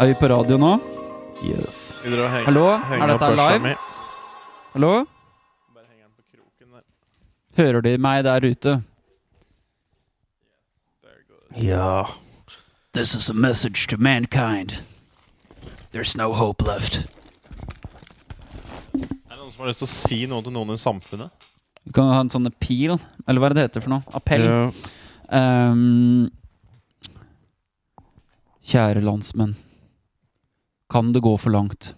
Er vi på radio nå? Yes. Hallo? Er dette live? mi. Hallo? Bare henger på der. Hører de meg der ute? Ja. This is a message to mankind. There's no hope left. Noen som har lyst til å si noe til noen i samfunnet? Du kan ha en sånn appeal, eller hva er det det heter for noe? Appell. ja. Um, kjære landsmenn. Kan det gå for langt?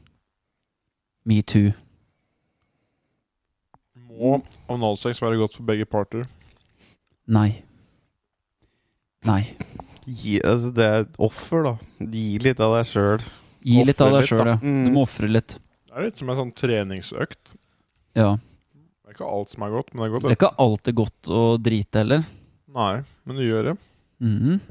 Metoo. Må analsex være godt for begge parter? Nei. Nei. Gi, altså, det er et offer, da. Gi litt av deg sjøl. Gi litt av deg sjøl, ja. Mm. Du må ofre litt. Det er litt som en sånn treningsøkt. Ja. Det er ikke alt som er godt, men det er godt. Det er ikke alltid godt å drite heller. Nei, men du gjør det. Mhm.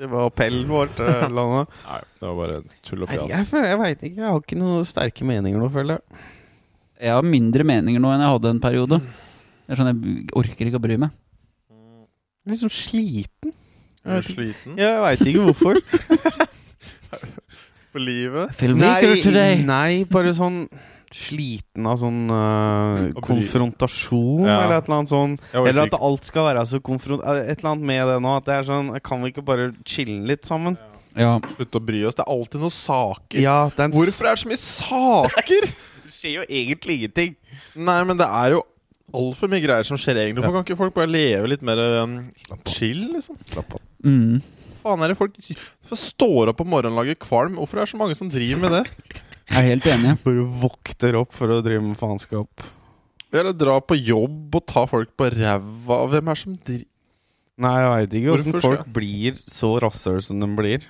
Det var appellen vår til landet. Nei, det var bare tull og fjas. jeg føler, jeg veit ikke. Jeg har ikke noen sterke meninger nå, føler jeg. Jeg har mindre meninger nå enn jeg hadde en periode. Det er sånn, Jeg orker ikke å bry meg. Litt sånn sliten. Er vet du ikke. sliten Jeg veit ikke hvorfor. på livet? I feel today. nei, bare sånn sliten av sånn uh, konfrontasjon, Ja. eller et eller annet sånn. Eller at alt skal være så konfront... Et eller annet med det nå. At det er sånn Kan vi ikke bare chille litt sammen? Ja. Slutt å bry oss. Det er alltid noen saker. Ja, det er Hvorfor er det så mye saker? Det skjer jo egentlig ingenting. Nei, men det er jo altfor mye greier som skjer egentlig. Hvorfor kan ikke folk bare leve litt mer um, chill, liksom? Mm. Faen er det folk står opp om morgenen og lager kvalm? Hvorfor er det så mange som driver med det? Jeg er helt enig. Bare vokter opp for å drive med faenskap. Eller dra på jobb og ta folk på ræva. Hvem er det som driver Nei, jeg veit ikke åssen folk blir så rasshøl som de blir.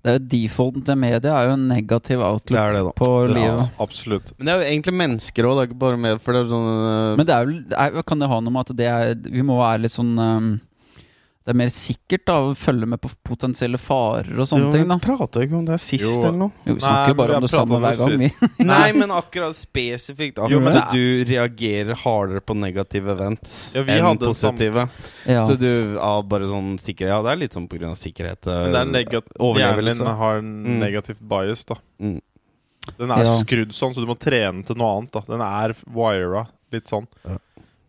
Det er jo Defaulten til media er jo en negativ outlook Det er det, da. på livet. Absolutt. Men det er jo egentlig mennesker òg, det er ikke bare med For det er sånn uh... Men det er vel, er, kan det ha noe med at det er Vi må være litt sånn um, Det er mer sikkert da å følge med på potensielle farer og sånne jo, ting. da Prater ikke om det sist Jo. eller noe? Jo, Vi snakker Nei, bare om det samme hver gang, vi. Nei, men akkurat spesifikt. at Jo, men du reagerer hardere på negative events Ja, vi enn hadde positive. Ja. Så du av bare sånn sikkerhet Ja, det er litt sånn av sikkerhet. øh, Men det er hjernen overlevelse. din har en Mm. negativt bias, da. Mm. Den er Ja. skrudd sånn, så du må trene til noe annet. da Den er wira litt sånn. Ja.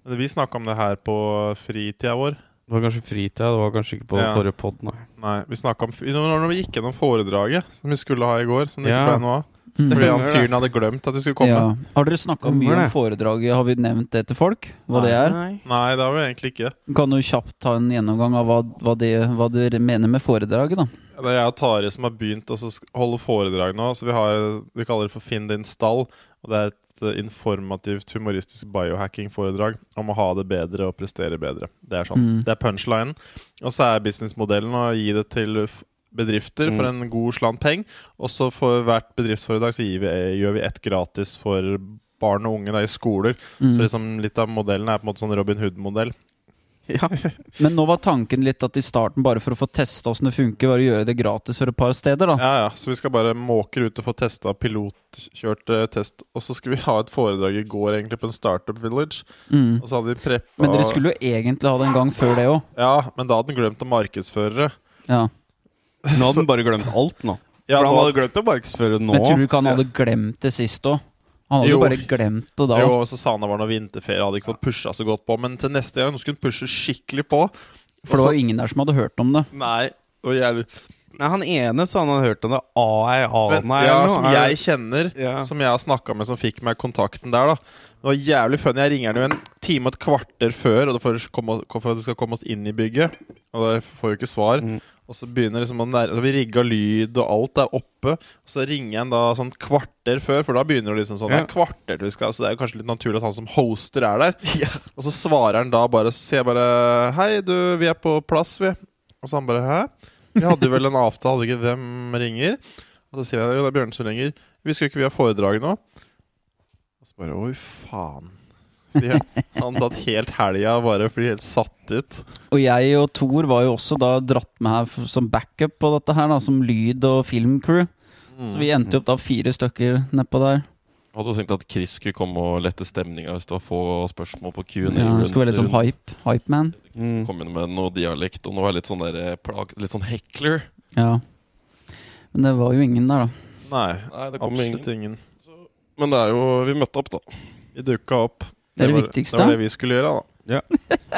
Men vi snakka om det her på fritida vår. Det var kanskje fritida, det var kanskje ikke på Ja. forrige pod, nei. Nei, vi snakket om Når vi gikk gjennom foredraget som vi skulle ha i går, som det Ja. ikke ble noe av. Mm. Fordi han fyren hadde glemt at vi skulle komme. Ja. Har dere snakka mye om foredraget? Har vi nevnt det til folk? Hva det er? Nei. Nei, det har vi egentlig ikke. Kan du kjapt ta en gjennomgang av hva, hva, det, hva du mener med foredraget, da? Det er jeg og Tari som har begynt å holde foredrag nå. Så vi, har, vi kaller det for Finn din stall. Og det er et eh, informativt, humoristisk biohacking-foredrag om å ha det bedre og prestere bedre. Det er sånn. Mm. Det er punchlinen. Og så er businessmodellen å gi det til bedrifter bedrifter for Mm. en god slant peng. Og så for hvert bedriftsforedrag så gir vi, gjør vi ett gratis for barn og unge da, i skoler. Mm. Så liksom litt av modellen er på en måte sånn Robin Hood-modell. Ja. Men nå var tanken litt at i starten, bare for å få testa åssen det funker, var å gjøre det gratis for et par steder, da. Ja, ja, så vi skal bare måke ut og få testa pilotkjørt eh, test. Og så skulle vi ha et foredrag i går egentlig på en startup village. Mm. Og så hadde vi preppa Men dere skulle jo egentlig ha det en gang før det òg. Ja, men da hadde han glemt å markedsføre det. Ja. Nå hadde han bare glemt alt nå. Ja, For han nå- hadde glemt å markedsføre nå. Men tror du ikke han hadde glemt det sist òg? Han hadde jo Jo. bare glemt det da. Jo, og så sa han det var noe vinterferie, hadde ikke fått pusha så godt på. Men til neste gang nå skulle han pushe skikkelig på. For det var jo ingen der som hadde hørt om det. Nei, og jævlig Nei, han ene sa han hadde hørt om det AI, AI, ja, som. Er jeg kjenner, Ja. som jeg har snakka med, som fikk meg kontakten der, da. Det var jævlig funny. Jeg ringer han jo en time og et kvarter før Og det for, for at vi skal komme oss inn i bygget. Og da får vi ikke svar. Mm. Og så begynner liksom å nærme så Vi rigga lyd, og alt er oppe. Og så ringer han da sånn kvarter før, for da begynner det liksom sånn Ja. Det er kvarter til vi skal Så det er jo kanskje litt naturlig at han som hoster er der. Og så svarer han da bare Så sier jeg bare Hei, du, vi er på plass, vi. Og så han bare Hæ? Vi hadde vel en avtale, hadde ikke hvem ringer? Og så sier jeg jo, det er Bjørn som ringer. Vi skulle ikke vi ha foredrag nå? Og så bare Oi, faen. Sier han. Han tatt helt helga bare blir helt satt ut. Og jeg og Thor var jo også da dratt med her som backup på dette her, da, som lyd- og filmcrew. Så vi endte jo opp da fire stykker nedpå der. Hadde jo tenkt at Chris skulle komme og lette stemninga hvis det var få spørsmål på Q&A. Ja, det skulle være litt sånn hype. Hype-man. Mm. Kom inn med noe dialekt, og er jeg litt sånn der eh, plag, Litt sånn heckler. Ja. Men det var jo ingen der, da. Nei, Nei, det kom absolutt ingen. ingen. Men det er jo Vi møtte opp, da. Vi dukka opp. Det er det var, viktigste. Det var det vi skulle gjøre, da. Ja.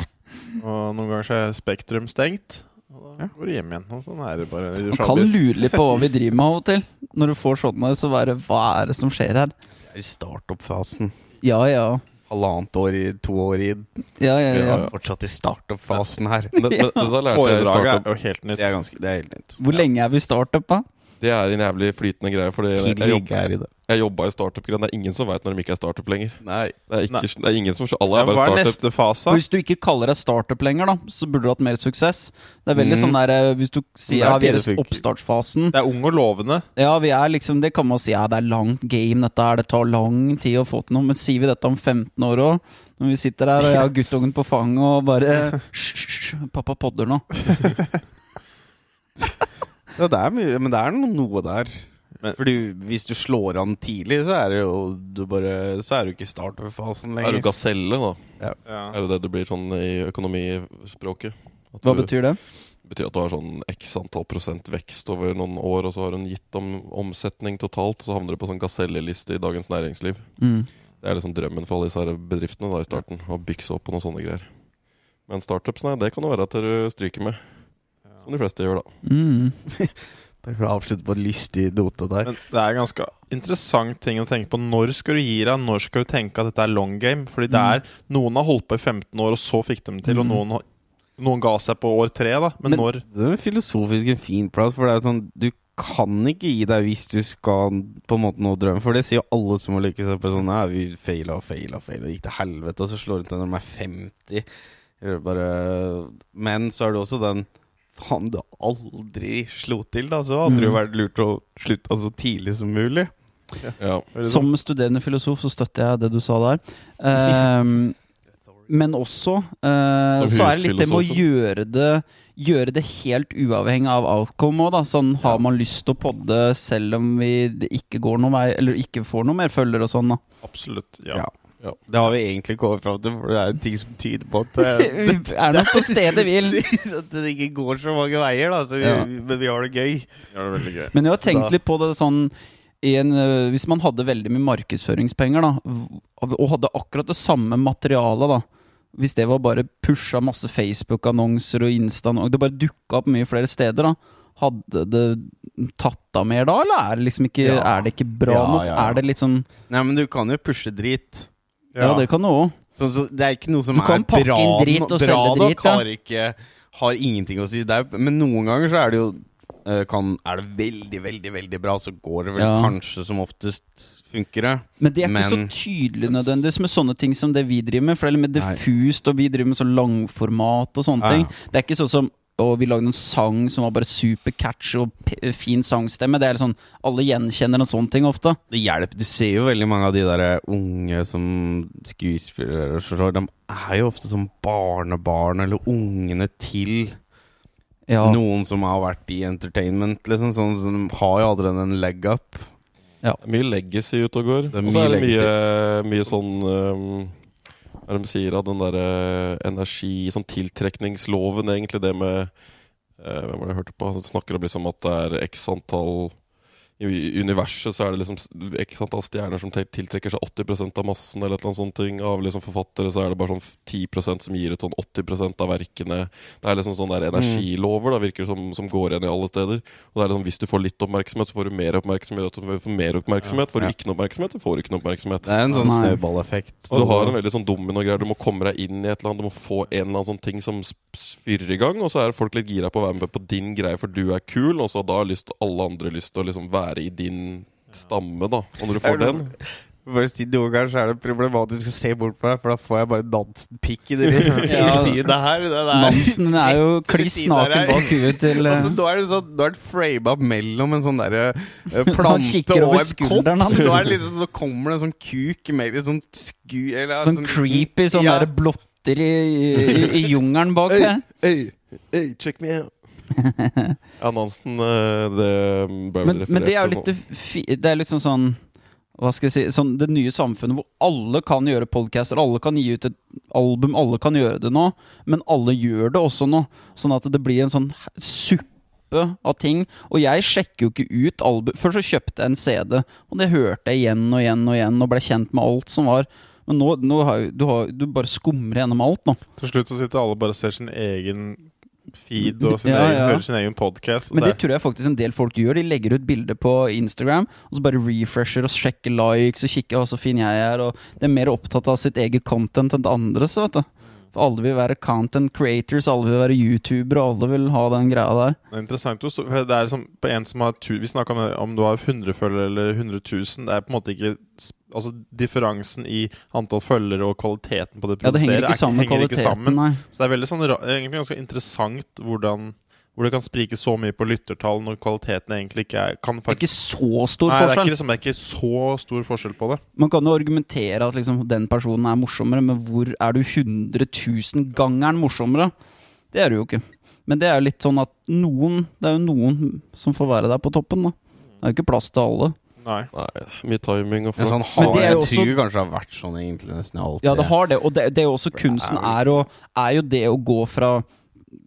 og noen ganger så er Spektrum stengt. Og da Ja. går du hjem igjen. Og sånn er det bare. Man kan lure litt på hva vi driver med av og til. Når du får sånne, så bare Hva er det som skjer her? Det er i startup-fasen. Ja, ja. Halvannet år i to år i Ja, ja, ja. Ja, Fortsatt i startup-fasen her. Det, det, det der lærte jeg i startup. er jo helt nytt. Det er ganske, det er helt nytt. Hvor lenge er vi i startup, da? Det er en jævlig flytende greie. For jeg, jeg, jeg jobba i startup-greiene. Det er ingen som veit når de ikke er startup lenger. Nei. Det er, ikke, Nei. det er ingen som Alle Ja, startup hva er neste fase? For Hvis du ikke kaller deg startup lenger, da så burde du hatt mer suksess. Det er veldig mm. sånn der eh, Hvis du sier er ja, vi er det i oppstartsfasen Det er ung og lovende. Ja, vi er liksom Det kan man si, ja, det er langt game, dette her. Det tar lang tid å få til noe. Men sier vi dette om 15 år òg? Når vi sitter her og jeg har guttungen på fanget og bare hysj, pappa podder nå. Ja, det er mye, men det er noe der. Men- Fordi hvis du slår an tidlig, så er det jo du bare, Så er du ikke i startup-fasen Er du gaselle, da? Ja. Er det det det blir sånn i økonomispråket? At Hva du- betyr det? Betyr at du har sånn x antall prosent vekst over noen år, og så har du en gitt om omsetning totalt, og så havner du på sånn gaselleliste i Dagens Næringsliv. Mm. Det er liksom drømmen for alle disse bedriftene da i starten. Å bykse opp på noen sånne greier. Men startups, nei, det kan det være at du stryker med. Som de fleste gjør, da. Mm. Bare for å avslutte på en lystig note der. Men det er en ganske interessant ting å tenke på. Når skal du gi deg? Når skal du tenke at dette er long game? Fordi det Mm. er Noen har holdt på i 15 år, og så fikk de til. Og Mm. noen, noen ga seg på år tre, da. Men, Men- når Det er filosofisk en fin plass, for det er jo sånn Du kan ikke gi deg hvis du skal på en måte nå drømme. For det sier jo alle som har lykkes. På sånn, Nei, vi feila og feila og feila, gikk til helvete, og så slår du til når de er 50. Bare Men så er det også den Faen, du aldri slo til, da. Så hadde det jo Mm. vært lurt å slutte så tidlig som mulig. Ja. Som studerende filosof så støtter jeg det du sa der. Um, men også uh, så er det litt det med å gjøre det Gjøre det helt uavhengig av outcome òg, da. Sånn har man lyst til å podde selv om vi ikke går noen vei, eller ikke får noe mer følger og sånn, da. Absolutt. Ja. Ja. Ja. Det har vi egentlig kommet fram til, for det er ting som tyder på at det, Vi er nok på stedet hvil. at det ikke går så mange veier, da. Så vi, Ja. Men vi har det gøy. Ja, det veldig gøy. Men jeg har tenkt litt på det sånn en, øh, Hvis man hadde veldig mye markedsføringspenger, da, og hadde akkurat det samme materialet, da Hvis det var bare pusha masse Facebook-annonser og Insta Det bare dukka opp mye flere steder, da. Hadde det tatt av mer da, eller er det liksom ikke Ja. Er det ikke bra Ja, nok? ja, ja. Er det litt sånn Nei, men du kan jo pushe drit. Ja, det kan du òg. Så, så det er ikke noe som Du er bra, bra nok. Har, ikke, har ingenting å si. Det er, men noen ganger så er det jo eh, kan, Er det veldig, veldig veldig bra, så går det vel Ja. kanskje som oftest funker det. Men det er ikke så tydelig nødvendigvis med sånne ting som det vi driver med. For det er litt mer diffust, og vi driver med sånn langformat og sånne Ja, ting. Det er ikke sånn som og vi lagde en sang som var bare super catchy og p fin sangstemme. Det er sånn, Alle gjenkjenner en sånn ting ofte. Det hjelper. Du ser jo veldig mange av de der unge som skuespillere så De er jo ofte som barnebarn eller ungene til Ja, noen som har vært i entertainment, liksom. Sånn som har jo allerede en leg up. Er mye legacy ute og går. Og så er det mye mye, sånn um, de sier av den derre energi Sånn tiltrekningsloven, egentlig, det med eh, Hvem var det jeg hørte på? Han snakker om liksom at det er x antall i universet så er det liksom x antall stjerner som tiltrekker seg 80% av massen, eller et eller annet sånt ting. Av liksom forfattere så er det bare sånn 10% som gir ut sånn 80% av verkene. Det er liksom sånne der energilover, da, virker som, som går igjen i alle steder. Og det er liksom, Hvis du får litt oppmerksomhet, så får du mer oppmerksomhet. Og du får mer oppmerksomhet. Får du ikke noe oppmerksomhet, så får du ikke noe oppmerksomhet. Det er en sånn snøballeffekt. Du har en veldig sånn domino-greier. Du må komme deg inn i et eller annet. Du må få en eller annen sånn ting som fyrer i gang. Og så er folk litt gira på å være med på din greie, for du er kul. Og så da har lyst, alle andre lyst til å liksom være i din stamme, da. Og når du får det- den Bare si Noen ganger så er det problematisk å se bort på deg, for da får jeg bare Nansen-pikk i det Ja. her. Det. Nansen er jo kliss naken bak huet til Altså, eh, nå er det sånn Nå er det frama mellom en sånn derre uh, plante kikker og en kopp. nå er det liksom, så kommer det en sånn kuk med litt sånn sku... Eller, Sånn creepy, sånn Ja. derre blotter i, i, i jungelen bak her. Hey, hey, check me out. Ja, Nansen, eh, det ble vel Men, men det er jo litt det er liksom sånn Hva skal jeg si sånn, Det nye samfunnet hvor alle kan gjøre podcaster, alle kan gi ut et album, alle kan gjøre det nå, men alle gjør det også nå. Sånn at det blir en sånn suppe av ting. Og jeg sjekker jo ikke ut album Før så kjøpte jeg en CD, og det hørte jeg igjen og igjen og igjen, og ble kjent med alt som var. Men nå, nå har du, har, du bare skumrer gjennom alt nå. Til slutt så sitter alle bare og ser sin egen feed og sin Ja, egen, ja. hører sin egen podkast. Men det tror jeg faktisk en del folk gjør. De legger ut bilder på Instagram, og så bare refresher og sjekker likes og kikker hva så fin jeg er. Og de er mer opptatt av sitt eget content enn det andres. vet du. For alle vil være content creators, alle vil være youtubere, alle vil ha den greia der. Det er interessant. også, Det er som på en som har Vi snakka om om du har 100 følgere eller 100 000. Det er på en måte ikke Altså Differansen i antall følgere og kvaliteten på det du Ja, Det henger ikke sammen Er, henger ikke sammen. nei. Så det er veldig sånn, egentlig ganske interessant hvordan hvor det kan sprike så mye på lyttertall når kvaliteten egentlig ikke er kan Det er ikke så stor Nei, det er forskjell. ikke, liksom, det er ikke så stor forskjell på det. Man kan jo argumentere at liksom, den personen er morsommere, men hvor er du 100 000 gangeren morsommere? Det er du jo ikke. Men det er jo litt sånn at noen Det er jo noen som får være der på toppen, da. Det er jo ikke plass til alle. Nei. Nei, mye timing og Men sånn. Men det er jeg jo også- tror kanskje det har vært sånn egentlig nesten alltid. Ja, det har det, og det, det er jo også kunsten er er, å, er jo det å gå fra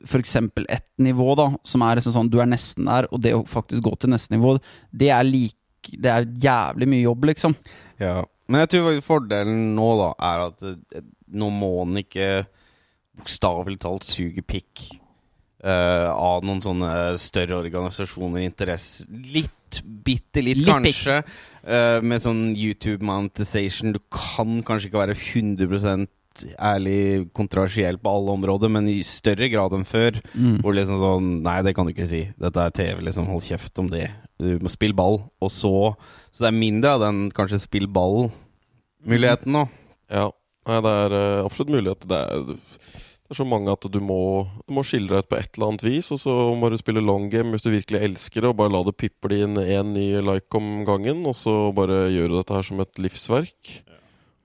f.eks. ett nivå, da, som er liksom sånn du er nesten der, og det å faktisk gå til neste nivå, det er like, Det er jævlig mye jobb, liksom. Ja. Men jeg tror fordelen nå da er at eh, nå må han ikke bokstavelig talt suge pikk eh, av noen sånne større organisasjoner, interesse Litt, bitte litt, Litt kanskje, Uh, med sånn YouTube monetization. Du kan kanskje ikke være 100% ærlig kontroversiell på alle områder, men i større grad enn før. Mm. Hvor liksom sånn Nei, det kan du ikke si. Dette er TV, liksom. Hold kjeft om det. Du må spille ball. Og så Så det er mindre av den kanskje spill ball-muligheten nå. Ja, Nei, det er uh, absolutt mulighet. Det er, det er så mange at du må, du må skille deg ut på et eller annet vis, og så må du spille long game hvis du virkelig elsker det, og bare la det piple inn én ny like om gangen, og så bare gjøre dette her som et livsverk.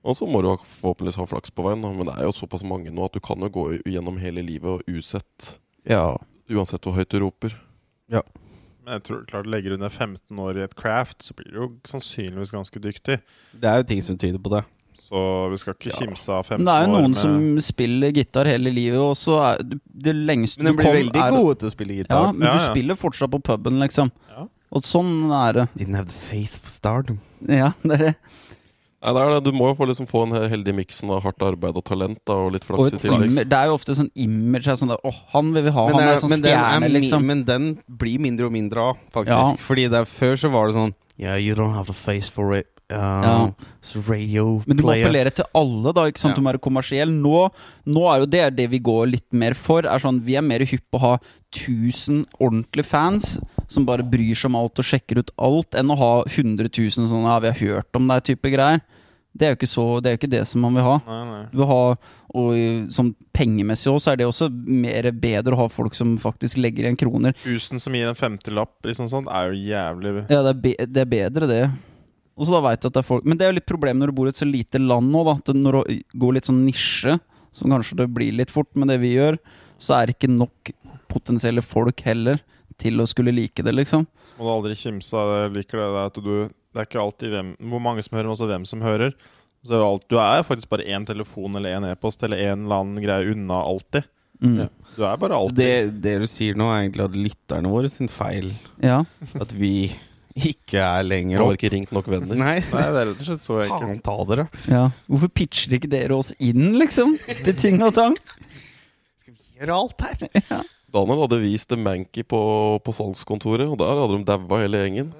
Og så må du forhåpentligvis ha flaks på veien, men det er jo såpass mange nå at du kan jo gå gjennom hele livet og usett, Ja. uansett hvor høyt du roper. Men jeg tror klart legger du ned 15 år i et craft, så blir du jo sannsynligvis ganske dyktig. Det er jo ting som tyder på det. Så vi skal ikke Ja. kimse av 15 Men det er jo noen med som spiller gitar hele livet, og så er det- lengste Men de blir veldig er gode til å spille gitar. Ja, men Ja, du spiller fortsatt på puben, liksom. Ja. Og sånn er det. Didn't have the faith for stardom. Ja, det er det. Nei, det er det. Du må jo få, liksom, få en heldig miksen av hardt arbeid og talent, da, og litt Og flaks i tillegg. det er jo ofte sånn image sånn der, Åh, han vil vi ha, Men, han er er, sånn er stjerne, liksom. men den blir mindre og mindre av, faktisk. Ja. Fordi det er, før så var det sånn Yeah, you don't have the face for it. Uh, Ja. Radio player. Men du må appellere til alle, da. ikke sant? Ja. Du må være kommersiell. Nå, nå er jo det det vi går litt mer for. er sånn, Vi er mer hypp på å ha 1000 ordentlige fans som bare bryr seg om alt og sjekker ut alt, enn å ha 100 000 sånn ja, vi har hørt om deg type greier. Det er jo ikke, så, det er jo ikke det som man vil ha. Nei, nei. Du vil ha, og sånn pengemessig også, så er det også mer bedre å ha folk som faktisk legger igjen kroner. 1000 som gir en femtelapp, liksom sånt, er jo jævlig Ja, det er, be, det er bedre, det. Og så da vet jeg at det er folk Men det er jo litt problem når du bor i et så lite land nå, da. At når du går litt sånn nisje, som kanskje det blir litt fort med det vi gjør, så er det ikke nok potensielle folk heller til å skulle like det, liksom. Må du aldri kimse av det. Jeg liker det der at du Det er ikke alltid hvem, hvor mange som hører, men også hvem som hører. Så er alt, du er faktisk bare én telefon eller én e-post eller en eller annen greie unna alltid. Mm. Du er bare alltid det, det du sier nå, er egentlig at lytterne våre sin feil. Ja. At vi ikke er lenger opp. har ikke ringt nok venner. Nei, Nei, det er rett og slett så enkelt. faen ta dere. ja. Hvorfor pitcher ikke dere oss inn, liksom? Til ting og tang? Skal vi gjøre alt her? Daniel hadde vist en Manky på, på salgskontoret, og der hadde de daua hele gjengen.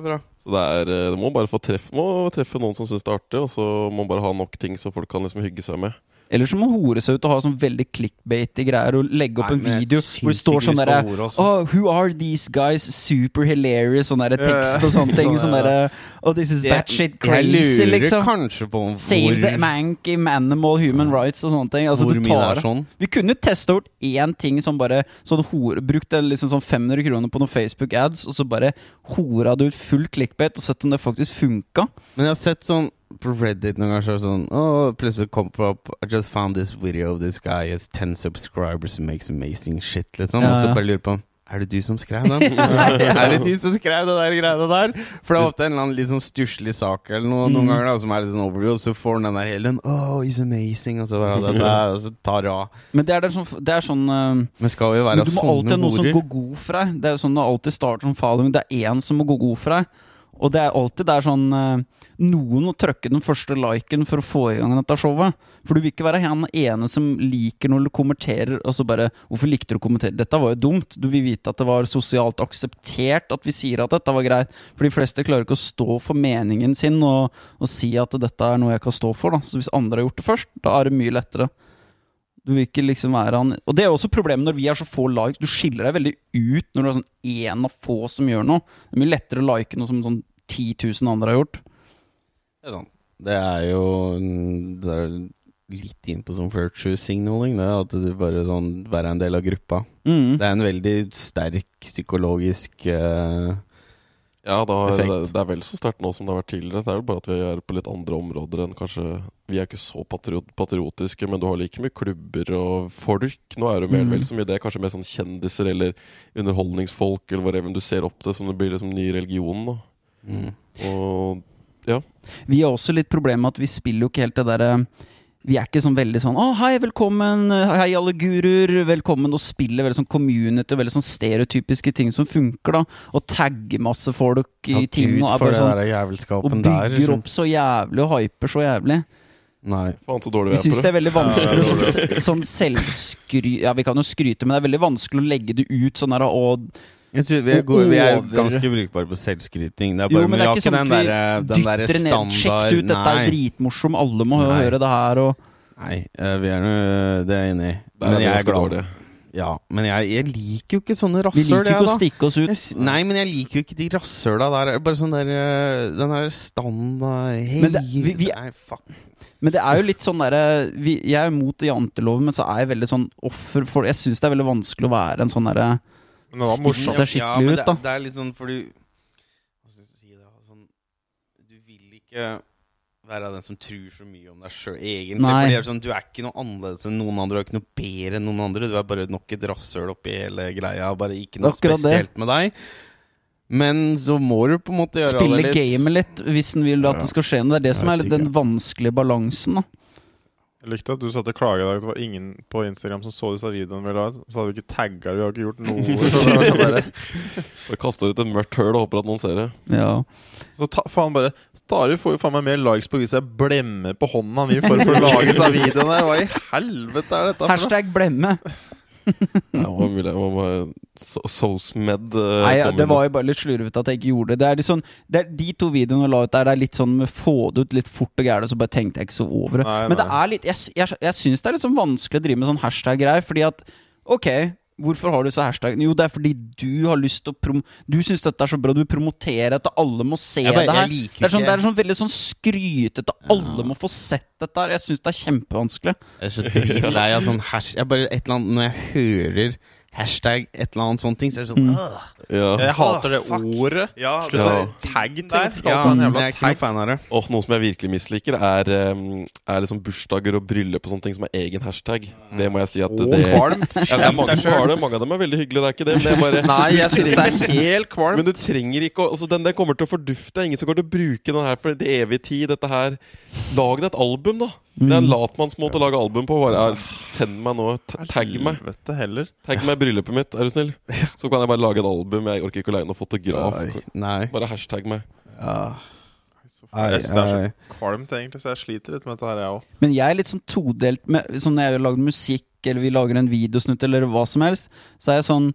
Bra. Så det er, eh, du må bare få treffe, må treffe noen som syns det er artig, og så må man bare ha nok ting så folk kan liksom hygge seg med. Eller så må man hore seg ut og ha sånn veldig clickbaity greier og legge opp Nei, en video hvor det står sånn derre. Oh, who are these guys? Super hilarious. Sånn derre tekst og sånne ting. Sånn, derre Oh, this is batshit crazy, liksom. kanskje på Save the mank in animal, human rights og sånne ting. Altså, hvor du mye er sånn. Vi kunne testa ut én ting som bare sånn hore, Brukt liksom sånn 500 kroner på noen Facebook-ads, og så bare hora du ut full clickbait og sett om det faktisk funka. Men jeg har sett sånn på Reddit noen ganger så er det sånn oh, plutselig kom det opp I just found this video of this guy has 10 subscribers and makes amazing shit, liksom. Ja, Og så bare lurer på Er det du som skrev den? er det du som skrev det der greia der? For det er ofte en eller annen litt sånn stusslig sak eller noe, noen Mm. ganger da som er litt sånn overview, og så får den den der hele den Oh, he's amazing, og så, ja, det det, og så tar det av. Men det er, det sånn, det er sånn uh, Men skal jo være Men du må alltid ha noe som horer. går god for deg. Det er jo sånn det alltid starter som Falling Det er én som må gå god for deg. Og det er alltid det er sånn eh, Noen må trykke den første liken for å få i gang dette showet. For du vil ikke være han ene som liker noe du kommenterer, og så bare 'Hvorfor likte du å kommentere?' Dette var jo dumt. Du vil vite at det var sosialt akseptert at vi sier at dette var greit. For de fleste klarer ikke å stå for meningen sin og, og si at dette er noe jeg kan stå for. Da. Så hvis andre har gjort det først, da er det mye lettere. Du vil ikke liksom være han Og det er også problemet når vi har så få likes. Du skiller deg veldig ut når du er sånn én av få som gjør noe. Det er mye lettere å like noe som sånn 10 000 andre har gjort. Det er sant. Det er jo Det er litt inn på sånn virtue signaling, det. At du bare sånn Være en del av gruppa. Mm. Det er en veldig sterk psykologisk uh, Ja, da, det, det er vel så sterkt nå som det har vært tidligere. Det er jo bare at vi er på litt andre områder enn kanskje Vi er ikke så patriot, patriotiske, men du har like mye klubber og folk. Nå er det jo mer Mm. vel så mye det. Kanskje mer sånn kjendiser eller underholdningsfolk eller whatever du ser opp til, som det blir liksom ny religion. da mm. Og ja. Vi har også litt problem med at vi spiller jo ikke helt det derre vi er ikke sånn veldig sånn 'Å, hei, velkommen, hei alle guruer', velkommen, og spiller veldig sånn community, veldig sånn stereotypiske ting som funker, da. Og tagger masse folk i Ja, ting, og er bare sånn Og bygger der. liksom. opp så jævlig, og hyper så jævlig. Nei. Faen så dårlig Vi vi er på det er det. veldig vanskelig Ja, er sånn, sånn selvskry... Ja, vi kan jo skryte, men det er veldig vanskelig å legge det ut sånn der og vi, er gode, vi er ganske brukbare på selvskryting. Det er Jo, bare, men men det er ikke ikke sånn at vi der dytter det ned. Sjekk standard det ut, dette er dritmorsom, alle må Nei. høre det her, og Nei, eh, vi er nå det er jeg enig i. Men jeg er glad. Dårlig. Ja, men jeg, jeg liker jo ikke sånne vi liker ikke å stikke oss ut. Jeg, nei, men jeg liker jo ikke de rasshøla der. Er Bare sånn der eh, Den der standard Hei Men det- vi- vi- Nei, fuck. Men det er jo litt sånn derre Jeg er imot janteloven, men så er jeg veldig sånn offer for Jeg syns det er veldig vanskelig å være en sånn derre Men det var morsomt. seg skikkelig ja, men ut, det, da. Det er litt sånn fordi Hva skal jeg si det? Sånn, du vil ikke være den som tror så mye om deg sjøl, egentlig. Nei. Fordi det er sånn, Du er ikke noe annerledes enn noen andre, du er ikke noe bedre enn noen andre. Du er bare nok et rasshøl oppi hele greia. Bare ikke noe Akkurat det. spesielt med deg. Men så må du på en måte gjøre Spille det litt. Spille gamet litt hvis en vil at Ja. det skal skje noe. Det er det som er litt den vanskelige balansen. da Jeg likte at du satt og klaga i dag. Det var ingen på Instagram som så disse videoene vi la ut. Så hadde vi ikke tagga, vi har ikke gjort noe. Så, sånn kaster ut et mørkt høl og håper at noen ser det. Ja så ta, faen bare Tari får jo faen meg mer likes på hvis jeg blemmer på hånda mi for, for å lage disse videoene der. Hva i helvete er dette? Hashtag blemme. Ja, hva vil jeg, hva må so Sosmed uh, Nei, ja, det var jo bare litt slurvete at jeg ikke gjorde det. Det er litt sånn det er De to videoene jeg la ut der, det er litt sånn med få det ut litt fort og gærent, så bare tenkte jeg ikke så over det. Nei, Men det er litt Jeg, jeg, jeg syns det er litt sånn vanskelig å drive med sånn hashtag-greier, fordi at Ok, hvorfor har du disse hashtagene? Jo, det er fordi du har lyst til å prom... Du syns dette er så bra, du promoterer at alle må se bare- det her. Det er, sånn, det er sånn veldig sånn skrytete. Alle må få sett dette her. Jeg syns det er kjempevanskelig. Jeg er så dritlei av sånn hash... Jeg bare et eller annet Når jeg hører hashtag et eller annet sånne ting, så er det sånn Mm. øh. Ja. Jeg hater det fuck. ordet. Ja, Slutt Ja. å tagge der. Ja, jeg er ikke noen fan av det. Og noe som jeg virkelig misliker, er, er liksom bursdager og bryllup og sånne ting som er egen hashtag. Det må jeg si at det, det kvalm. ja, det er mange som har det. Mange av dem er veldig hyggelige, det er ikke det. Men, det er bare, Nei, jeg syns det er helt men du trenger ikke å altså den, den kommer til å fordufte. Ingen som kommer til å bruke den her for det evige tid. Dette her Lag deg et album, da. Det er en Mm. latmannsmåte å lage album på. Bare, er, send meg nå. Tagg meg. Helvete heller. Tagg meg i bryllupet mitt, er du snill. Så kan jeg bare lage et album. Jeg orker ikke å leie noen fotograf. Nei. Bare hashtag meg. Ja. Jeg synes det er så kvalmt, egentlig, så jeg sliter litt med dette her, jeg òg. Men jeg er litt sånn todelt med Sånn når jeg lager musikk, eller vi lager en videosnutt, eller hva som helst, så er jeg sånn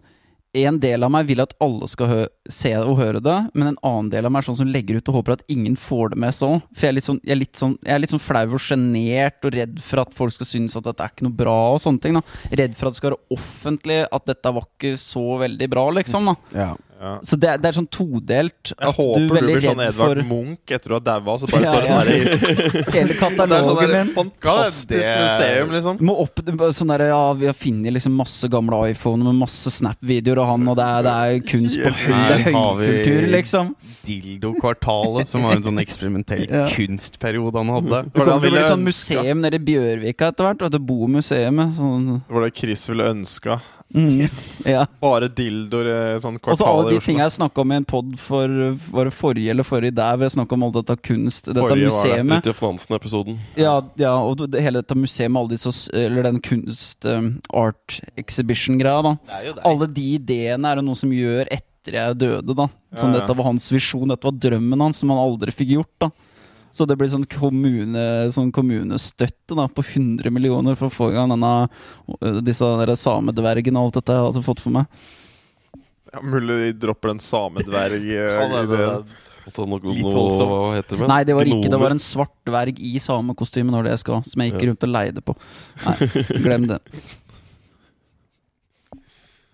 En del av meg vil at alle skal se og høre det, men en annen del av meg er sånn som legger ut og håper at ingen får det med så. For jeg er litt sånn, jeg er litt sånn, jeg er litt sånn flau og sjenert og redd for at folk skal synes at dette er ikke noe bra og sånne ting. da Redd for at det skal være offentlig at dette var ikke så veldig bra, liksom. da Ja. Ja. Så det, er- det er sånn todelt. Jeg At håper du du, er blir sånn Edvard for Munch etter du har daua, så bare står det ja. sånn her i hele sånn katalogen min. fantastisk det- museum, liksom. Må opp, sånn der, ja, Vi har funnet liksom masse gamle iPhoner med masse Snap-videoer av han, og det er, det er kunst på høy, høykultur, liksom. Dildo-kvartalet, som var en sånn eksperimentell Ja. kunstperiode han hadde. Det kom kommer til å bli sånn museum nede i Bjørvika etter hvert. Det du, Bomuseet. Sånn. Hvor det Chris ville ønska Mm. Ja. Bare dildoer i sånn Og så alle de tinga jeg snakka om i en pod for var det forrige eller forrige der, hvor jeg snakka om alt dette kunst, dette Forrige var det. museet. Nansen-episoden. Ja, ja, og det, hele dette museet med alle disse Eller den kunst um, art exhibition-greia, da. Det er jo deg. Alle de ideene er det noe som gjør etter jeg døde, da. Sånn, Ja, ja. Dette var hans visjon, dette var drømmen hans, som han aldri fikk gjort, da. Så det blir sånn, kommune, sånn kommunestøtte da, på 100 millioner for å få i gang denne, øh, disse samedvergene og alt dette jeg hadde fått for meg. Ja, mulig de dropper en samedverg Han i det. det- Altså, noe, det? Nei, det var ikke det. Var en svart dverg i samekostyme, når det jeg skal, som jeg gikk rundt og leide på. Nei, glem det.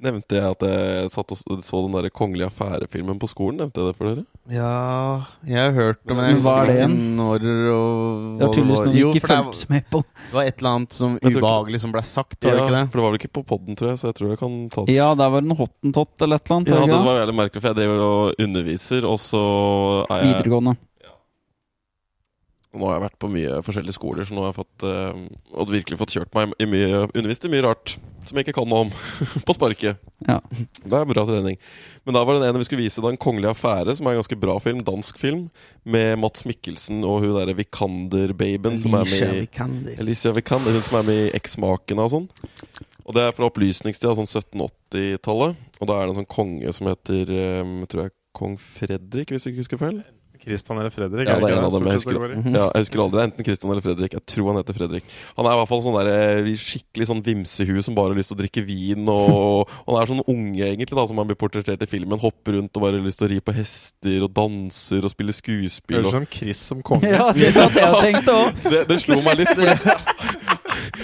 Nevnte jeg at jeg satt og så den der Kongelige affære-filmen på skolen? Nevnte jeg det for dere? Ja Jeg har hørt det, den. hva er det igjen? når og Det var tydeligvis noe vi ikke fulgte med på. Det var et eller annet som ubehagelig som ble sagt, var det ikke det? for det var vel ikke på podden, tror jeg, så jeg tror jeg kan ta det. Ja, der var det en hottentott eller et eller annet. Ja, det det var veldig merkelig, for jeg driver og underviser, og så er jeg Videregående. Nå har jeg vært på mye forskjellige skoler, så nå har jeg fått uh, virkelig fått kjørt meg i mye undervist i mye rart som jeg ikke kan noe om. på sparket. Ja. Det er bra trening. Men da var det en vi skulle vise, da En kongelig affære, som er en ganske bra film. Dansk film. Med Mats Mikkelsen og hun derre Vikander-babyen som er med i Vikander. Alicia Vikander, hun som er med i Eksmakene og sånn. Og det er fra opplysningstida, sånn 1780-tallet. Og da er det en sånn konge som heter um, tror jeg kong Fredrik, hvis jeg ikke husker feil. Christian eller Fredrik? Ja, det er en av dem jeg husker. det i? Ja, jeg husker aldri. Det Enten Christian eller Fredrik. Jeg tror han heter Fredrik. Han er i hvert fall sånn der, eh, skikkelig sånn vimsehue som bare har lyst til å drikke vin. Og, og han er sånn unge, egentlig, da som han blir portrettert i filmen. Hopper rundt og bare har lyst til å ri på hester og danser og spille skuespill. Høres ut som Chris som konge. Ja, det hadde jeg tenkt òg. det, det slo meg litt. fordi-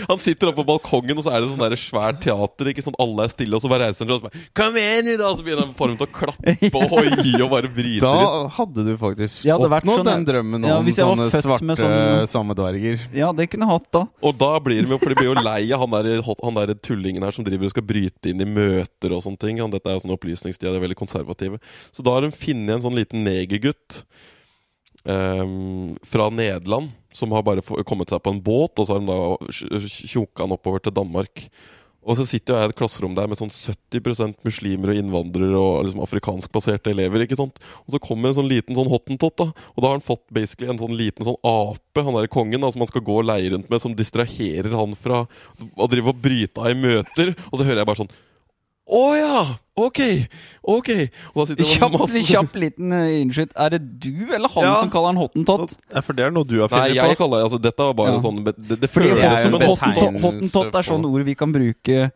Han sitter oppe på balkongen, og så er det sånn der svært teater. Ikke sånn Alle er stille, og så bare reiser han seg og så bare 'Kom igjen, da Og så begynner han formen til å klappe og hoie og bare bryte Da litt. hadde du faktisk Jeg oppnådd sånn- den drømmen Ja, om sånne svarte med sånn- samedverger. Ja, det kunne jeg hatt, da. Og da blir de jo, for de blir jo lei av han der, han der tullingen her som driver og skal bryte inn i møter og sånne ting. Han, dette er jo sånn opplysningstid, de er veldig konservative. Så da har de funnet en sånn liten negergutt um, fra Nederland som har bare kommet seg på en båt, og så har de da tjunka han oppover til Danmark. Og så sitter jeg i et klasserom der med sånn 70% muslimer og innvandrere og liksom afrikanskbaserte elever. ikke sant? Og så kommer en sånn liten sånn hottentott, da. Og da har han fått basically en sånn liten sånn ape, han derre kongen, da, som han skal gå og leie rundt med, som distraherer han fra å drive og bryte av i møter. Og så hører jeg bare sånn Å ja! Ok! Ok! Og det Kjapp, masse kjapp liten innskytt innskyt. Er det du eller han Ja. som kaller han hottentott? Ja, for det er noe du har Nei, funnet jeg på. kaller det altså, Dette var bare Ja. sånn Det, det Fordi føles som en hottentott. hottentott er sånn ord vi kan bruke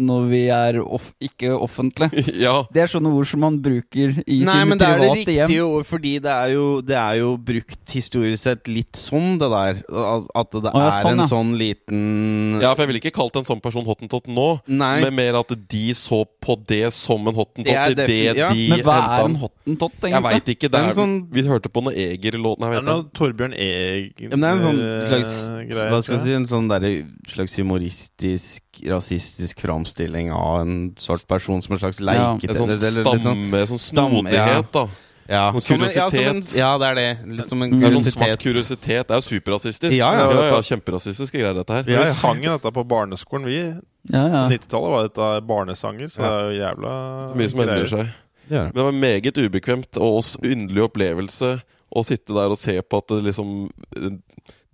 når vi er off ikke offentlige. Ja. Det er sånne ord som man bruker i Nei, sine men det er det private riktige hjem. ord, fordi det er, jo, det er jo brukt historisk sett litt sånn, det der. At det Å, ja, er sånn, en ja. sånn liten ja, for jeg ville ikke kalt en sånn person hottentott nå. Nei. Men mer at de så på det som en hottentott Det det ja. de Men hva er en hottentott, Jeg egentlig? veit ikke. Det Det er sånn- Vi hørte på noe Eger-låt Nei, vet du. Torbjørn Eger men det er en sånn eh, slags greie, Hva skal jeg si En sånn der, slags humoristisk, rasistisk framstilling av en svart person som en slags En ja, sånn eller- eller sånn- stamme, sånn snodighet, da. ja, Noen som ja, en- kuriositet. Ja, det er det. Litt som en kuriositet. Det er sånn svart kuriositet. kuriositet. Det er jo superrasistisk. Ja, ja. ja, ja, Kjemperasistiske greier, dette her. Vi Ja, ja. sang jo dette på barneskolen, vi. Ja, ja. På 90-tallet var dette barnesanger, så det er jo jævla Så mye som endrer seg. Ja. Men det var meget ubekvemt og underlig opplevelse å sitte der og se på at det liksom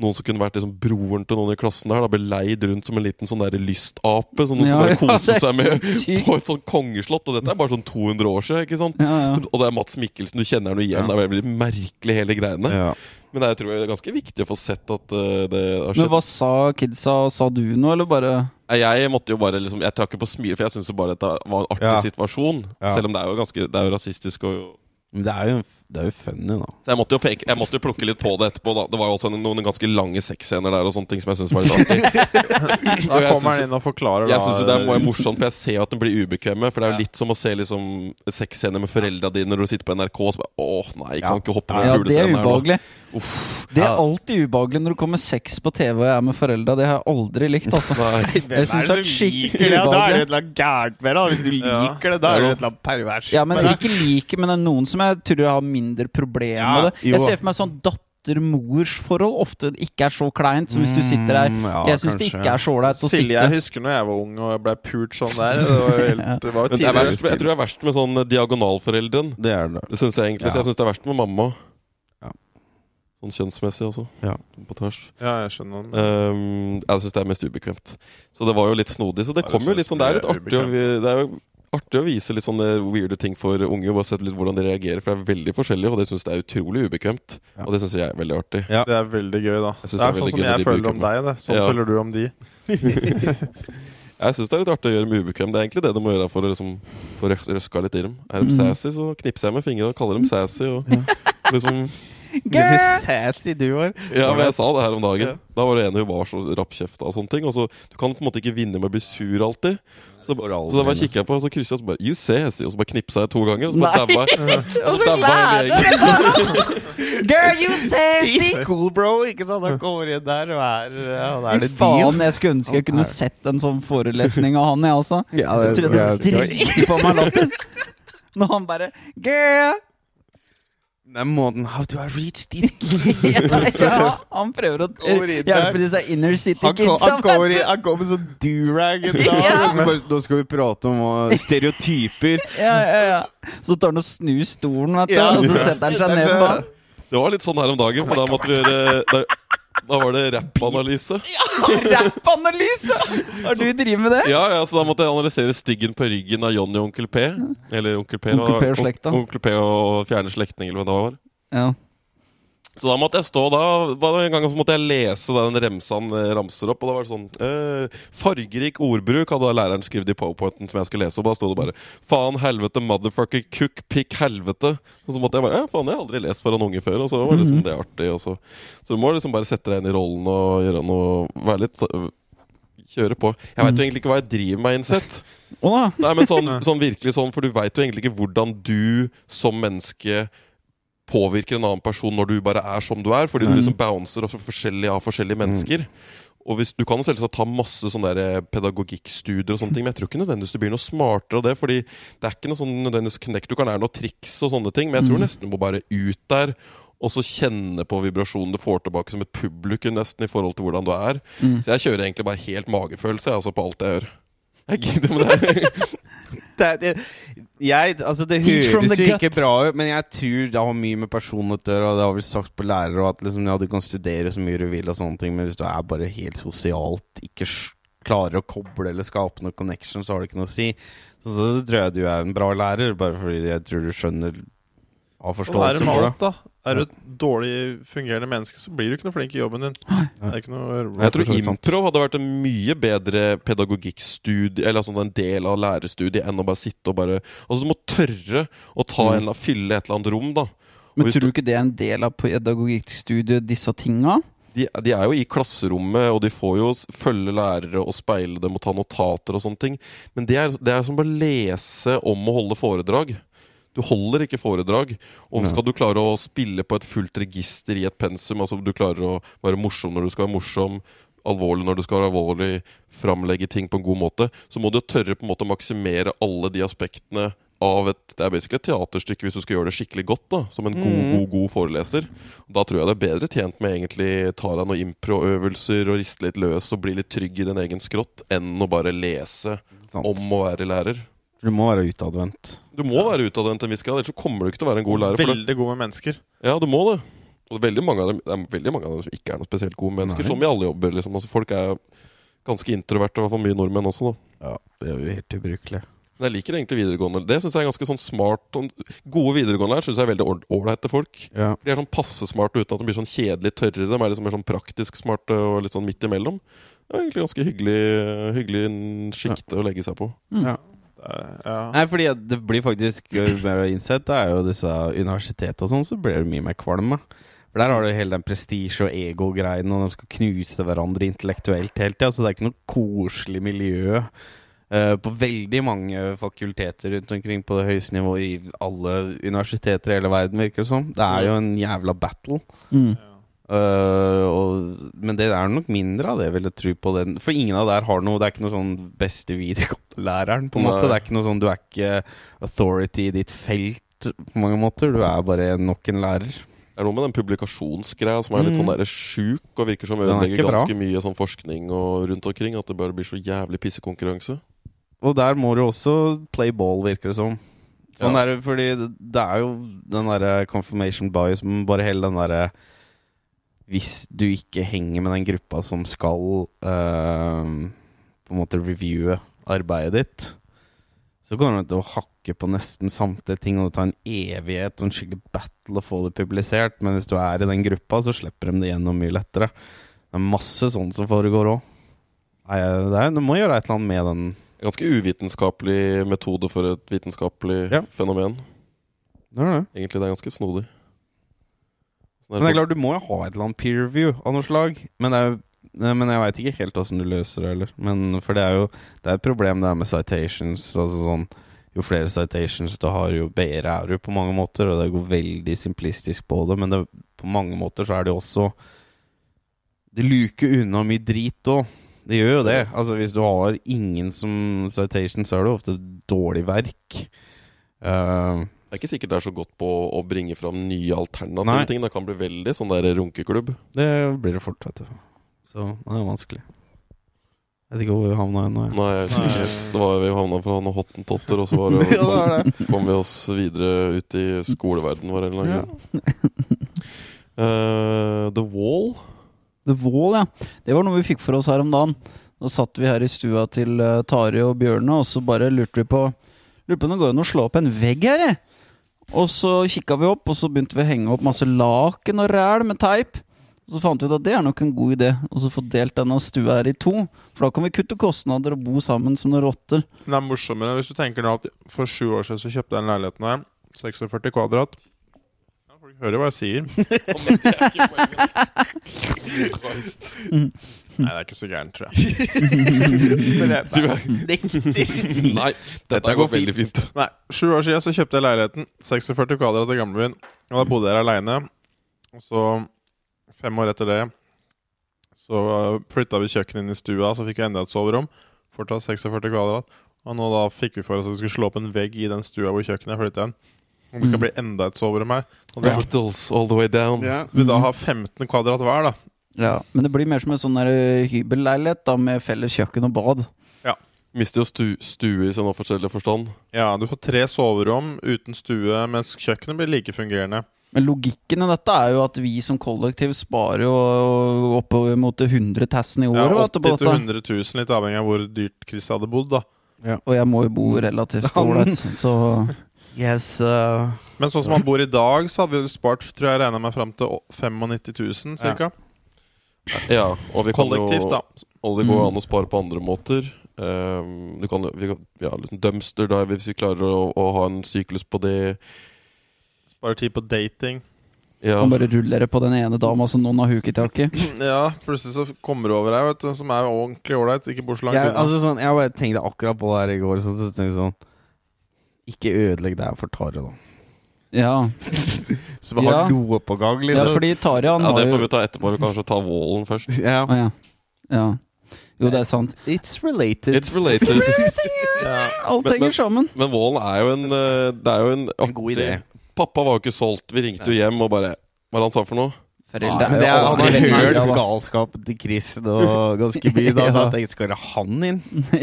noen som kunne vært liksom broren til noen i klassen her, da ble leid rundt som en liten sånn der lystape som noen Ja, skulle bare kose det er seg med på et sånt kongeslott. Og dette er bare sånn 200 år siden, ikke sant? Ja, ja. Og det er Mats Mikkelsen, du kjenner ham jo igjen. Det er veldig merkelig, hele greiene. Ja. Men det er, jeg tror jeg er ganske viktig å få sett at eh, det har skjedd. Men hva sa kidsa? Sa du noe, eller bare Jeg måtte jo bare liksom Jeg trakk jo på smil, for jeg syntes jo bare dette var en artig Ja. situasjon. Ja. Selv om det er jo ganske Det er jo rasistisk og Men det er jo, det er jo funny, da. Så jeg måtte jo peke, jeg måtte jo plukke litt på det etterpå. da Det var jo også noen, noen ganske lange sexscener der og sånne ting som jeg synes var litt artig. Da kommer han inn og forklarer Jeg syns det er morsomt, for jeg ser jo at den blir ubekvemme. For det er jo litt som å se liksom sexscener med foreldra dine når du sitter på NRK og så bare Åh, nei, jeg kan Ja. ikke hoppe Ja, med Ja, det er ubehagelig. Uff. Det er Ja. alltid ubehagelig når det kommer sex på TV og jeg er med foreldra. Det har jeg aldri likt, altså. Nei. Jeg synes det er skikkelig Da er det ubehagelig. et eller annet gærent med det. Hvis du Ja. liker det, da er det et eller annet pervers. Ja, men ikke like, men det er noen som jeg tror har mindre problemer Ja, med det. jo. Jeg ser for meg sånn datter-mors forhold ofte ikke er så kleint som hvis du sitter der. Mm, ja, Jeg syns det ikke er så ålreit å Silje, sitte jeg husker når jeg var ung og ble pult sånn der. Det var jo, helt, det var jo er tidligere. verst, jeg tror det er verst med sånn diagonalforeldren. Det er det. Det synes jeg egentlig. Så Ja. jeg syns det er verst med mamma. Ja. Sånn kjønnsmessig, altså. Ja. På tvers. Ja, jeg skjønner. um, jeg syns det er mest ubekvemt. Så det var jo litt snodig. Så det Ja, kommer jo litt sånn Det er litt artig det er jo artig å vise litt sånne weirde ting for unge. Bare se litt hvordan de reagerer, for det er veldig forskjellig, og det syns jeg er utrolig ubekvemt. Ja. Og det syns jeg er veldig artig. Ja. Det er veldig gøy, da. Det er, Det er sånn som jeg føler om deg. Det. Sånn Ja. føler du om de. Jeg syns det er litt artig å gjøre dem ubekvem. Det er egentlig det du må gjøre for å liksom få røska litt i dem. Er de Mm. sassy, så knipser jeg med fingrene og kaller dem sassy. Og liksom Litt sassy du var. Ja, men jeg sa det her om dagen. Ja. Da var det en hun var så rappkjefta og sånne ting. Og så, Du kan på en måte ikke vinne med å bli sur alltid. Så, så da bare kikka jeg på og så kryssa jeg og så bare You sassy. Og så bare knipsa jeg to ganger. Og så bare dabba jeg. Og så dabba hele gjengen. Girl, you sassy! Cool, bro! Ikke sant? Han kommer inn der og er Ja, da er det faen, jeg skulle ønske jeg kunne sett en sånn forelesning av han, jeg også. Ja, Jeg det- tror ja, det det var- driter på meg latter. Når han bare Girl! Den måten How do I reach dit? ja, han prøver å hjelpe disse inner city kidsa. han, kommer han kommer med sånn durag en dag. Ja. Nå skal vi prate om uh, stereotyper. Ja, ja, ja. Så tar han og snur stolen, vet du, Ja. og så setter han seg ned på. Det var litt sånn her om dagen, for da måtte vi gjøre Da, var det rappanalyse. Rappanalyse! Har du drevet med det? Ja, ja, så da måtte jeg analysere styggen på ryggen av Johnny og Onkel P. Eller Onkel P, Onkel P og slekta. Onkel P og fjerne slektning, eller hva det var. Ja. Så da måtte jeg stå da det En gang så måtte jeg lese da den remsa han eh, ramser opp. Og da var det sånn øh, Fargerik ordbruk hadde læreren skrevet i powerpointen som jeg skulle lese. Og da sto det bare Faen, helvete, motherfucker, cook, pick, helvete. Og så måtte jeg bare Ja, faen, jeg har aldri lest foran unge før. Og så var liksom det artig. Og så, så du må liksom bare sette deg inn i rollen og gjøre noe Være litt øh, Kjøre på. Jeg veit jo egentlig ikke hva jeg driver med, innsett. Nei, men sånn, sånn virkelig sånn, for du veit jo egentlig ikke hvordan du som menneske påvirker en annen person når du bare er som du er, fordi du Mm. liksom bouncer også forskjellig av forskjellige mennesker. Og hvis, Du kan selvsagt ta masse sånne der eh, pedagogikkstudier, og sånne ting, men jeg tror ikke nødvendigvis du blir noe smartere av det. fordi det er ikke noe sånn nødvendigvis knekk. Du kan lære noe triks og sånne ting, men jeg tror Mm. nesten du må bare ut der. Og så kjenne på vibrasjonen du får tilbake som et publikum, nesten, i forhold til hvordan du er. Mm. Så jeg kjører egentlig bare helt magefølelse altså, på alt jeg gjør. Jeg gidder med det. Det, det, jeg, altså det høres jo ikke bra ut, men jeg tror det har mye med personlighet å gjøre. Og det har vel sagt på lærere og at liksom, ja, du kan studere så mye du vil, og sånne ting men hvis du er bare helt sosialt ikke klarer å koble eller skape noen connection, så har det ikke noe å si. Så, så tror jeg du er en bra lærer, bare fordi jeg tror du skjønner Har er forståelse for det. alt, da. Er du et dårlig fungerende menneske, så blir du ikke noe flink i jobben din. Det er ikke noe Jeg tror for så vidt sant. impro hadde vært en mye bedre pedagogikkstudie Eller altså en del av lærerstudiet enn å bare sitte og bare Altså Du må tørre å ta Mm. en, fylle et eller annet rom, da. Men tror du- du ikke det er en del av pedagogikkstudiet, disse tinga? De, de er jo i klasserommet, og de får jo følge lærere og speile dem og ta notater og sånne ting. Men det er, det er som å lese om å holde foredrag. Du holder ikke foredrag. Og skal du klare å spille på et fullt register i et pensum, altså du klarer å være morsom når du skal være morsom, alvorlig når du skal være alvorlig, framlegge ting på en god måte, så må du tørre på en måte å maksimere alle de aspektene av et Det er basically et teaterstykke hvis du skal gjøre det skikkelig godt, da som en god, Mhm. god, god foreleser. Da tror jeg det er bedre tjent med egentlig ta deg noen improøvelser og riste litt løs og bli litt trygg i din egen skrott, enn å bare lese Sant. om å være lærer. Du må være utadvendt. Du må være utadvendt en viss grad, ellers så kommer du ikke til å være en god lærer. For det. Veldig god med mennesker. Ja, du må det. Og veldig mange av dem, det er veldig mange av dem som ikke er noe spesielt gode mennesker, Nei. som i alle jobber. liksom altså, Folk er ganske introverte, i hvert fall mye nordmenn også. da Ja, det er jo helt ubrukelig. Men jeg liker egentlig videregående. Det syns jeg er ganske sånn smart sånn, Gode videregående lærere syns jeg er veldig ålreite folk. Ja. De er sånn passe smarte uten at de blir sånn kjedelig tørre. De er liksom mer sånn praktisk smarte og litt sånn midt imellom. Det er egentlig ganske hyggelig Hyggelig sjikte å legge seg på. Mm. er- Ja. Nei, fordi det blir faktisk mer innsett, det er jo disse universitetene og sånn, så blir det mye mer kvalme. For der har du hele den prestisje- og ego-greien, og de skal knuse hverandre intellektuelt hele tida, så det er ikke noe koselig miljø Uh, på veldig mange fakulteter rundt omkring på det høyeste nivået i alle universiteter i hele verden, virker det som. Det er jo en jævla battle. Mm. Øh, og, men det er nok mindre av det, vil jeg tro på den. For ingen av der har noe Det er ikke noe sånn beste videregående-læreren, på en Nei. måte. Det er ikke noe sånn Du er ikke authority i ditt felt på mange måter. Du er bare nok en lærer. Det er noe med den publikasjonsgreia som er litt Mm. sånn der sjuk, og virker som er ødelegger bra. ganske mye sånn forskning og rundt omkring. At det bare blir så jævlig pissekonkurranse. Og der må du også play ball, virker det som. Sånn Ja. der, fordi det- det er jo den derre confirmation bias, men bare hele den derre Hvis du ikke henger med den gruppa som skal eh, på en måte reviewe arbeidet ditt, så kommer du til å hakke på nesten samtlige ting, og det tar en evighet og en skikkelig battle å få det publisert. Men hvis du er i den gruppa, så slipper de det gjennom mye lettere. Det er masse sånt som foregår òg. Du må gjøre et eller annet med den Ganske uvitenskapelig metode for et vitenskapelig Ja. fenomen. Det er det. Egentlig det er ganske snodig. Men det er klart, du må jo ha et eller annet peer review av noe slag. Men, det jo, men jeg veit ikke helt åssen du løser det heller. Men For det er jo Det er et problem det er med citations. Altså sånn Jo flere citations du har, jo bedre er du på mange måter. Og det går veldig simplistisk på det, men det, på mange måter så er det jo også Det luker unna mye drit òg. Det gjør jo det. Altså Hvis du har ingen som citations, så er det ofte dårlig verk. Eh, Jeg er ikke sikkert det er så godt på å bringe fram nye alternative Nei. ting. Det kan bli veldig sånn der runkeklubb. Det blir det fort, vet du. Så det er vanskelig. Jeg vet ikke hvor vi havna ennå. Nei, jeg ikke. Det var Vi havna fra noen hottentotter, og så var det, Ja, det det. kom vi oss videre ut i skoleverdenen vår. Eller noe. Uh, The Wall. The Wall, ja. Det var noe vi fikk for oss her om dagen. Da satt vi her i stua til uh, Tari og Bjørne, og så bare lurte vi på Lurer på om det går an å slå opp en vegg her, jeg. Og så kikka vi opp, og så begynte vi å henge opp masse laken og ræl med teip. Og så fant vi ut at det er nok en god idé å så få delt denne stua her i to. For da kan vi kutte kostnader og bo sammen som noen rotter. Men det er morsommere hvis du tenker nå at for sju år siden så kjøpte jeg den leiligheten her. 46 kvadrat. Ja, folk hører hva jeg sier. Nei, det er ikke så gærent, tror jeg. Du er Nei, dette går veldig fint. Nei, Sju år siden så kjøpte jeg leiligheten. 46 kvadrat i gamlebyen. Og da bodde jeg her aleine. Og så, fem år etter det, så flytta vi kjøkkenet inn i stua, så fikk jeg enda et soverom. Fortsatt 46 kvadrat. Og nå da fikk vi for oss at vi skulle slå opp en vegg i den stua hvor kjøkkenet flytta inn. Og det skal Mm. bli enda et soverom her. Og det, all the way down. Så vi da har 15 kvadrat hver, da. Ja, Men det blir mer som en sånn eh, hybelleilighet da, med felles kjøkken og bad. Ja. Mister jo stu, stue i sin offisielle forstand. Ja, du får tre soverom uten stue, mens kjøkkenet blir like fungerende. Men logikken i dette er jo at vi som kollektiv sparer jo oppimot 100 tassen i Ja, året. Ja, 80 til dette. 100 000, litt avhengig av hvor dyrt Chris hadde bodd, da. Og jeg må jo bo relativt ålreit, så Yes, uh, Men sånn som han bor i dag, så hadde vi spart tror jeg regna meg fram til 95 000 ca. Ja, og vi kan Kollektivt, jo, da. Og det går Mm. an å spare på andre måter. Um, du kan, vi kan, ja, liksom dumpster dive hvis vi klarer å, å ha en syklus på det. Spare tid på dating. Ja, man bare ruller det på den ene dama som noen har huket tak i. Ja, plutselig så kommer du over ei vet du, som er ordentlig ålreit. Ikke bor så langt jeg, unna. altså sånn, jeg bare tenkte akkurat på det her i går. Så, så så, sånn Ikke ødelegg det her for Tare, da. Ja, Så vi har Ja. noe på gang, ja liksom. fordi Tarjei han ja, har det får jo vi ta etterpå. Vi kan kanskje ta Wallen først. Ja. Å ja. ja. Jo, det er sant. It's related. It's related. Alt Men- henger men- sammen. Men Wallen er jo en eh, Det er jo en, En god idé. Pappa var jo ikke solgt. Vi ringte jo hjem og bare Hva var det han sa for noe? Foreldre Men er det jo aldri veldig hørt da. galskapen til Chris og ganske mye. Da, så Ja. jeg tenkte, skal det han inn?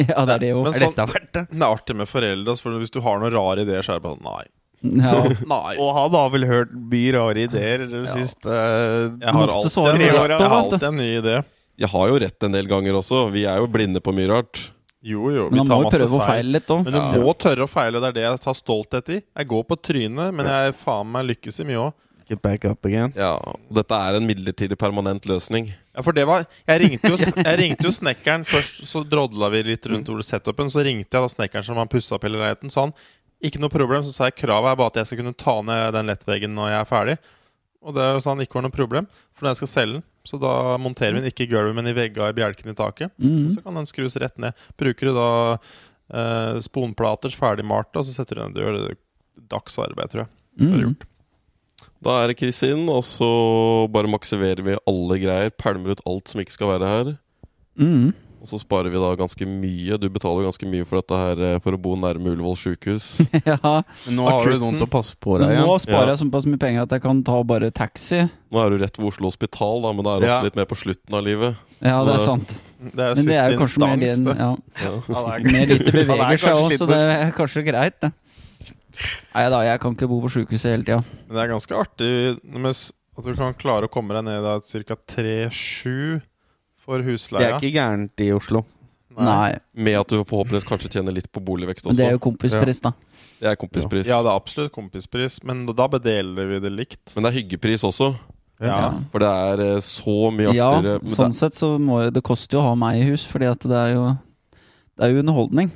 Ja, det er det jo. Men Er sånn- dette verdt det? Det er artig med foreldre, altså, for hvis du har noen rare ideer, så er det bare sånn Nei. Ja. Og han har vel hørt mye rare ideer de Ja. siste uh, Jeg har alltid, jeg har alltid en ny idé. Jeg har jo rett en del ganger også. Vi er jo blinde på mye rart. Jo, jo, vi Men man tar må jo prøve å feile litt òg. Men du Ja. må tørre å feile, det er det jeg tar stolthet i. Jeg går på trynet, men jeg faen meg lykkes i mye òg. Get back up again. Ja, og Dette er en midlertidig, permanent løsning. Ja, for det var Jeg ringte jo, jeg ringte jo snekkeren først, så drodla vi litt rundt hvor setupen. Så ringte jeg da snekkeren som han pussa opp hele leiligheten. Sa han ikke noe problem. Så sa jeg kravet er bare at jeg skal kunne ta ned den lettveggen når jeg er ferdig. Og det sa han ikke var noe problem, for når jeg skal selge den. Så da monterer vi den ikke i gulvet, men i vegga i bjelken i taket. Mm. Så kan den skrus rett ned. Bruker du da eh, sponplater ferdigmalte, og så setter du den Du gjør Det er dagsarbeid, tror jeg. Det er Mm. gjort. Da er det Chris inn, og så bare maksiverer vi alle greier. Pælmer ut alt som ikke skal være her. Mm. Og så sparer vi da ganske mye. Du betaler jo ganske mye for dette her eh, for å bo nærme Ullevål sjukehus. ja. Men nå har du noen til å passe på deg igjen. nå sparer Ja. jeg såpass mye penger at jeg kan ta bare taxi. Nå er du rett ved Oslo Hospital, da, men da er du Ja. litt mer på slutten av livet. Ja, det er sant. Det er Men det er jo kanskje mer det. ja. Ja. Mer lite er beveger seg òg, så det er kanskje greit, det. Nei da, jeg kan ikke bo på sjukehuset hele tida. Men det er ganske artig at du kan klare å komme deg ned i ca. 3-7 for Det er ikke gærent i Oslo. Nei, Med at du forhåpentligvis kanskje tjener litt på boligvekst men også. det er jo kompispris, da. Det er kompispris. Ja, det er absolutt kompispris, men da bedeler vi det likt. Men det er hyggepris også. Ja. For det er eh, så mye Ja, artigere. Ja, sånn sett så må det koster jo å ha meg i hus, fordi at det er jo Det er jo underholdning.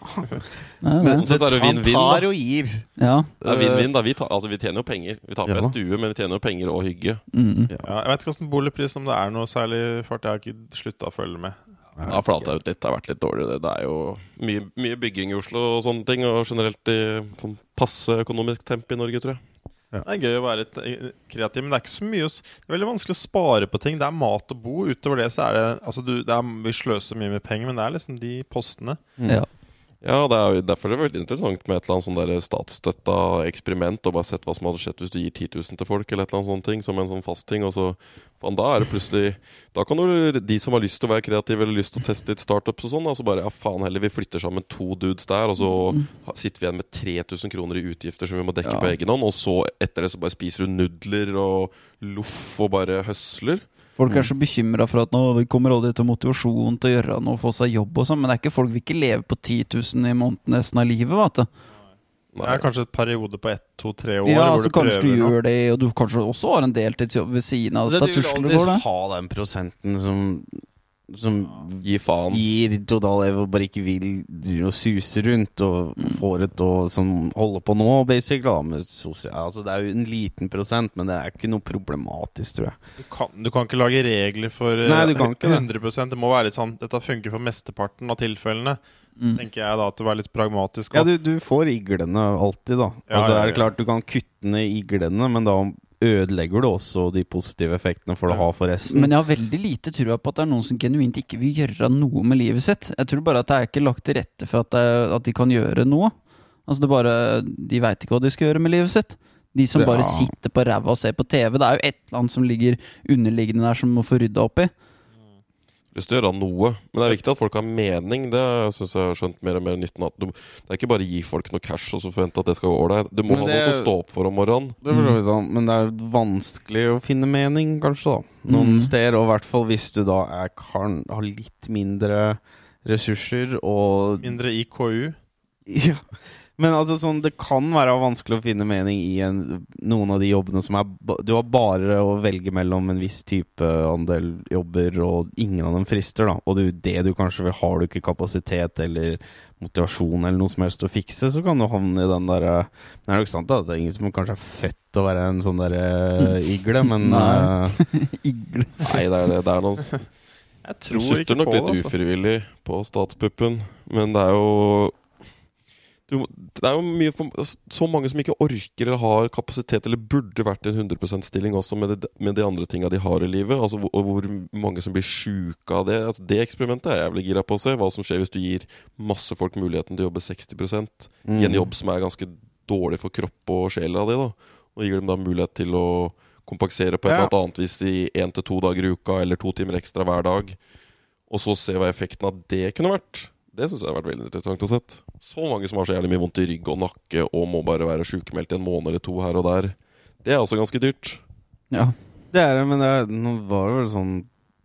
Det er Men det. vin, Han tar og gir. Ja. Det er vinn-vinn, da. Vi, tar, altså, vi tjener jo penger. Vi tar Ja en stue, men vi tjener jo penger og hygge. Mm. Ja, jeg vet ikke åssen boligpris om det er noe særlig fart. Jeg har ikke slutta å følge med. Det har flata ut litt. Det har vært litt dårlig. Det, det er jo mye, mye bygging i Oslo og sånne ting. Og generelt i sånn passe økonomisk tempo i Norge, tror jeg. Det er gøy å være litt eh, kreativ, men det er ikke så mye Det er veldig vanskelig å spare på ting. Det er mat og bo. Utover det så er det Altså, du, det er, vi sløser mye med penger, men det er liksom de postene. ja. Ja, det er jo derfor er det veldig interessant med et eller annet sånn der statsstøtta eksperiment, og bare sett hva som hadde skjedd hvis du gir 10 000 til folk, eller et eller annet sånt ting, som en sånn fast ting, og så faen, da er det plutselig Da kan jo de som har lyst til å være kreative, eller lyst til å teste litt startups og sånn, altså bare ja, faen heller, vi flytter sammen to dudes der, og så sitter vi igjen med 3000 kroner i utgifter som vi må dekke Ja. på egen hånd, og så etter det så bare spiser du nudler og loff og bare høsler. Folk er så bekymra for at nå, det kommer aldri til motivasjon til å gjøre noe, få seg jobb og sånn, men det er ikke folk vil ikke leve på 10 000 i måneden resten av livet, vet du. Det er kanskje et periode på ett, to, tre år Ja, hvor så du kanskje du prøver gjør det, og du kanskje også har en deltidsjobb ved siden av. det. Da du vil alltid ha den prosenten som som gir faen. gir total ev og bare ikke vil å suse rundt og får et og som holder på nå, basically. Da, med sosial, altså, det er jo en liten prosent, men det er ikke noe problematisk, tror jeg. Du kan, du kan ikke lage regler for eh, Nei, du kan ikke 100% Det må være litt sånn Dette funker for mesteparten av tilfellene. Mm. Tenker jeg da at det var litt pragmatisk. Ja, du, du får iglene alltid, da. Ja, altså ja, er ja. det klart Du kan kutte ned iglene, men da ødelegger du også de positive effektene for å ha for resten. Men jeg har veldig lite trua på at det er noen som genuint ikke vil gjøre noe med livet sitt. Jeg tror bare at det er ikke lagt til rette for at, det, at de kan gjøre noe. Altså det bare De veit ikke hva de skal gjøre med livet sitt. De som bare Ja. sitter på ræva og ser på TV. Det er jo et eller annet som ligger underliggende der som må få rydda opp i. lyst til å gjøre noe. Men det er viktig at folk har mening. Det syns jeg har skjønt mer og mer nytten av. Det er ikke bare å gi folk noe cash og så forvente at det skal gå ålreit. Du må det, ha noe å stå opp for om morgenen. Det er sånn, men det er vanskelig å finne mening, kanskje, da. Noen Mm. steder, og i hvert fall hvis du da er, kan har litt mindre ressurser og Mindre IKU. Ja. Men altså sånn, det kan være vanskelig å finne mening i en, noen av de jobbene som er Du har bare å velge mellom en viss type andel jobber, og ingen av dem frister, da. Og du, det du kanskje vil, har du ikke kapasitet eller motivasjon eller noe som helst å fikse, så kan du havne i den derre det er nok sant, da. Det er ingen som kanskje er født til å være en sånn derre igle, men Nei. eh, Igle. Nei, det er, det, det er noe Jeg Du sutter nok på litt. Altså. ufrivillig på statspuppen, men det er jo du, Det er jo mye for, så mange som ikke orker eller har kapasitet, eller burde vært i en 100 %-stilling også med, det, med de andre tinga de har i livet. Altså, og hvor mange som blir sjuke av det. Altså, det eksperimentet er jeg jævlig gira på å se. Hva som skjer hvis du gir masse folk muligheten til å jobbe 60% i en mm. jobb som er ganske dårlig for kropp og sjel av det. da Og gir dem da mulighet til å kompensere på et Ja. eller annet annet vis i én til to dager i uka, eller to timer ekstra hver dag. Og så se hva effekten av det kunne vært. Det syns jeg har vært veldig interessant å sett. Så mange som har så jævlig mye vondt i rygg og nakke og må bare være sjukmeldt i en måned eller to her og der. Det er også ganske dyrt. Ja. Det er det, men det er, nå var det vel sånn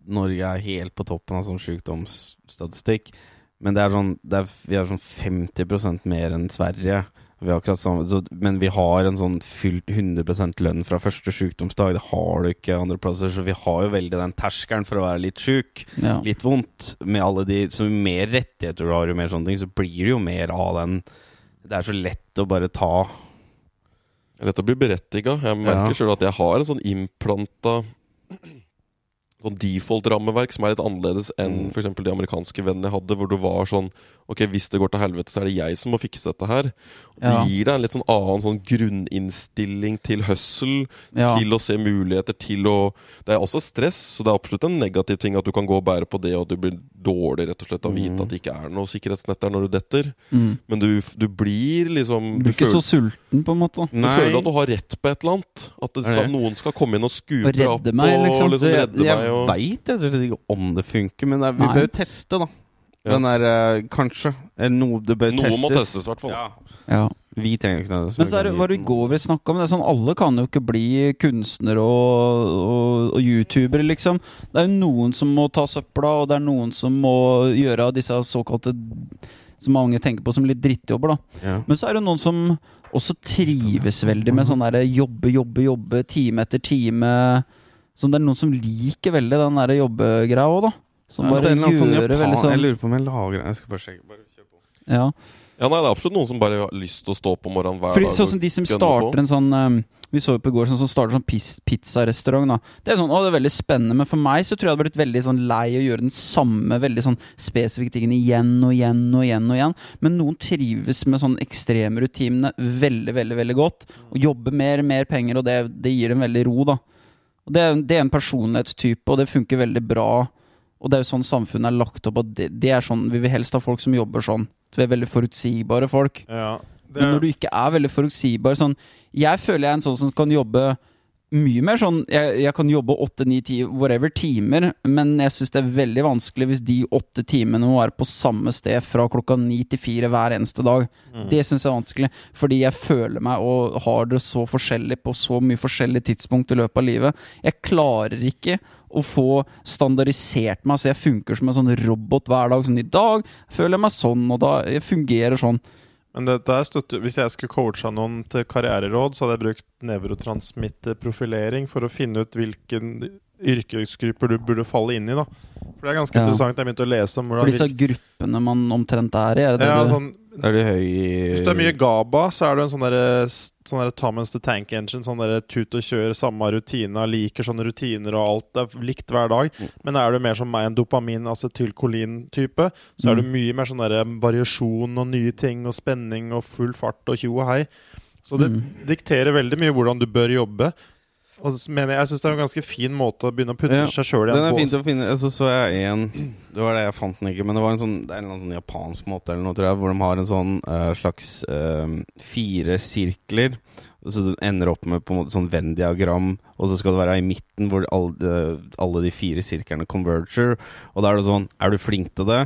Norge er helt på toppen av sånn sjukdomsstatistikk. Men det er sånn, det er, vi er sånn 50% mer enn Sverige. Vi akkurat samme, så, men vi har en sånn fylt 100 lønn fra første sykdomsdag. Det har du ikke andre plasser, så vi har jo veldig den terskelen for å være litt sjuk. ja. Litt vondt. Med alle de Så jo mer rettigheter du har, jo mer sånne ting, så blir det jo mer av den Det er så lett å bare ta Lett å bli berettiga. Jeg merker Ja. selv at jeg har en sånn innplanta Sånn default-rammeverk som er litt annerledes enn Mm. eksempel de amerikanske vennene jeg hadde, hvor du var sånn Ok, hvis det går til helvete, så er det jeg som må fikse dette her. Det Ja. gir deg en litt sånn annen sånn grunninnstilling til hustle, Ja. til å se muligheter, til å Det er også stress, så det er absolutt en negativ ting at du kan gå og bære på det, og at du blir dårlig rett og slett av å vite Mm. at det ikke er noe sikkerhetsnett der når du detter. Mm. Men du, du blir liksom Du blir ikke føler, så sulten, på en måte. Du du føler at du har rett på et eller annet. At det skal, noen skal komme inn og skupe deg opp meg, og liksom. redde jeg jeg meg. Og, veit rett og slett ikke om det funker, men det er, vi Nei. bør jo teste, da. Ja. Den er uh, Kanskje. Eller noe det bør Noe testes. må testes, i hvert fall. Ja. Ja. Vi trenger ikke det. Men så er det hva du i går vi snakke om. Det er sånn, Alle kan jo ikke bli kunstnere og, og, og youtubere, liksom. Det er jo noen som må ta søpla, og det er noen som må gjøre disse såkalte Som mange tenker på som litt drittjobber, da. Ja. Men så er det noen som også trives veldig med sånn derre jobbe, jobbe, jobbe, time etter time. Så det er noen som liker veldig den derre jobbegreia òg, da. Som bare ja, sånn gjør det veldig sånn Jeg sånn lurer på om jeg lager Jeg skal bare sjekke. Bare kjør på. Ja. Ja, nei, Det er absolutt noen som bare har lyst til å stå på morgenen hver Fordi dag. sånn som de som starter på. en sånn um, Vi så jo på i går sånn som starter sånn pizzarestaurant. Det er sånn, å det er veldig spennende, men for meg så tror jeg det hadde blitt veldig sånn lei å gjøre den samme veldig sånn spesifikke tingen igjen og igjen og igjen. og igjen Men noen trives med sånn ekstreme rutinene veldig, veldig veldig godt. Og jobber mer, mer penger, og det, det gir dem veldig ro, da. Og det, det er en personlighetstype, og det funker veldig bra. Og det er jo sånn samfunnet er lagt opp, og det, det er sånn vi vil helst ha folk som jobber sånn. Så vi er veldig forutsigbare folk. Ja, det Men når du ikke er veldig forutsigbar sånn, Jeg føler jeg er en sånn som kan jobbe mye mer sånn Jeg, jeg kan jobbe åtte, ni, ti, whatever timer, men jeg syns det er veldig vanskelig hvis de åtte timene må være på samme sted fra klokka ni til fire hver eneste dag. Mm. Det syns jeg er vanskelig, fordi jeg føler meg og har det så forskjellig på så mye forskjellige tidspunkt i løpet av livet. Jeg klarer ikke å få standardisert meg så jeg funker som en sånn robot hver dag. Sånn i dag føler jeg meg sånn, og da jeg fungerer sånn. Men det, er støtte, Hvis jeg skulle coacha noen til karriereråd, så hadde jeg brukt nevrotransmitterprofilering for å finne ut hvilken yrkesgrupper du burde falle inn i. da For Det er ganske Ja. interessant. Jeg begynte å lese om For disse gruppene man omtrent er i, er det det ja, det, sånn, Er det høy Hvis du er mye GABA, så er du en sånn derre sånn Thomas the Tank Engine. Sånn derre tut og kjør, samme rutine, liker sånne rutiner og alt Det er likt hver dag. Mm. Men er du mer som meg, en dopamin, acetylkolin-type, så er du Mm. mye mer sånn derre variasjon og nye ting og spenning og full fart og tjo og hei. Så det Mm. dikterer veldig mye hvordan du bør jobbe. Og mener jeg, syns det er en ganske fin måte å begynne å putte Ja, seg sjøl i Den er fint å finne. Så så jeg en Det var det jeg fant den ikke, men det var en sånn Det er en sånn japansk måte eller noe, tror jeg, hvor de har en sånn uh, slags uh, fire sirkler. Og så du ender opp med på en måte sånn Venn-diagram, og så skal det være i midten hvor alle, alle de fire sirklene converger. Og da er det sånn Er du flink til det?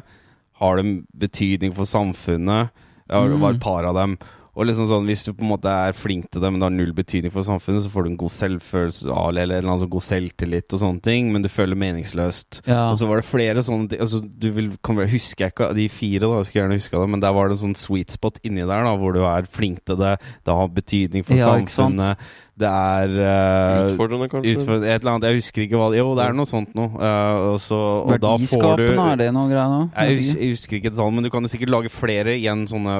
Har det betydning for samfunnet? Ja, det var et Mm. par av dem. Og liksom sånn, Hvis du på en måte er flink til det, men det har null betydning for samfunnet, så får du en god selvfølelse av eller en eller annen sånn god selvtillit og sånne ting, men du føler meningsløst. Ja. Og så var det flere sånne ting altså, Du vil, kan vel, huske jeg ikke de fire, da, jeg skulle gjerne huska det, men der var det en sånn sweet spot inni der, da, hvor du er flink til det, det har betydning for Ja, samfunnet, det er uh, Utfordrende, kanskje? Utfordrende, et eller annet, Jeg husker ikke hva Jo, det er noe sånt noe. Uh, og, så, og da får du Verdiskapende, er det noe greier nå? jeg, jeg husker ikke detaljen, men du kan jo sikkert lage flere igjen sånne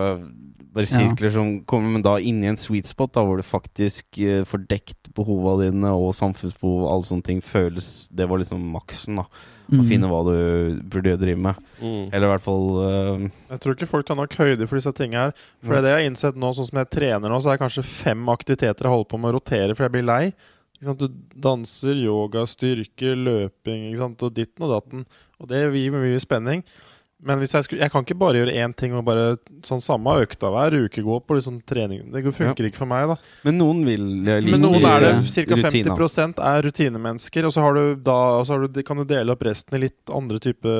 bare Ja. sirkler som kommer, men da inni en sweet spot, da hvor du faktisk uh, får dekt behova dine og samfunnsbehov og alle sånne ting, føles Det var liksom maksen, da. Å Mm. finne hva du burde drive med. Mm. Eller i hvert fall uh, Jeg tror ikke folk tar nok høyde for disse tingene her. For det det jeg har innsett nå, sånn som jeg trener nå, så er det kanskje fem aktiviteter jeg holder på med å rotere, for jeg blir lei. Ikke sant? Du danser, yoga, styrke, løping ikke sant? og ditten og datten. Og det gir mye spenning. Men hvis jeg, skulle, jeg kan ikke bare gjøre én ting og bare sånn samme økta hver uke gå på liksom trening. Det funker ikke for meg, da. Men noen vil eh, like Men noen er det. eh, Ca. 50% er rutinemennesker. Og så, har du da, og så har du, kan du dele opp resten i litt andre type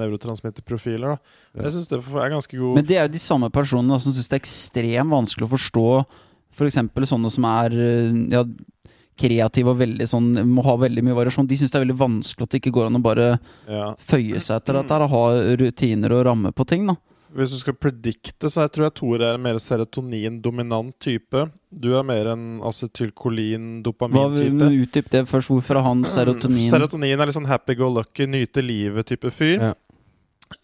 nevrotransmitterprofiler. Da. Ja. Jeg syns det er ganske god Men det er jo de samme personene da, som syns det er ekstremt vanskelig å forstå f.eks. sånne som er eh, ja, kreative og veldig sånn må ha veldig mye variasjon. De syns det er veldig vanskelig at det ikke går an å bare ja. føye seg etter dette her og ha rutiner og ramme på ting. da Hvis du skal predikte, så jeg tror jeg Tore er en mer serotonin-dominant type. Du er mer en acetylkolin-dopamin-type. Utdyp det først. Hvorfor har han serotonin? Serotonin er litt sånn happy-go-lucky, nyte livet-type fyr. Ja.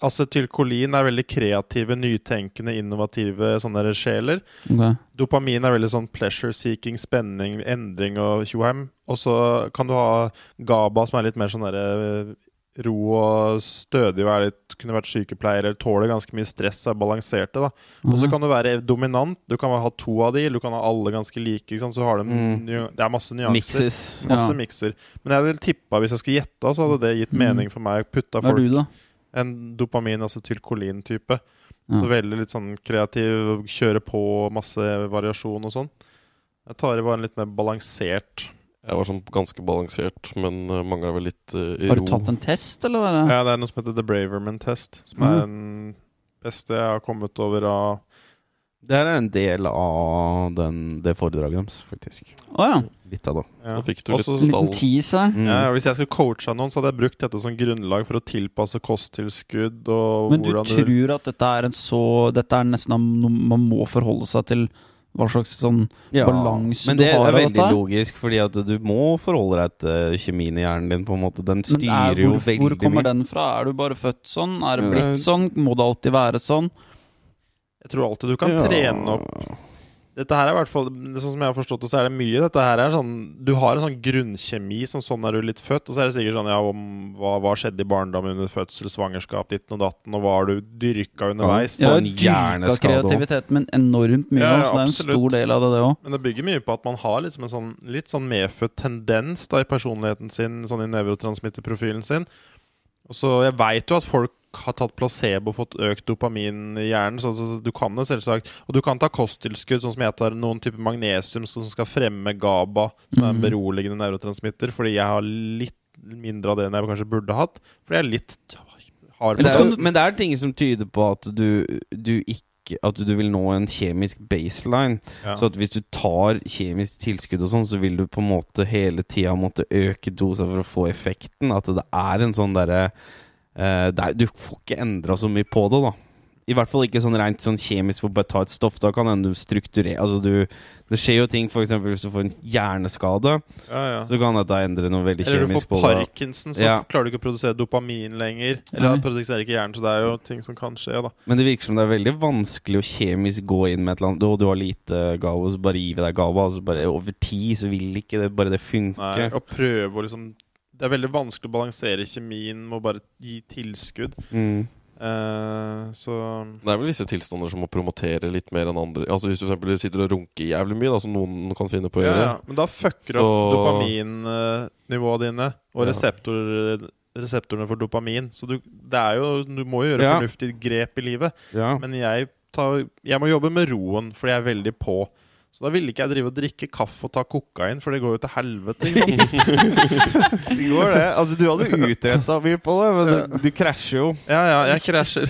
Acetylkolin er veldig kreative, nytenkende, innovative sånne sjeler. Okay. Dopamin er veldig sånn pleasure-seeking, spenning, endring og tjoheim. Og så kan du ha GABA, som er litt mer sånn derre ro og stødig og er litt, kunne vært sykepleier eller tåler ganske mye stress og er balanserte. da Og så Mhm. kan du være dominant. Du kan ha to av de, du kan ha alle ganske like. Ikke sant? Så har du Mm. Det er masse nyanser. Mixes. Masse Ja. mikser. Men jeg vil tippa, hvis jeg skulle gjette, så hadde det gitt Mm. mening for meg. Putta Hva er folk du, da? En dopamin, altså tylkolin-type. Ja. Så veldig litt sånn kreativ, kjøre på, masse variasjon og sånn. Jeg tar i bare en litt mer balansert Jeg var sånn ganske balansert, men uh, mangla vel litt uh, ro. Har du tatt en test, eller? hva er det? Ja, det er noe som heter The Braverman-test. Som er den beste jeg har kommet over av Det her er en del av den, det foredraget deres, faktisk. Å ja. Litt av det. ja. Da fikk du litt Også- stall. liten tease her. Mm. Ja, Hvis jeg skulle coacha noen, så hadde jeg brukt dette som grunnlag for å tilpasse kosttilskudd. Og Men du tror at dette er en så Dette er nesten noe man må forholde seg til hva slags sånn Ja, balanse Men det er veldig logisk, fordi at du må forholde deg til kjemien i hjernen din. på en måte Den styrer er, jo veldig mye. hvor kommer den fra? Er du bare født sånn? Er det blitt sånn? Må det alltid være sånn? Jeg tror alltid du kan Ja. trene opp Dette her er i hvert fall Sånn som jeg har forstått det, så er det mye. Dette her er sånn Du har en sånn grunnkjemi som sånn er du litt født, og så er det sikkert sånn ja, om hva, hva skjedde i barndommen under fødsel, svangerskap, ditten og datten, og hva har du dyrka underveis? Ja. En dyrka kreativiteten min enormt mye, Ja, ja, så det er en stor del av det, det òg. Men det bygger mye på at man har liksom en sånn, litt sånn medfødt tendens da, i personligheten sin, sånn i nevrotransmitterprofilen sin. Og så Jeg veit jo at folk har tatt placebo og fått økt dopamin i hjernen. Så, så, så du kan det selvsagt Og du kan ta kosttilskudd, sånn som jeg tar noen type magnesium som skal fremme GABA, som er en Mhm. beroligende nevrotransmitter, fordi jeg har litt mindre av det enn jeg kanskje burde hatt. Fordi jeg er litt hard Men på det, er, men det er ting som tyder på at du, du ikke At du vil nå en kjemisk baseline. Ja. Så at hvis du tar kjemisk tilskudd og sånn, så vil du på en måte hele tida måtte øke dosa for å få effekten. At det er en sånn derre er- Du får ikke endra så mye på det, da. I hvert fall ikke sånn rent sånn kjemisk for å bare ta et stoff. Da kan hende du strukturere Altså du Det skjer jo ting, f.eks. hvis du får en hjerneskade, Ja, ja. så kan dette endre noe veldig Eller du kjemisk får på det. parkinson, så Ja. klarer du ikke å produsere dopamin lenger. Eller Nei. produserer ikke hjernen, så det er jo ting som kan skje, da. Men det virker som det er veldig vanskelig å kjemisk gå inn med et eller annet. Du, du har lite gave, og så bare gi deg gava. Altså bare over tid så vil ikke det bare det funke. Nei, og prøve å liksom Det er veldig vanskelig å balansere kjemien med å bare gi tilskudd. Mm. Uh, så Det er vel visse tilstander som må promotere litt mer enn andre. Altså Hvis du for eksempel sitter og runker jævlig mye, da som noen kan finne på å ja, gjøre. ja. Men da fucker du Så- opp dopaminnivået dine og Ja. reseptor, reseptorene for dopamin. Så du, det er jo, du må jo gjøre Ja. fornuftige grep i livet. Ja. Men jeg, tar, jeg må jobbe med roen, fordi jeg er veldig på. Så da ville ikke jeg drive og drikke kaffe og ta kokain, for det går jo til helvete. Det går det. Altså, du hadde utretta mye på det, men du, du krasjer jo. Ja, ja, jeg krasjer.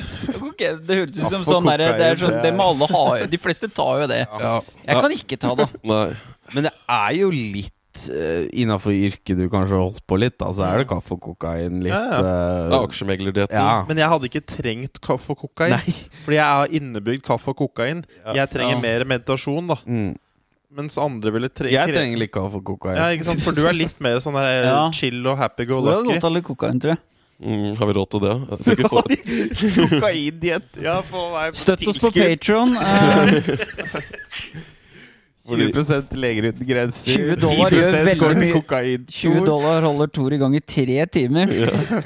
Okay, det høres ut som sånn der, det, er sånn, det må alle ha. De fleste tar jo det. Jeg kan ikke ta det. Nei. Men det er jo litt uh, innafor yrket du kanskje har holdt på litt, da. Så er det kaffe og kokain litt Ja, ja. Uh, eh, aksjemeglerdieten. ja. Men jeg hadde ikke trengt kaffe og kokain. Nei. Fordi jeg har innebygd kaffe og kokain. Jeg trenger Ja. mer meditasjon, da. Mm. Mens andre ville trenge Jeg trenger litt kaffe og kokain. Ja, ikke sant? For du er litt mer sånn der Ja. chill og happy go lucky. Du lucky. godt av litt kokain, tror jeg. Mm, har vi råd til det? Kokaindiett. Ja, Støtt oss på. Patron. Eh, 20 Leger uten grenser. 20 dollar gjør 10% veldig går til mye. kokain. 20 dollar holder Tor i gang i tre timer. Ja.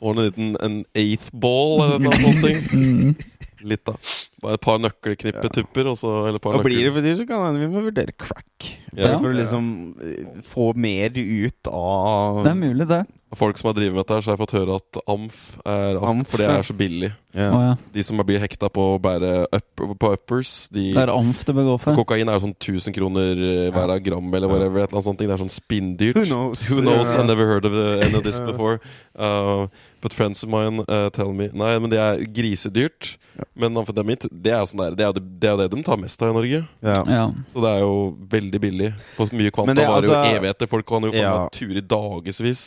Får en liten en eighth ball eller noe sånt. Mm. Litt, da. Bare et par nøkkelknippetupper, og så Eller par Og blir det for dyrt, så kan hende vi må vurdere crack. Ja. Bare for å liksom eh, få mer ut av Det er mulig, det. Folk som har drevet med dette, så har jeg fått høre at amf er amf, Amf, for det er så billig. Yeah. Oh, ja. De som blir hekta på å bære up, på uppers, de Det er amf det bør gå for. Kokain er jo sånn 1000 kroner hver av gram, eller whatever. Et eller annet sånt. Det er sånn spinndyrt. Who knows? Who knows? Yeah. I never heard of any of this before. Uh, but friends of mine uh, tell me Nei, men det er grisedyrt. Men amfetamin, det er jo sånn der, det er det, det er det de tar mest av i Norge. Ja. Ja. Så det er jo veldig billig. For mye kvanta varer det, varer jo altså- evigheter. Folk kan jo faen Ja. meg ture i dagevis.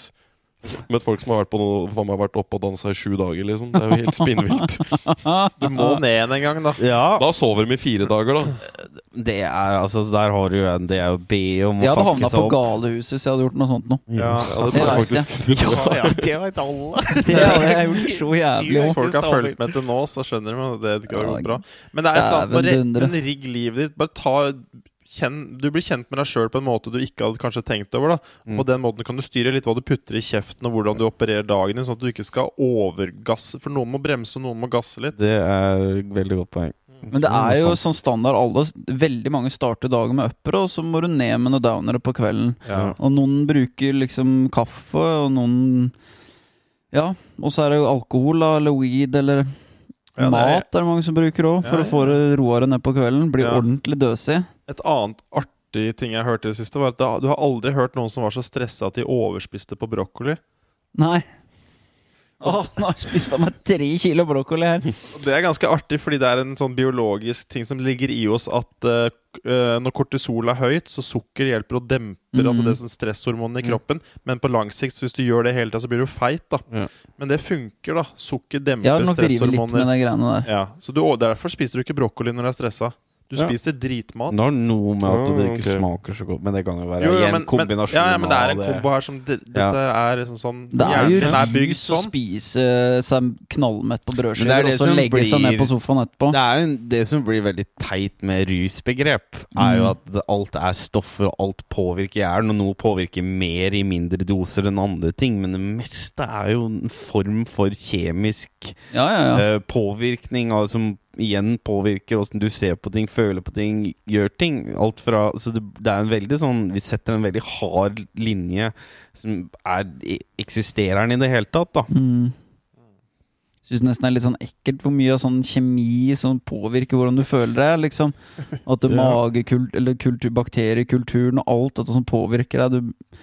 Med folk som har vært på noe Faen meg vært oppe og dansa i sju dager, liksom. Det er jo helt spinnvilt. Du må ned en gang, da. ja. Da sover de i fire dager, da. Det er altså Der har du jo en Det er jo be om å Jeg hadde havna på galehuset hvis jeg hadde gjort noe sånt nå. Ja. Ja, det tror jeg faktisk. Ja, ja, det veit alle. Det hadde jeg gjort så jævlig Hvis folk har fulgt med til nå, så skjønner de at det ikke har gått bra. Men det er et eller annet med å rigg livet ditt. Bare ta kjenn, du blir kjent med deg sjøl på en måte du ikke hadde kanskje tenkt over. da Mm. På den måten kan du styre litt hva du putter i kjeften, og hvordan du opererer dagen din, sånn at du ikke skal overgasse. For noen må bremse, og noen må gasse litt. Det er et veldig godt poeng. Men det er jo sånn standard alle Veldig mange starter dagen med uppere, og så må du ned med noen downere på kvelden. Ja. Og noen bruker liksom kaffe, og noen Ja, og så er det jo alkohol, da, eller weed, eller Ja, det er- mat er det mange som bruker òg, for Ja, å få det roere ned på kvelden. Bli Ja. ordentlig døsig. Et annet artig ting jeg hørte i det siste, var at du har aldri hørt noen som var så stressa at de overspiste på brokkoli. Nei. Åh, nå har jeg spist på meg tre kilo brokkoli her. Det er ganske artig, fordi det er en sånn biologisk ting som ligger i oss at uh, når kortisol er høyt, så sukker hjelper og demper Mm. altså det sånn stresshormonene i kroppen. Men på lang sikt, så hvis du gjør det hele tida, så blir du feit. da Ja. Men det funker, da. Sukker demper med stresshormoner. Ja, så du, Derfor spiser du ikke brokkoli når du er stressa. Du Ja. spiser dritmat. Det har noe med at det ikke okay. smaker så godt, men det kan jo være Jo, jo, men, men, kombinasjon ja, ja, men det er en kombo her som det, Ja. Dette er sånn, sånn Det er jo rus å sånn. spise seg knallmett på er brødskiver, og så som legge seg ned på sofaen etterpå. Det er jo det som blir veldig teit med rusbegrep, er jo Mm. at alt er stoffer, og alt påvirker hjernen, og noe påvirker mer i mindre doser enn andre ting, men det meste er jo en form for kjemisk Ja, ja, ja. Uh, påvirkning, av, som igjen påvirker åssen du ser på ting, føler på ting, gjør ting. Alt fra Så det, det er en veldig sånn Vi setter en veldig hard linje som er Eksisterer den i det hele tatt, da? Mm. Syns nesten det er litt sånn ekkelt hvor mye av sånn kjemi som påvirker hvordan du føler deg. liksom At det Ja. magekult, eller kultur, bakteriekulturen og alt dette som påvirker deg. Du,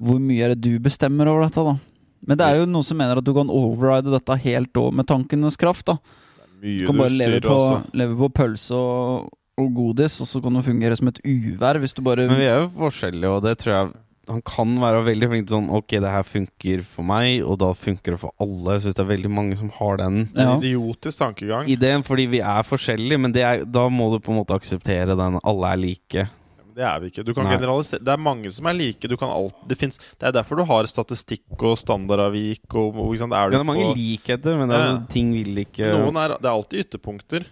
hvor mye er det du bestemmer over dette, da? Men det er jo noen som mener at du kan override dette helt òg med tankenes kraft. da Mye Du kan bare leve på, leve på pølse og, og godis, og så kan det fungere som et uvær hvis du bare Men vi er jo forskjellige, og det tror jeg han kan være veldig flink til sånn Ok, det her funker for meg, og da funker det for alle. Jeg syns det er veldig mange som har den Ja. En idiotisk tankegang. ideen, fordi vi er forskjellige. Men det er, da må du på en måte akseptere den. Alle er like. Det er vi ikke. Du kan Nei. generalisere. Det er mange som er like. Du kan alt, det, finnes, det er derfor du har statistikk og standardavvik. Og, og, ikke sant? Er Det er mange på, likheter, men det er, Ja. ting vil ikke noen er, det er alltid ytterpunkter.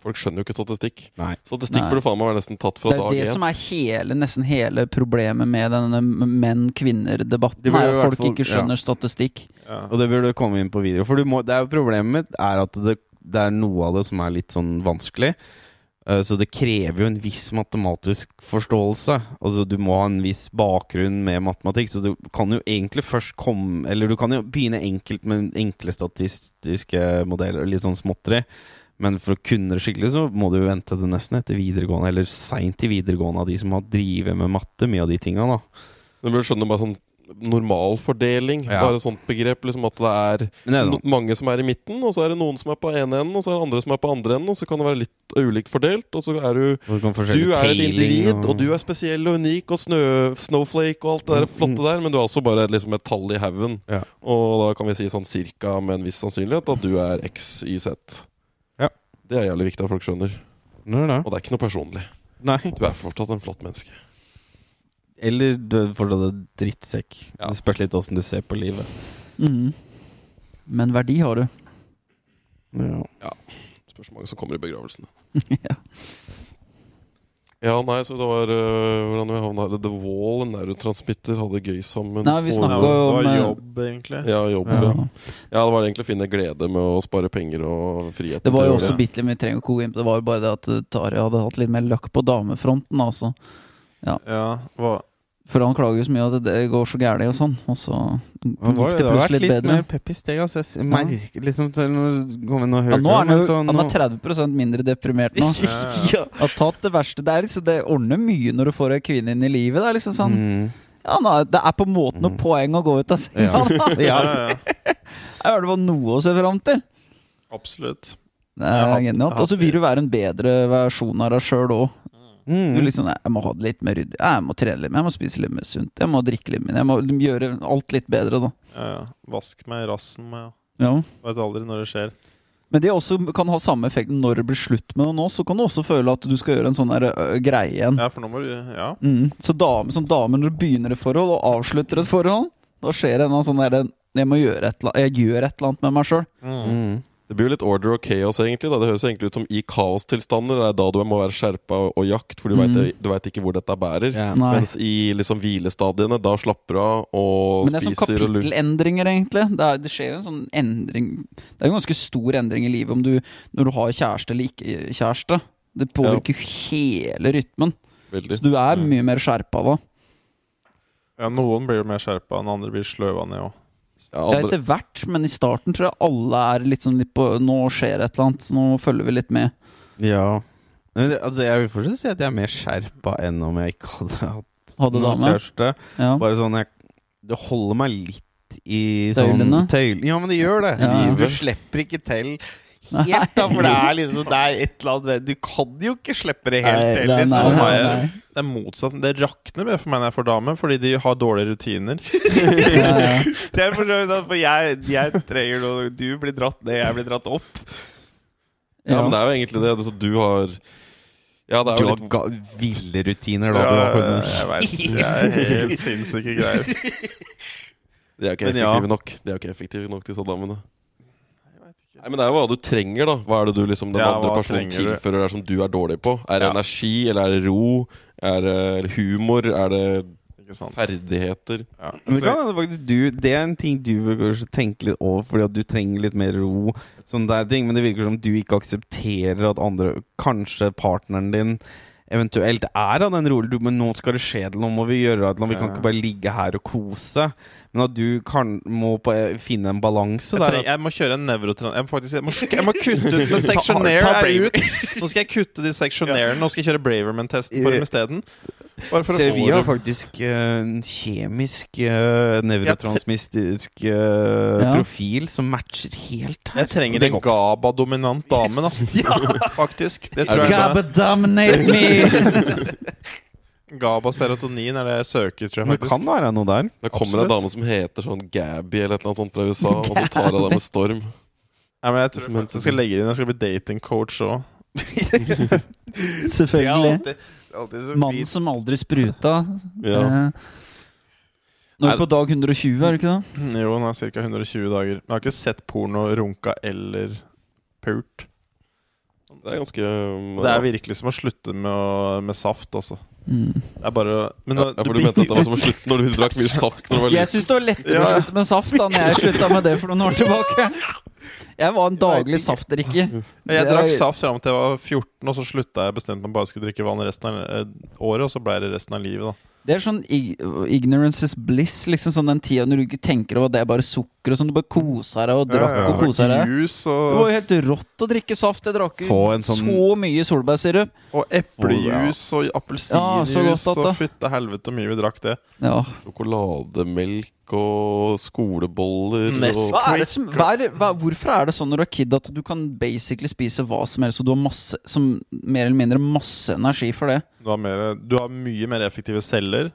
Folk skjønner jo ikke statistikk. Nei. Statistikk Nei. burde faen meg være nesten tatt fra Det er det én. som er hele, nesten hele problemet med denne menn-kvinner-debatten. De Er at folk fall- ikke skjønner statistikk. Ja. Og det burde komme inn på videre. For du må, det er jo problemet mitt er at det, det er noe av det som er litt sånn vanskelig. Eh, Så det krever jo en viss matematisk forståelse. Altså Du må ha en viss bakgrunn med matematikk. Så du kan jo egentlig først komme Eller du kan jo begynne enkelt med enkle statistiske modeller, litt sånn småtteri. Men for å kunne det skikkelig, så må du jo vente til nesten etter videregående, eller seint i videregående, av de som har drevet med matte, mye av de tinga, da. Du bør skjønne bare sånn normalfordeling. Ja. Bare sånt begrep. Liksom at det er det er sånn. mange som er i midten, og så er det noen som er på ene enden, og så er det andre som er på andre enden, og så kan det være litt ulikt fordelt, og så er du du Du er et individ, og du er spesiell og unik, og snø, snowflake og alt det der flotte der, men du er også bare liksom et tall i haugen. Ja. Og da kan vi si sånn cirka med en viss sannsynlighet at du er X, Y, Z. Ja. Det er jævlig viktig at folk skjønner. Nå nå. Og det er ikke noe personlig. Nei. Du er fortsatt en flott menneske. Eller du er fortsatt en drittsekk. Ja. Det spørs litt åssen du ser på livet. Mm. Men verdi har du. Ja. Spørs hvor mange som kommer i begravelsen. Ja. Ja, nei, så det var øh, Hvordan vi havna her? The Wall, en neurotransmitter, hadde det gøy sammen. Nei, vi Ja, snakket det om, var eh, jobb, egentlig. Ja, jobb. Ja. Ja. ja, det var egentlig å finne glede med å spare penger og frihet. Det var jo også bitte litt, mye trenger å koke inn på det. Var jo bare det at Tari hadde hatt litt mer løkk på damefronten. Altså. Ja, hva, For han klager jo så mye at det går så gærent og sånn, og så gikk det plutselig gikk det det har vært litt bedre. mer pepp i steg. Altså. Jeg merker liksom til når det kommer noe Ja, nå er han, så han er 30% mindre deprimert nå. Ja, Har tatt det verste der, liksom, det ordner mye når du får ei kvinne inn i livet. Det er liksom sånn mm. Ja, nå er- Det er på en måte noe poeng å gå ut av senga. Ja. da. ja, ja, ja. Det var noe å se fram til. Absolutt. Det er genialt. Og så vil du være en bedre versjon av deg sjøl òg. Mm. Du liksom, jeg må ha det litt mer ryddig. Jeg må trene litt mer, jeg må spise litt mer sunt. Jeg må drikke litt mer. Jeg må gjøre alt litt bedre, da. Ja, ja. Vask meg i rassen med Ja. Vet aldri når det skjer. Men det også kan ha samme effekt når det blir slutt med noe nå. Så kan du også føle at du skal gjøre en sånn der, ø, greie igjen. Ja, for nå må du Ja. Mm. Så dame, som dame når du begynner et forhold og avslutter et forhold, da skjer det en sånn derre Jeg må gjøre et, eller- jeg gjør et eller annet med meg sjøl. Mm. Det blir jo litt order og chaos, egentlig. Da. Det høres egentlig ut som i kaostilstander. Det er da du må være skjerpa og, og jakt, for du Mm. vet- veit ikke hvor dette bærer. Ja. Mens i liksom hvilestadiene, da slapper du av og spiser Men det er sånn og lurer. kapittelendringer, egentlig. Det, er, det skjer jo en sånn endring Det er jo en ganske stor endring i livet om du, når du har kjæreste eller ikke kjæreste. Det påvirker jo hele rytmen. Veldig. Så du er mye mer skjerpa da. Ja, Noen blir jo mer skjerpa enn andre blir sløva ned òg. Ja, etter hvert, men i starten tror jeg alle er litt sånn litt på Nå skjer et eller annet, så nå følger vi litt med. Ja. Men altså, jeg vil fortsatt si at jeg er mer skjerpa enn om jeg ikke hadde hatt Hadde noen kjæreste. Ja. Bare sånn jeg, Det holder meg litt i sånn Tøylene? tøyl- Ja, men det gjør det. Ja. Du slipper ikke til helt, da, for det er liksom Det er et eller annet Du kan jo ikke slippe det helt til. Liksom. nei. Det er motsatt. Det rakner mer for meg når jeg får dame, fordi de har dårlige rutiner. Ja, ja. Det er for for jeg, jeg trenger noe Du blir dratt ned, jeg blir dratt opp. ja, men det er jo egentlig det. Altså, du har Ja, det er Du jo har litt ville rutiner, da. Ja, du har jeg vet, det er helt sinnssyke greier. De er ikke effektive ja. nok De er ikke effektive nok, disse damene. Nei, men Det er jo hva du trenger, da. Hva er det du liksom den Ja, andre personen tilfører deg som du er dårlig på? Er det Ja. energi, eller er det ro? Er det humor? Er det ferdigheter? Ja. Men det kan hende faktisk du Det er en ting du bør kanskje tenke litt over, fordi at du trenger litt mer ro. Sånne der ting Men det virker som du ikke aksepterer at andre Kanskje partneren din eventuelt er av den du, Men nå skal det skje noe, nå må vi gjøre det. Vi kan ikke bare ligge her og kose. Men at du kan, må på, finne en balanse Jeg, der. trenger, jeg må kjøre en nevrotran... Jeg må faktisk jeg må, jeg må kutte ut med ut. Nå skal jeg kutte de seksjonærene. Nå skal jeg kjøre Braverman-test for dem isteden. Se, vi har faktisk eh, en kjemisk uh, nevrotransmistisk uh, Ja. profil som matcher helt her. Jeg trenger en. GABA-dominant dame, da. Faktisk. Det tror jeg Gabba dominate me! GABA serotonin er det jeg søker, tror jeg. Men faktisk kan være noe der. Det kommer en dame som heter sånn Gabby eller et eller annet sånt fra USA, og så tar jeg deg med storm. Ja, men jeg tror jeg skal legge det inn. Jeg skal bli dating coach òg. Selvfølgelig. Mannen som aldri spruta. Ja. Eh, Nå er vi på dag 120, er det ikke det? Jo, han er ca. 120 dager. Jeg har ikke sett porno, runka eller pult. Det er ganske Det er virkelig som å slutte med, å, med saft, også. Mm. Det er bare Men ja, nå- ja, for du mente at det var som å slutte når du drakk mye saft når du var Jeg syns det var lettere Ja. å slutte med saft da Når jeg slutta med det for noen år tilbake. Jeg var en daglig saftdrikker. Jeg drakk saft fram til jeg var 14, og så slutta jeg bestemt meg bare skulle drikke vann resten av eh, året, og så ble det resten av livet, da. Det er sånn ignorance is bliss. Liksom sånn Den tida når du ikke tenker over at det er bare sukker og sånn. Du bare koser deg og drakk og koser deg. Juice Det var jo helt rått å drikke saft. Jeg drakk sånn- så mye solbærsirup. og eplejus og Ja, så appelsinjuice ja, og det- fytte helvete så mye vi drakk det. Ja. Sjokolademelk og skoleboller Nesquik. og Hva er det som, hva er, det- hva, hvorfor er det sånn når du er kid at du kan basically spise hva som helst, og du har masse, som mer eller mindre masse energi for det? Du har, mer, du har mye mer effektive celler,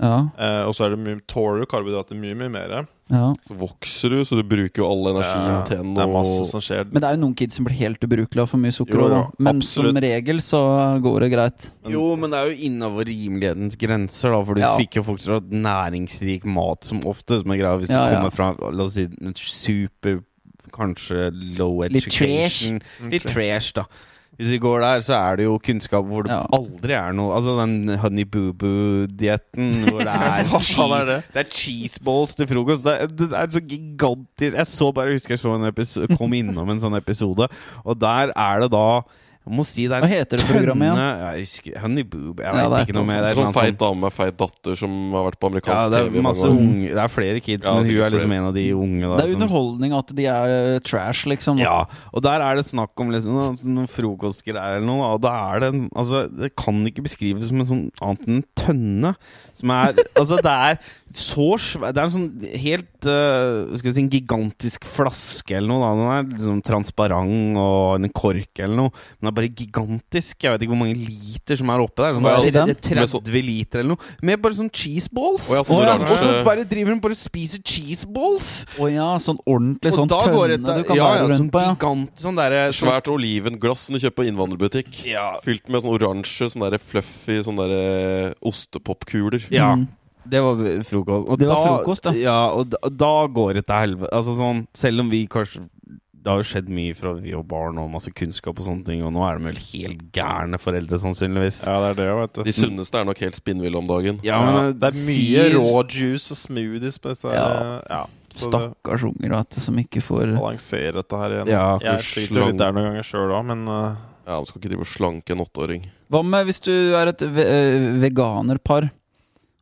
Ja, eh, og så er det mye tåler du karbohydrater mye, mye mer. ja. så vokser du, så du bruker jo all energien Ja, til det er masse som skjer. Men det er jo noen kids som blir helt ubrukelige av for mye sukker Jo, ja, men absolutt. Men som regel så går det greit. Jo, men det er jo innafor rimelighetens grenser, da. For du Ja. fikk jo faktisk næringsrik mat som ofte, som er greia. Hvis du ja. kommer fra la oss si en super Kanskje low education. Litt trash. Litt trash, da. Hvis vi går der, så er det jo kunnskap hvor det Ja. aldri er noe Altså den honey boo boo-dietten hvor det er er det? Det er cheese balls til frokost. Det er, det er så gigantisk Jeg så bare, husker jeg så en episode, kom innom en sånn episode, og der er det da Jeg må si det er Hva heter det programmet igjen? tønne- Jeg husker Honey boob. Jeg Ja, vet ikke noe mer. Det er Sånn feit dame med feit datter som har vært på amerikansk ja, det er TV. masse unge Det er flere kids, Ja, men hun er liksom flere. en av de unge. Da, Det er underholdning at de er uh, trash, liksom. Ja, og der er det snakk om liksom noen, noen frokostgreier eller noe, og da er det en, Altså, det kan ikke beskrives som en sånn annet enn en tønne. Som er Altså, det er så svær Det er en sånn helt uh, Skal vi si en gigantisk flaske eller noe, da. Den er liksom transparent og en kork eller noe. Den er bare gigantisk. Jeg vet ikke hvor mange liter som er oppi der. Sånn, er det er 30 liter eller noe. Med bare sånn cheeseballs. Oh, ja, sånn og, så bare driver hun bare spiser cheeseballs. Å oh, ja, sånn ordentlig sånn tønne et, du kan ja, være ja, sånn på, ja. gigant Sånn der, sånn- Svært olivenglass som du kjøper på innvandrerbutikk. Ja, Fylt med sånn oransje, sånn der fluffy sånn der ostepopkuler. Ja. Mm. Det var frokost. Og Det var da, frokost, da. ja. Og da, da går det til helvete. Altså sånn, selv om vi kanskje Det har jo skjedd mye fra vi og barn og masse kunnskap og sånne ting, og nå er de vel helt gærne foreldre, sannsynligvis. Ja, det er det, vet du. De sunneste er nok helt spinnville om dagen. Ja, men Ja, eh, det er mye sier- raw juice og smoothies på disse Ja. ja. Så det Stakkars unger vet du, som ikke får Balansere dette her igjen. Ja, jeg sliter litt der noen ganger sjøl òg, men uh, Ja, Man skal ikke drive og slanke en åtteåring. Hva med hvis du er et ve eh, veganerpar,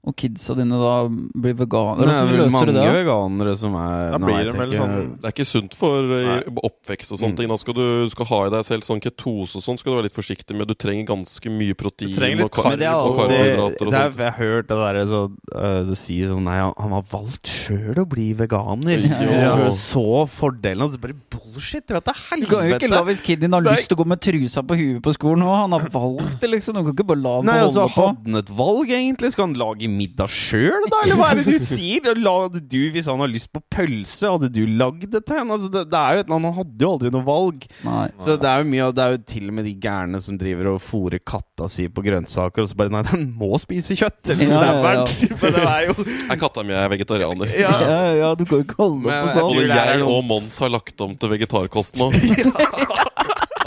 og kidsa dine da blir veganere? Nei, vel løser mange det? veganere som er Da Nå blir vet de jeg vel ikke- sånn- Det er ikke sunt for nei. oppvekst og sånne Mm. ting. Da skal du, du skal ha i deg selv sånn ketose og sånn skal du være litt forsiktig med. Du trenger ganske mye protein og, kar det er og karbohydrater og det er. Jeg har hørt det derre så uh, Du sier sånn Nei, han, har valgt sjøl å bli veganer. Ja. ja. Så fordelen hans. Bare bullshit! Dra til Du kan jo ikke la hvis kiden din har Nei. lyst til å gå med trusa på huet på skolen, òg. han har valgt det, liksom. Du kan ikke bare la ham Nei, få altså, holde på. Hadde han et valg, egentlig? Skal han lage middag sjøl, da? Eller hva er det du sier? La, hadde du, hvis han har lyst på pølse, hadde du lagd det til henne? Altså, det, det er jo et eller annet, han hadde jo aldri noe valg. Nei. Så det er jo mye Det er jo til og med de gærne som driver og fôrer katta si på grønnsaker, og så bare Nei, den må spise kjøtt! Eller Ja, det er ja, ja. Men det er jo Er katta mi er vegetarianer. Ja. Ja, ja, du kan jo kalle det Men på sånn. Både jeg og Mons har lagt om til vegetarkost nå.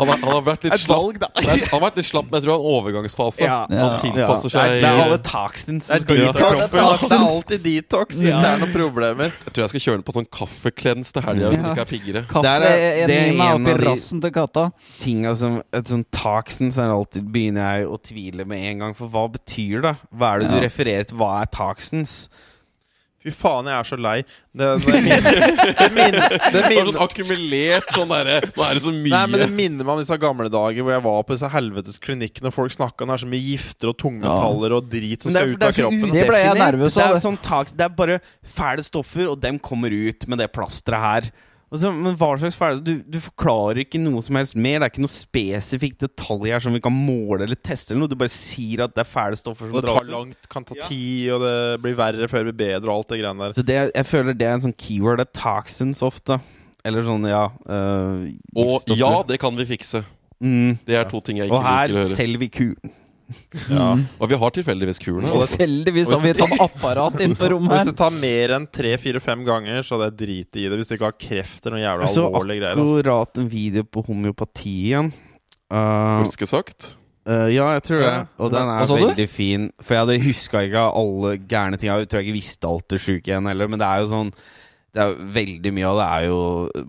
Han, har- han har vært litt Et slapp. valg, da. Det er- Han har vært litt slapp, men jeg tror det er en overgangsfase. Ja. Han tilpasser Det er, seg det er alle toxins som Det er skal ut av detox. kroppen. Det er alltid detox hvis Ja. det er noen problemer. Jeg tror jeg skal kjøre den på sånn kaffeklens til helga. hvis Ja. det ikke er piggere. Kaffe Det er- en det er en av de- rassen til katta. Tinga som Et sånn toxins er alltid begynner jeg å tvile med en gang. For hva betyr det? Hva er det du Ja. refererer til? Hva er toxins? Fy faen, jeg er så lei. Det, det, minner, det, minner, det, Det er sånn akkumulert sånn derre Nå er det så mye. Nei, men Det minner meg om disse gamle dager hvor jeg var på disse helvetes klinikkene og folk snakka om det er så mye gifter og tungmetaller og drit som skal ut av kroppen. Det ble jeg nervøs av. Det er, sånn det er bare fæle stoffer, og dem kommer ut med det plasteret her. Og så, men hva slags ferdighet du, du forklarer ikke noe som helst mer. Det er ikke noe spesifikk detalj her som vi kan måle eller teste. eller noe Du bare sier at det er fæle stoffer som Og det dras tar ut. langt, kan ta tid, og det blir verre før det blir bedre, og alt det greiene der. Så det, jeg føler det er en sånn keyword. Det er toxins ofte. Eller sånn, ja øh, Og ja, det kan vi fikse. mm. Det er to ting jeg ikke Og her liker å høre. selger vi kulen. Ja. Og vi har tilfeldigvis kulen her. Altså. Tilfeldigvis har vi et sånt apparat inne på Og rommet Hvis her. det tar mer enn tre-fire-fem ganger, så hadde jeg driti i det. Hvis du ikke har kreft eller noe jævla Jeg så alvorlige greier. Altså. akkurat en video på homeopati igjen. Uh, Ganske sagt. uh, ja, jeg tror det. Og den Hva er sa du? veldig fin. For jeg hadde huska ikke alle gærne ting. Jeg tror jeg ikke visste alt det sjuke igjen heller, men det er jo sånn det er jo Veldig mye av det er jo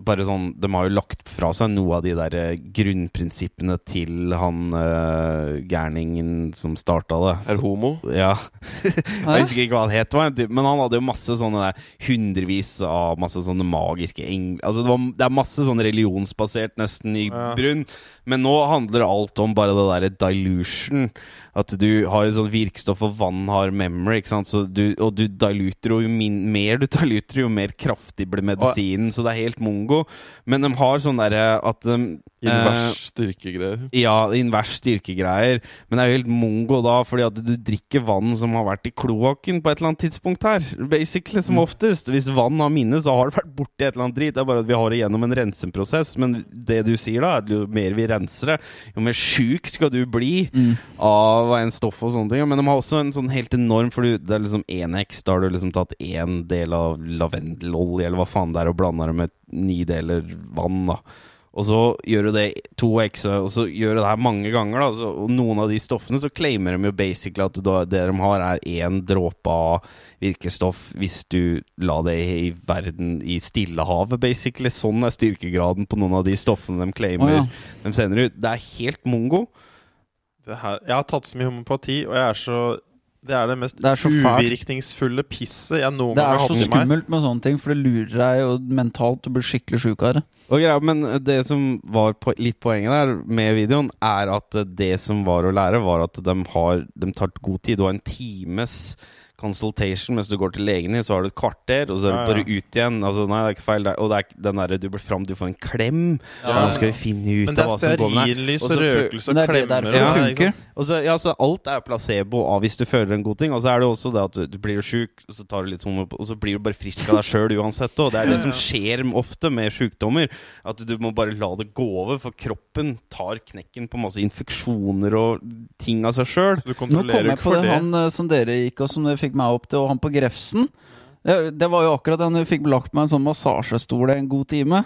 bare sånn De har jo lagt fra seg noe av de der eh, grunnprinsippene til han uh, gærningen som starta det. Er homo. Ja. Jeg husker ikke hva han het, men han hadde jo masse sånne der, hundrevis av masse sånne magiske engler Altså det, var, det er masse sånn religionsbasert nesten i Ja. brunn, men nå handler alt om bare det derre dilution. At du har jo sånn virkestoff, og vann har memory, ikke sant. Så du, og du diluter, og jo min, mer du diluter, jo mer kraftig blir medisinen. Så det er helt mongo. Men de har sånn derre at de Invers styrkegreier. ja, invers styrkegreier. Men det er jo helt mongo da, fordi at du drikker vann som har vært i kloakken på et eller annet tidspunkt her. Basically, som oftest. Hvis vann har minne, så har det vært borti et eller annet drit. Det er bare at vi har det gjennom en renseprosess. Men det du sier da, er at jo mer vi renser det, jo mer sjuk skal du bli Mm. av en stoff og sånne ting. Men de har også en sånn helt enorm For det er liksom 1X. Da har du liksom tatt én del av lavendelolje, eller hva faen det er, og blanda det med ni deler vann, da. Og så gjør du det to ekse, og så gjør du det her mange ganger. Da. Så, og noen av de stoffene så claimer de jo basically at da- det de har, er én dråpe av virkestoff hvis du la det i verden i Stillehavet, basically. Sånn er styrkegraden på noen av de stoffene de claimer. oh, ja. De sender ut. Det er helt mongo. Det her, jeg har tatt så mye homopati, og jeg er så Det er det mest Det er så uvirkningsfulle pisset jeg noen Det gang er har så hatt i meg. skummelt med sånne ting, for det lurer deg jo mentalt. Du blir skikkelig sjuk av det. Og greia, men det som var på, litt poenget der med videoen, er at det som var å lære, var at de, har, de tar god tid. Du har en times consultation mens du går til legen din, så har du et kvarter, og så er du bare ut igjen. Altså, nei, det er ikke feil. Og det er den derre du blir fram, du får en klem. Ja, ja. nå skal vi finne ut av hva som går med deg. Og røkelse og det er det klemmer. Ja, det og- funker. Og så, ja, så alt er placebo av hvis du føler en god ting. Og så er det også det at du, du blir sjuk, og så tar du litt sånn og så blir du bare frisk av deg sjøl uansett. Og det er det som skjer ofte med sjukdommer. At du må bare la det gå over, for kroppen tar knekken på masse infeksjoner og ting av seg sjøl. Nå kom jeg på det, det. han eh, som dere gikk og som dere fikk meg opp til, og han på Grefsen. Det, det var jo akkurat den du fikk lagt meg en sånn massasjestol i en god time.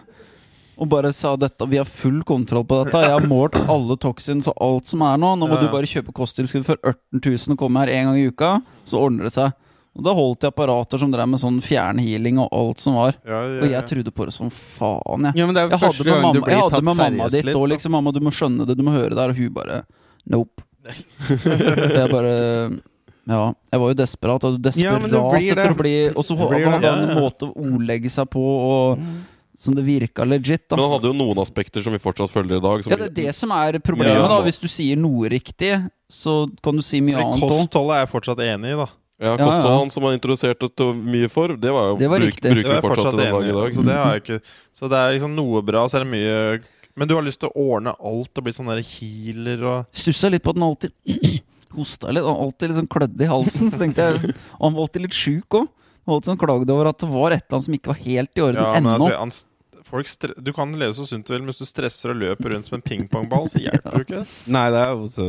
og bare sa dette Vi har full kontroll på dette. Jeg har målt alle toxins og alt som er nå. Nå må Ja, ja. du bare kjøpe kosttilskudd for 18 000 og komme her en gang i uka, så ordner det seg. Og da holdt jeg apparater som drev med sånn fjernhealing og alt som var. Ja, ja, Og jeg trodde på det som faen, jeg. Ja, men det er Jeg hadde med mamma, jeg hadde med mamma ditt òg, liksom Mamma, du må skjønne det, du må høre det her. Og hun bare Nope. jeg bare Ja, jeg var jo desperat. Og desperat Ja, etter å bli Og så var det. en måte å ordlegge seg på, og som det virka legit. Men han hadde jo noen aspekter som vi fortsatt følger i dag. Som Ja, det er det som er problemet. Ja. da Hvis du sier noe riktig, så kan du si mye annet òg. Kostholdet er jeg fortsatt enig i, da. Ja, Ja, Kosthold ja. han som han introduserte mye for, det var jo Det var bruk, riktig. Det bruker er vi fortsatt dag enig i dag. Så det, har jeg ikke, så det er liksom noe bra, så er det mye Men du har lyst til å ordne alt og bli sånn der healer og Stussa litt på at den alltid hosta litt. Han alltid litt sånn klødde i halsen. Så tenkte jeg Og han var alltid litt sjuk òg. Sånn klagde over at det var et eller annet som ikke var helt i orden Ja, ennå. altså, han, folk stre Du kan leve så sunt du vil, men hvis du stresser og løper rundt som en pingpongball, så hjelper du ikke. Nei, det er jo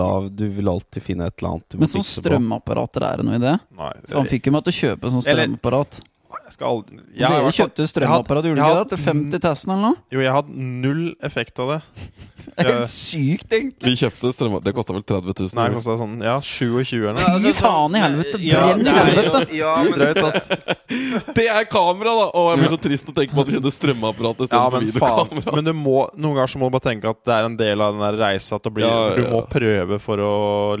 Da Du vil alltid finne et eller annet du må Men sånn strømapparater, er det noe i det? Nei. For han fikk jo meg til å kjøpe sånn strømapparat. Jeg skal aldri jeg Dere kjøpte strømapparat, gjorde jeg dere har- ikke det? Til 50 000 eller noe? Jo, jeg hadde null effekt av det. Ja. helt sykt, egentlig. Vi kjøpte strøm... Det kosta vel 30 000? Nei, det kosta sånn ja, 27 eller noe. Fy faen i helvete! Brenn i er helvete! Ja, men Drøyt, ass. Det er kamera, da! Å, jeg blir så trist å tenke på at vi kjøpte strømapparat Ja, istedenfor men videokamera. Men du må, noen ganger så må du bare tenke at det er en del av den der reisa at Ja, ja, Du må prøve for å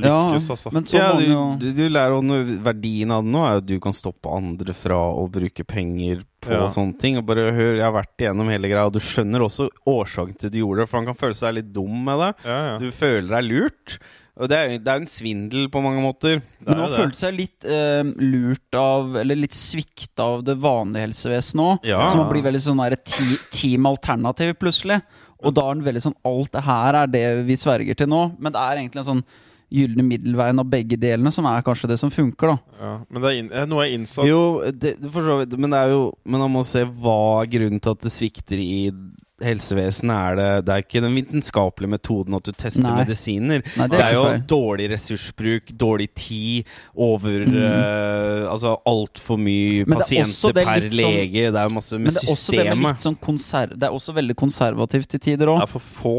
lykkes, altså. men så ja, du, du, du lærer jo noe Verdien av det nå er jo at du kan stoppe andre fra å bruke penger på Ja. sånne ting. Og bare hør, jeg har vært igjennom hele greia, og du skjønner også årsaken til du gjorde det. For han kan føle seg litt dum med det. Ja, ja. Du føler deg lurt. Og det er jo det er en svindel på mange måter. Men han følte seg litt eh, lurt av, eller litt svikta av det vanlige helsevesenet òg. Ja. Som blir veldig sånn der ti, team alternativ plutselig. Og da er den veldig sånn Alt det her er det vi sverger til nå. Men det er egentlig en sånn gylne middelveien av begge delene som er kanskje det som funker, da. Ja. Men det er in, eh, noe jeg innså Jo, det, for så vidt. Men det er jo Men man må se hva grunnen til at det svikter i helsevesenet. Er det, det er ikke den vitenskapelige metoden at du tester Nei. medisiner. Nei, Det er jo feil. dårlig ressursbruk, dårlig tid, over Mm. uh, Altså altfor mye Men det er pasienter per sånn- lege. Det er masse med det er systemet. sånn Det er også veldig konservativt til tider òg. er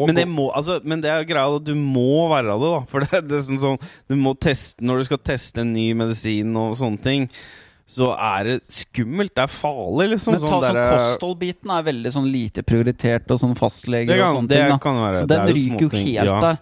Men det, altså, men det er greia at du må være det, da. For det er liksom sånn Du må teste Når du skal teste en ny medisin og sånne ting, så er det skummelt. Det er farlig, liksom. Men ta sånn derre- kostholdbiten er veldig sånn lite prioritert, og sånn fastleger og sånne ting. da Så den er ryker jo helt ja. der.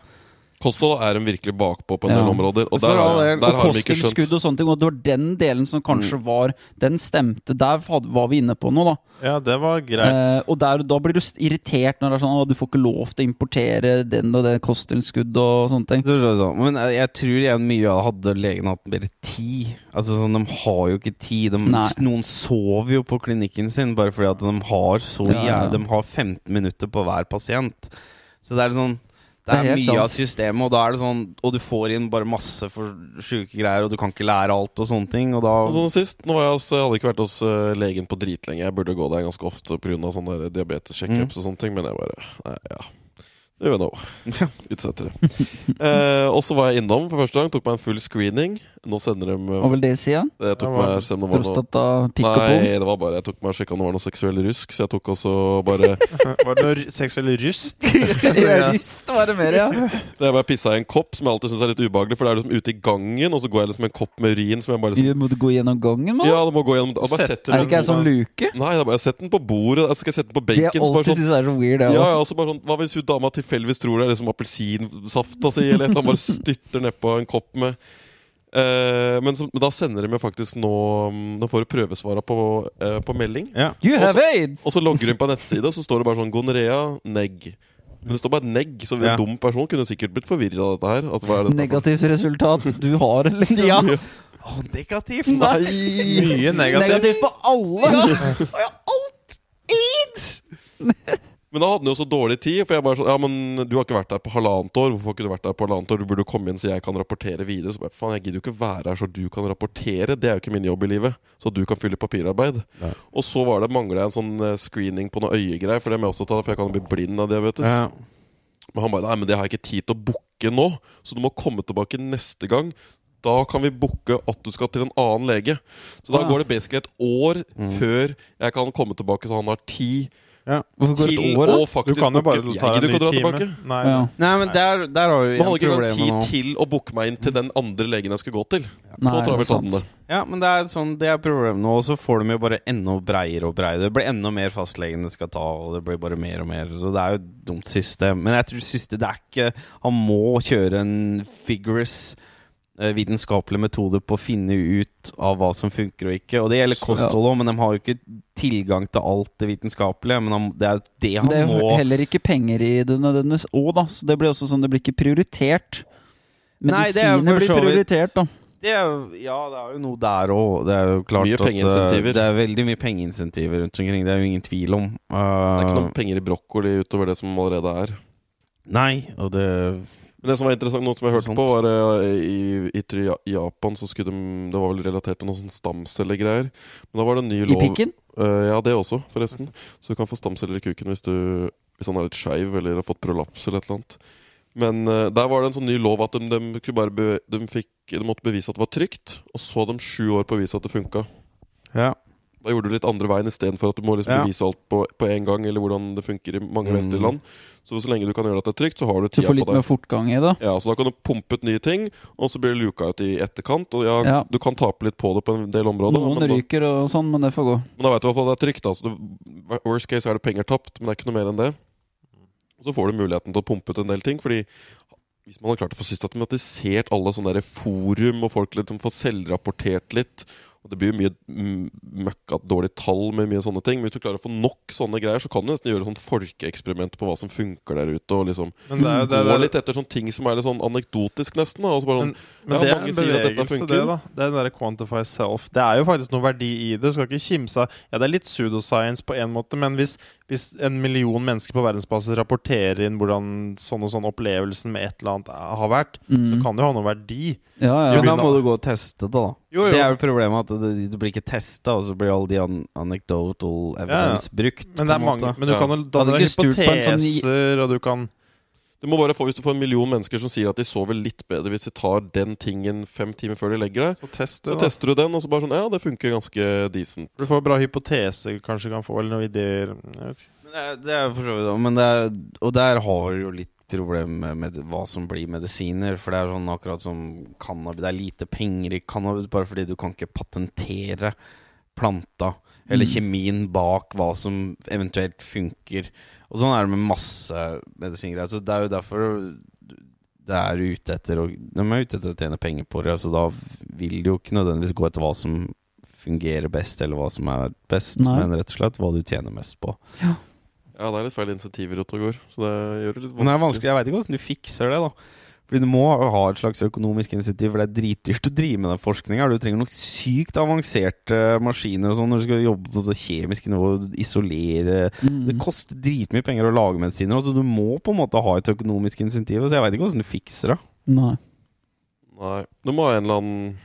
Kosthold er en virkelig bakpå på en Ja. del områder. Og der, all har, der og har vi ikke skjønt og sånne ting. Og det var den delen som kanskje Mm. var Den stemte. Der var vi inne på noe, da. Ja, det var greit. Eh, og der, da blir du irritert når det er sånn at du får ikke lov til å importere den og det kosttilskudd og sånne ting. Er sånn. Men jeg, jeg tror jeg mye av det hadde legene hatt mer tid. Altså sånn, De har jo ikke tid. De, noen sover jo på klinikken sin bare fordi at de har så Ja, ja. De har 15 minutter på hver pasient. Så det er sånn Det Det er, mye sant. av systemet, og da er det sånn Og du får inn bare masse for sjuke greier, og du kan ikke lære alt og sånne ting, og da Og sånn sist, nå var jeg, hos, jeg hadde ikke vært hos eh, legen på dritlenge. Jeg burde gå der ganske ofte pga. sånne der diabetes-checkups og sånne ting, men jeg bare Nei, ja. Det know. Utsetter det. Eh, og så var jeg innom for første gang, tok meg en full screening. Nå sender de Hva vil det si igjen? Jeg tok meg se om det var noe Prostata, pikk og Nei, det var bare Jeg tok meg og sjekka om det var noe seksuell rusk, så jeg tok også bare Var det noe seksuell rust? Ja, Just var det mer, ja. Så jeg bare pissa i en kopp, som jeg alltid syns er litt ubehagelig, for det er liksom ute i gangen, og så går jeg liksom med en kopp med urin som jeg bare liksom Du må gå gjennom gangen, mann. Ja, du må gå gjennom og bare Setter sette Er det ikke ei sånn luke? Nei, det er bare, jeg setter den på bordet. Jeg skal sette den på Det jeg benken. så bare alltid sånn, syns er så weird, det ja, òg. ja, så bare sånn, Hva hvis hun dama tilfeldigvis tror det er liksom appelsinsafta si, eller et annet, bare styrter nedpå en kopp med uh, men, så, men da sender de jo faktisk nå mm, Nå får du prøvesvara på, uh, på melding. Yeah. You have aids! Og så logger hun på en nettside, og så står det bare sånn gonorrea, negg. Men det står bare negg, så en Ja. dum person kunne sikkert blitt forvirra av dette her. At, hva er dette for- Negativt resultat. Du har det, liksom. Ja. Å, negativt! Nei. Mye negativt. Negativt på alle! Men da hadde han jo så dårlig tid, for jeg bare sånn Ja, men du har ikke vært der på halvannet år. Hvorfor har ikke du vært der på halvannet år? Du burde komme inn så jeg kan rapportere videre. Så bare, faen, jeg gidder jo ikke være her så du kan rapportere. Det er jo ikke min jobb i livet. Så du kan fylle papirarbeid. Ja. Og så var det mangla en sånn eh, screening på noe øyegreier, for det må jeg også ta, for jeg kan jo bli blind av diabetes. Ja. Men han bare Nei, men det har jeg ikke tid til å booke nå, så du må komme tilbake neste gang. Da kan vi booke at du skal til en annen lege. Så da ja. går det basically et år Mm. før jeg kan komme tilbake, så han har tid Hvorfor går det til et år, da? å Du kan jo bare booke- ta Jeg gidder en ikke å ny dra time. tilbake. Nei, Ja. Nei, men der, der har vi Man hadde ikke engang problem tid til å booke meg inn til den andre legen jeg skulle gå til. Nei, Så travelt sant. hadde den det. Ja, men det er sånn, det er problemet nå, og så får de jo bare enda breiere og breiere. Det blir enda mer fastlegen det skal ta, og det blir bare mer og mer. Så det er jo et dumt system. Men jeg tror siste, det er ikke Han må kjøre en vigorous vitenskapelig metode på å finne ut av hva som funker og ikke. Og det gjelder kosthold òg, men de har jo ikke tilgang til alt det vitenskapelige. Men det er det han må Det er jo må heller ikke penger i det nødvendigvis òg, da. Så det blir også sånn, det blir ikke prioritert. Nei, det er jo Medisiner blir prioritert, da. det er, jo- Ja, det er jo noe der òg. Det er jo klart Mye at eh. Det er veldig mye pengeinsentiver rundt omkring. Det er jo ingen tvil om. Det er ikke Uh, noen penger i brokkoli utover det som allerede er. Nei, og det Men det som var interessant, noe som jeg hørte på, var uh, i, i, i, Japan så skulle de Det var vel relatert til noen sånn stamcellegreier. Men da var det en ny lov I pikken? Uh, ja, det også, forresten. Så du kan få stamceller i kuken hvis du Hvis han er litt skeiv eller har fått prolaps eller et eller annet. Men uh, der var det en sånn ny lov at de, de, be, de, fikk, de måtte bevise at det var trygt. Og så hadde de sju år på å vise at det funka. Ja. Da gjorde du litt andre veien istedenfor at du må liksom Ja. bevise alt på, på en gang, eller hvordan det funker i mange Mm. vestlige land. Så så lenge du kan gjøre at det er trygt, så har du Du tida får på litt mer fortgang i det. Ja, så da kan du pumpe ut nye ting, og så blir det luka ut i etterkant. Og ja, Ja. du kan tape litt på det på en del områder. Noen da, ryker og sånn, men det får gå. men da vet du i hvert fall det er trygt. Altså. Det, worst case er det penger tapt, men det er ikke noe mer enn det. Og så får du muligheten til å pumpe ut en del ting, fordi hvis man har klart å få systematisert alle sånne der forum, og folk liksom får selvrapportert litt og Det blir jo mye mm, møkka dårlige tall med mye sånne ting. Men hvis du klarer å få nok sånne greier, så kan du nesten gjøre sånn folkeeksperiment på hva som funker der ute. Og liksom det er det, gå det, er- litt etter sånne ting som er litt sånn anekdotisk, nesten. Da. Og så bare sånn, Men, men Ja, det er mange en sier at dette bevegelse, funker. det, da. Det er den der quantify self. Det er jo faktisk noe verdi i det. Du skal ikke kimse av Ja, det er litt pseudoscience på en måte, men hvis, hvis en million mennesker på verdensbasis rapporterer inn hvordan sånn og sånn opplevelsen med et eller annet har vært, så Mm. kan det jo ha noe verdi. Ja, ja. Men da må du gå og teste det, da. Jo, jo. Det er jo problemet at du, du blir ikke testa, og så blir alle de an anecdotal evidence brukt. Men det er mange måte. Men du Ja. kan jo danne deg en sånn hypoteser, og du kan Du må bare få, Hvis du får en million mennesker som sier at de sover litt bedre hvis de tar den tingen fem timer før de legger deg, Så tester, så tester du den, og så bare sånn Ja, det funker ganske decent. Du får en bra hypotese, kanskje kan få, eller noen ideer. Jeg vet ikke. Men det er, det er for så vidt men det er, Og der har du jo litt problem med, med hva som blir medisiner. For det er sånn akkurat som cannabis Det er lite penger i cannabis bare fordi du kan ikke patentere planta. Eller Mm. kjemien bak hva som eventuelt funker. Og sånn er det med masse medisingreier. Så det er jo derfor det er ute etter å, De er ute etter å tjene penger på det. Så da vil de jo ikke nødvendigvis gå etter hva som fungerer best, eller hva som er best, Nei. men rett og slett hva du tjener mest på. Ja, det er litt feil insentiver ute og går, så det gjør det litt Men det er vanskelig. vanskelig, jeg veit ikke hvordan du fikser det, da. Fordi du må ha et slags økonomisk insentiv, for det er dritdyrt å drive med den forskninga. Du trenger nok sykt avanserte maskiner og sånn når du skal jobbe på så kjemisk nivå, og isolere Mm. Det koster dritmye penger å lage medisiner, så du må på en måte ha et økonomisk insentiv. Så jeg veit ikke hvordan du fikser det. Nei. Nei, du må ha en eller annen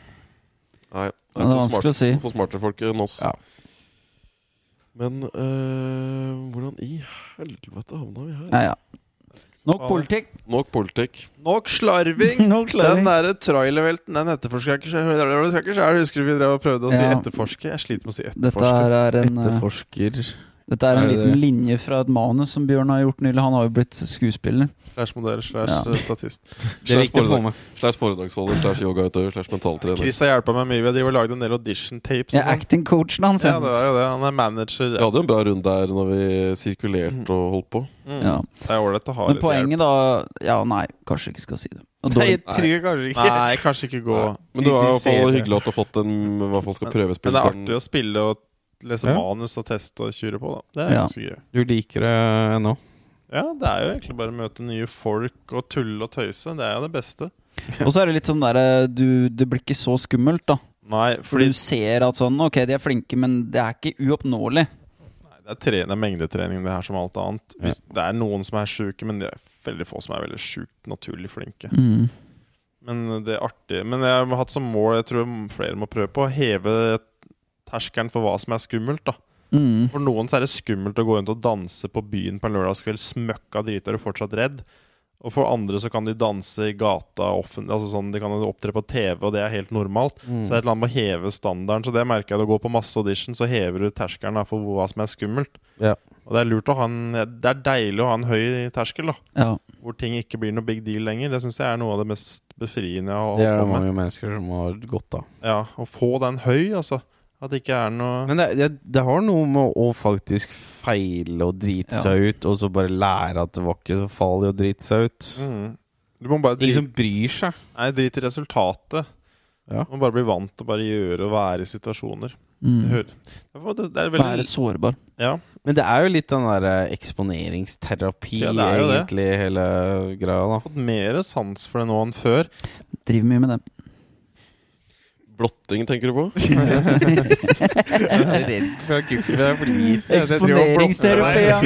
Nei, det er vanskelig å si. For smartere folk enn oss. Ja. Men øh, hvordan i helvete havna vi her? Ja, ja. Nok politikk. Nok politikk. Nok slarving! Nok slarving. Den derre trailervelten, den etterforsker jeg ikke. Jeg husker vi drev og prøvde å si Ja. etterforske. Jeg sliter med å si Dette er en, eh, Etterforsker dette er en Er liten linje fra et manus som Bjørn har gjort nylig. Han har jo blitt skuespiller. Slash modell, slash Ja. eh, statist. Det er viktig å få med. Slash foredragsholder, slash yogautøver, slash mentaltrener. Chris har hjulpet meg mye. Vi har drevet og lagd en del audition-tapes. Ja, og sånn. acting-coachen hans. ja, Ja, det er jo det. Han er manager. Vi hadde jo en bra runde der når vi sirkulerte og holdt på. Mm. Ja. Det er ålreit å ha Men litt hjelp. poenget, da Ja, nei, kanskje ikke skal si det. Og Nei, dårlig, jeg tror kanskje ikke Nei, kanskje ikke gå Men det var i hvert fall Kritisere. hyggelig at du har fått en i hvert fall skal Men prøvespille det er artig å spille og lese Ja. manus og teste og kjøre på, da. Det er Ja. ganske gøy. Du liker det ennå? Ja, det er jo egentlig bare å møte nye folk og tulle og tøyse. Det er jo det beste. Og så er det litt sånn derre du, Det blir ikke så skummelt, da. Nei, For fordi du ser at sånn Ok, de er flinke, men det er ikke uoppnåelig. Nei, det, er tre, det er mengdetrening, det her som alt annet. Hvis, Det er noen som er sjuke, men det er veldig få som er veldig sjukt naturlig flinke. Mm. Men det er artig. Men jeg har hatt som mål, jeg tror flere må prøve på, å heve terskelen for hva som er skummelt. da Mm. For noen så er det skummelt å gå rundt og danse på byen på en lørdagskveld, smøkka drita, du fortsatt redd. Og for andre så kan de danse i gata offentlig. Altså sånn, de kan opptre på TV, og det er helt normalt. Mm. Så det er et eller annet med å heve standarden. Så det merker jeg. Å gå på masse audition, så hever du terskelen for hva som er skummelt. Ja. Og det er lurt å ha en Det er deilig å ha en høy terskel, da. Ja. Hvor ting ikke blir noe big deal lenger. Det syns jeg er noe av det mest befriende jeg har Det er det mange mennesker som har godt av. Ja, Å få den høy, altså. At det ikke er noe Men det, det, det har noe med å faktisk feile og drite Ja. seg ut, og så bare lære at det var ikke så farlig å drite seg ut. mm. Du må bare Ingen som bryr seg. Nei, drit i resultatet. Ja. Du må bare bli vant til å bare gjøre og være i situasjoner. Mm. hører- det, det er veldig Være sårbar. Ja. Men det er jo litt den derre eksponeringsterapi, Ja, det er jo det. egentlig, hele greia, da. fått mer sans for det nå enn før. Driver mye med det. Blotting, tenker du på? Er redd for at kukken er for liten. Eksponeringsterapi, ja.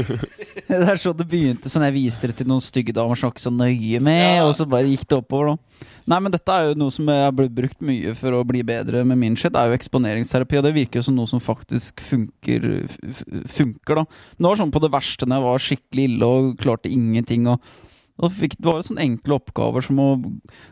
Det er sånn det begynte, sånn jeg viste det til noen stygge damer som var ikke så nøye med, Ja. og så bare gikk det oppover, da. Nei, men dette er jo noe som jeg har blitt brukt mye for å bli bedre med min shit. Det er jo eksponeringsterapi, og det virker jo som noe som faktisk funker, funker da. Men det var sånn på det verste når jeg var skikkelig ille og klarte ingenting, og og fikk, det var jo sånne enkle oppgaver som å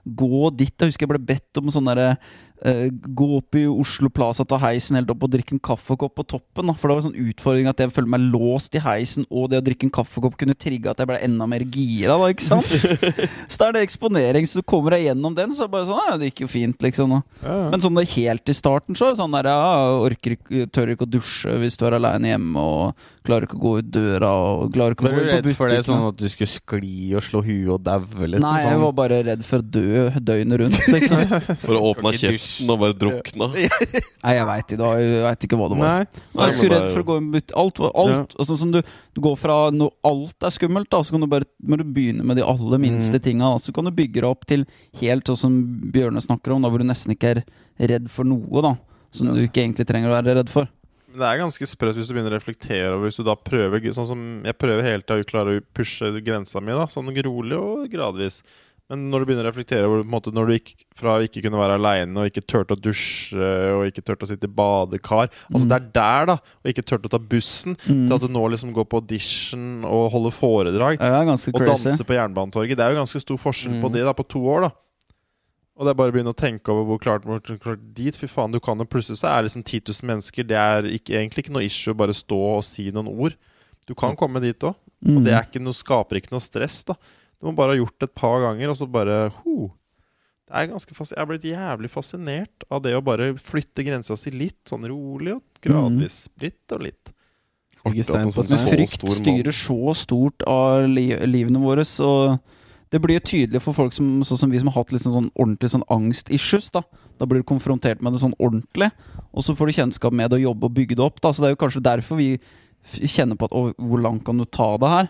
gå dit. Jeg husker jeg ble bedt om sånn derre eh, Gå opp i Oslo Plaza, ta heisen helt opp og drikke en kaffekopp på toppen. Da. For det var en sånn utfordring at jeg følte meg låst i heisen, og det å drikke en kaffekopp kunne trigge at jeg ble enda mer gira. Da, ikke sant? så da er det eksponering, så kommer jeg gjennom den, så er det bare sånn Ja, det gikk jo fint, liksom. Da. Ja, ja. Men sånn det helt i starten, så er det sånn der Ja, orker ikke, tør ikke å dusje hvis du er aleine hjemme, og klarer ikke å gå ut døra, og klarer ikke å gå på butikken. Var du redd for det sånn at du skulle skli og slå huet og daue, liksom? Nei, jeg sånn? var bare redd for å dø døgnet rundt, liksom. for å åpne ikke kjeften og bare drukna. Nei, jeg veit ikke, hva det var. Nei. Jeg er så redd for å gå inn i Alt var alt. Og sånn som du, du går fra når alt er skummelt, da, så kan du bare Må du begynne med de aller minste Mm. tinga. Så kan du bygge deg opp til helt sånn som Bjørne snakker om, da, hvor du nesten ikke er redd for noe, da. Som du ikke egentlig trenger å være redd for. Det er ganske sprøtt hvis du begynner å reflektere over Hvis du da prøver Sånn som jeg prøver hele tida å klare å pushe grensa mi, da Sånn rolig og gradvis. Men når du begynner å reflektere over på måte, Når du gikk fra å ikke kunne være aleine og ikke turte å dusje og ikke turte å sitte i badekar Altså Mm. Det er der, da, og ikke turte å ta bussen, Mm. til at du nå liksom går på audition og holder foredrag. Ja, er Og danser danse på Jernbanetorget. Det er jo ganske stor forskjell på Mm. det da, på to år. da Og det er bare å begynne å tenke over hvor klart hvor klart dit. Fy faen, du kan jo plutselig så er det liksom 10 000 mennesker. Det er ikke, egentlig ikke noe issue å bare stå og si noen ord. Du kan komme dit òg. Og Mm. det er ikke noe, skaper ikke noe stress. da Du må bare ha gjort det et par ganger, og så bare ho. Det er ganske fas Jeg har blitt jævlig fascinert av det å bare flytte grensa si litt, sånn rolig og gradvis. Litt og litt. Sånn, Men så frykt styrer så stort av li livene våre, så det blir jo tydelig for folk som, sånn som vi som har hatt liksom sånn ordentlig sånn angst-issues. Da Da blir du konfrontert med det sånn ordentlig, og så får du kjennskap med det og jobbe og bygge det opp. Da Så det er jo kanskje derfor vi kjenner på at å, hvor langt kan du ta det her?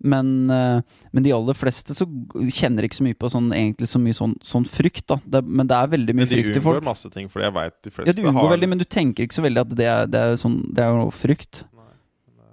Men, eh, men de aller fleste så kjenner ikke så mye på sånn, egentlig så mye sånn, sånn frykt. da det, Men det er veldig mye Men frykt i folk. unngår masse ting, fordi jeg veit de fleste Ja, fleste du unngår har veldig, men du tenker ikke så veldig at det er, det er, sånn, det er jo frykt.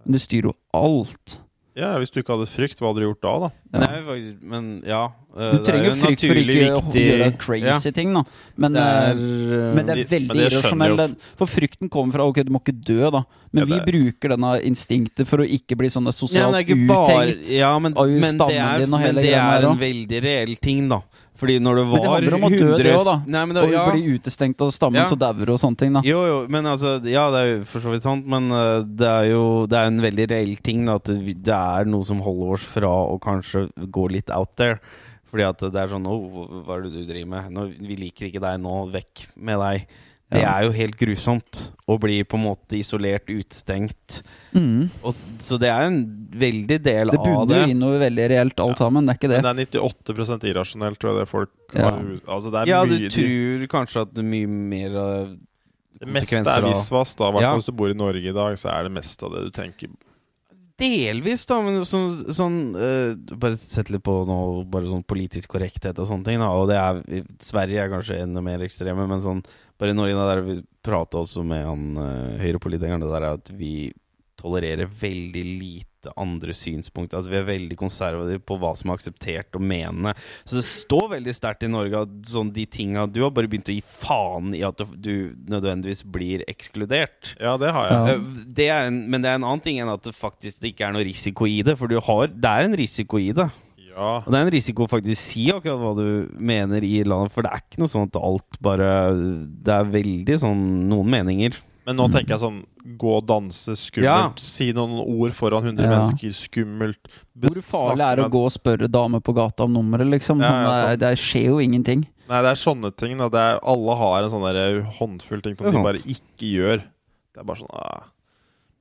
Men det styrer jo alt. Ja, Hvis du ikke hadde frykt, hva hadde du gjort da? da? Men, Nei, faktisk, men ja. eh, Du er trenger frykt for ikke å gjøre crazy ting, da. Men Det eh, er, eh, men det er veldig men det den- For frykten kommer fra ok, du må ikke dø, da. Men Ja, vi bruker denne instinktet for å ikke bli sånn ja, sosialt men det er ikke bare, ja, men, men, det er, men det er en veldig reell ting, da. Fordi når det Men det handler om å dø, det også, da. Nei, det, Og ja. bli utestengt av stammen, Ja. så dauer og sånne ting, da. Jo, jo, men altså Ja, det er jo for så vidt sant, men uh, det er jo Det er en veldig reell ting da, at det, er noe som holder oss fra å kanskje gå litt out there. Fordi at det er sånn Å, hva er det du driver med? Nå, vi liker ikke deg nå. Vekk med deg. Det er jo helt grusomt å bli på en måte isolert, utestengt. Mm. Og, så det er en veldig del Det av bunner det. jo inn noe veldig reelt, alt sammen. Det er ikke det. Men det er 98 irrasjonelt, tror jeg det folk Ja. har Altså det er Ja, du tror kanskje at det er mye mer av Det meste er av- visvas, da. I hvert Ja. fall hvis du bor i Norge i dag, så er det meste av det du tenker Delvis, da, men så, sånn uh, Bare sett litt på noe Bare sånn politisk korrekthet og sånne ting. Da. Og det er Sverige er kanskje enda mer ekstreme, men sånn Bare i Norge der vi prater også med han uh, høyrepolitikeren, det der er at vi tolererer veldig lite andre synspunkter. Altså Vi er veldig konservative på hva som er akseptert å mene. Så det står veldig sterkt i Norge at sånn de tinga Du har bare begynt å gi faen i at du, nødvendigvis blir ekskludert. Ja, det har jeg. Ja. Eh, Det er en, men det er en annen ting enn at det faktisk ikke er noe risiko i det. For du har, det er en risiko i det. Ja. Og det er en risiko å faktisk si akkurat hva du mener i landet, for det er ikke noe sånn at alt bare Det er veldig sånn noen meninger. Men nå tenker jeg sånn Gå og danse, skummelt. Ja. Si noen ord foran 100 Ja. mennesker, skummelt. Hvor farlig er det å gå og spørre damer på gata om nummeret, liksom? Ja, ja, det, det skjer jo ingenting. Nei, det er sånne ting. Da. Det er, alle har en sånn der håndfull ting som de bare ikke gjør. Det er bare sånn ah.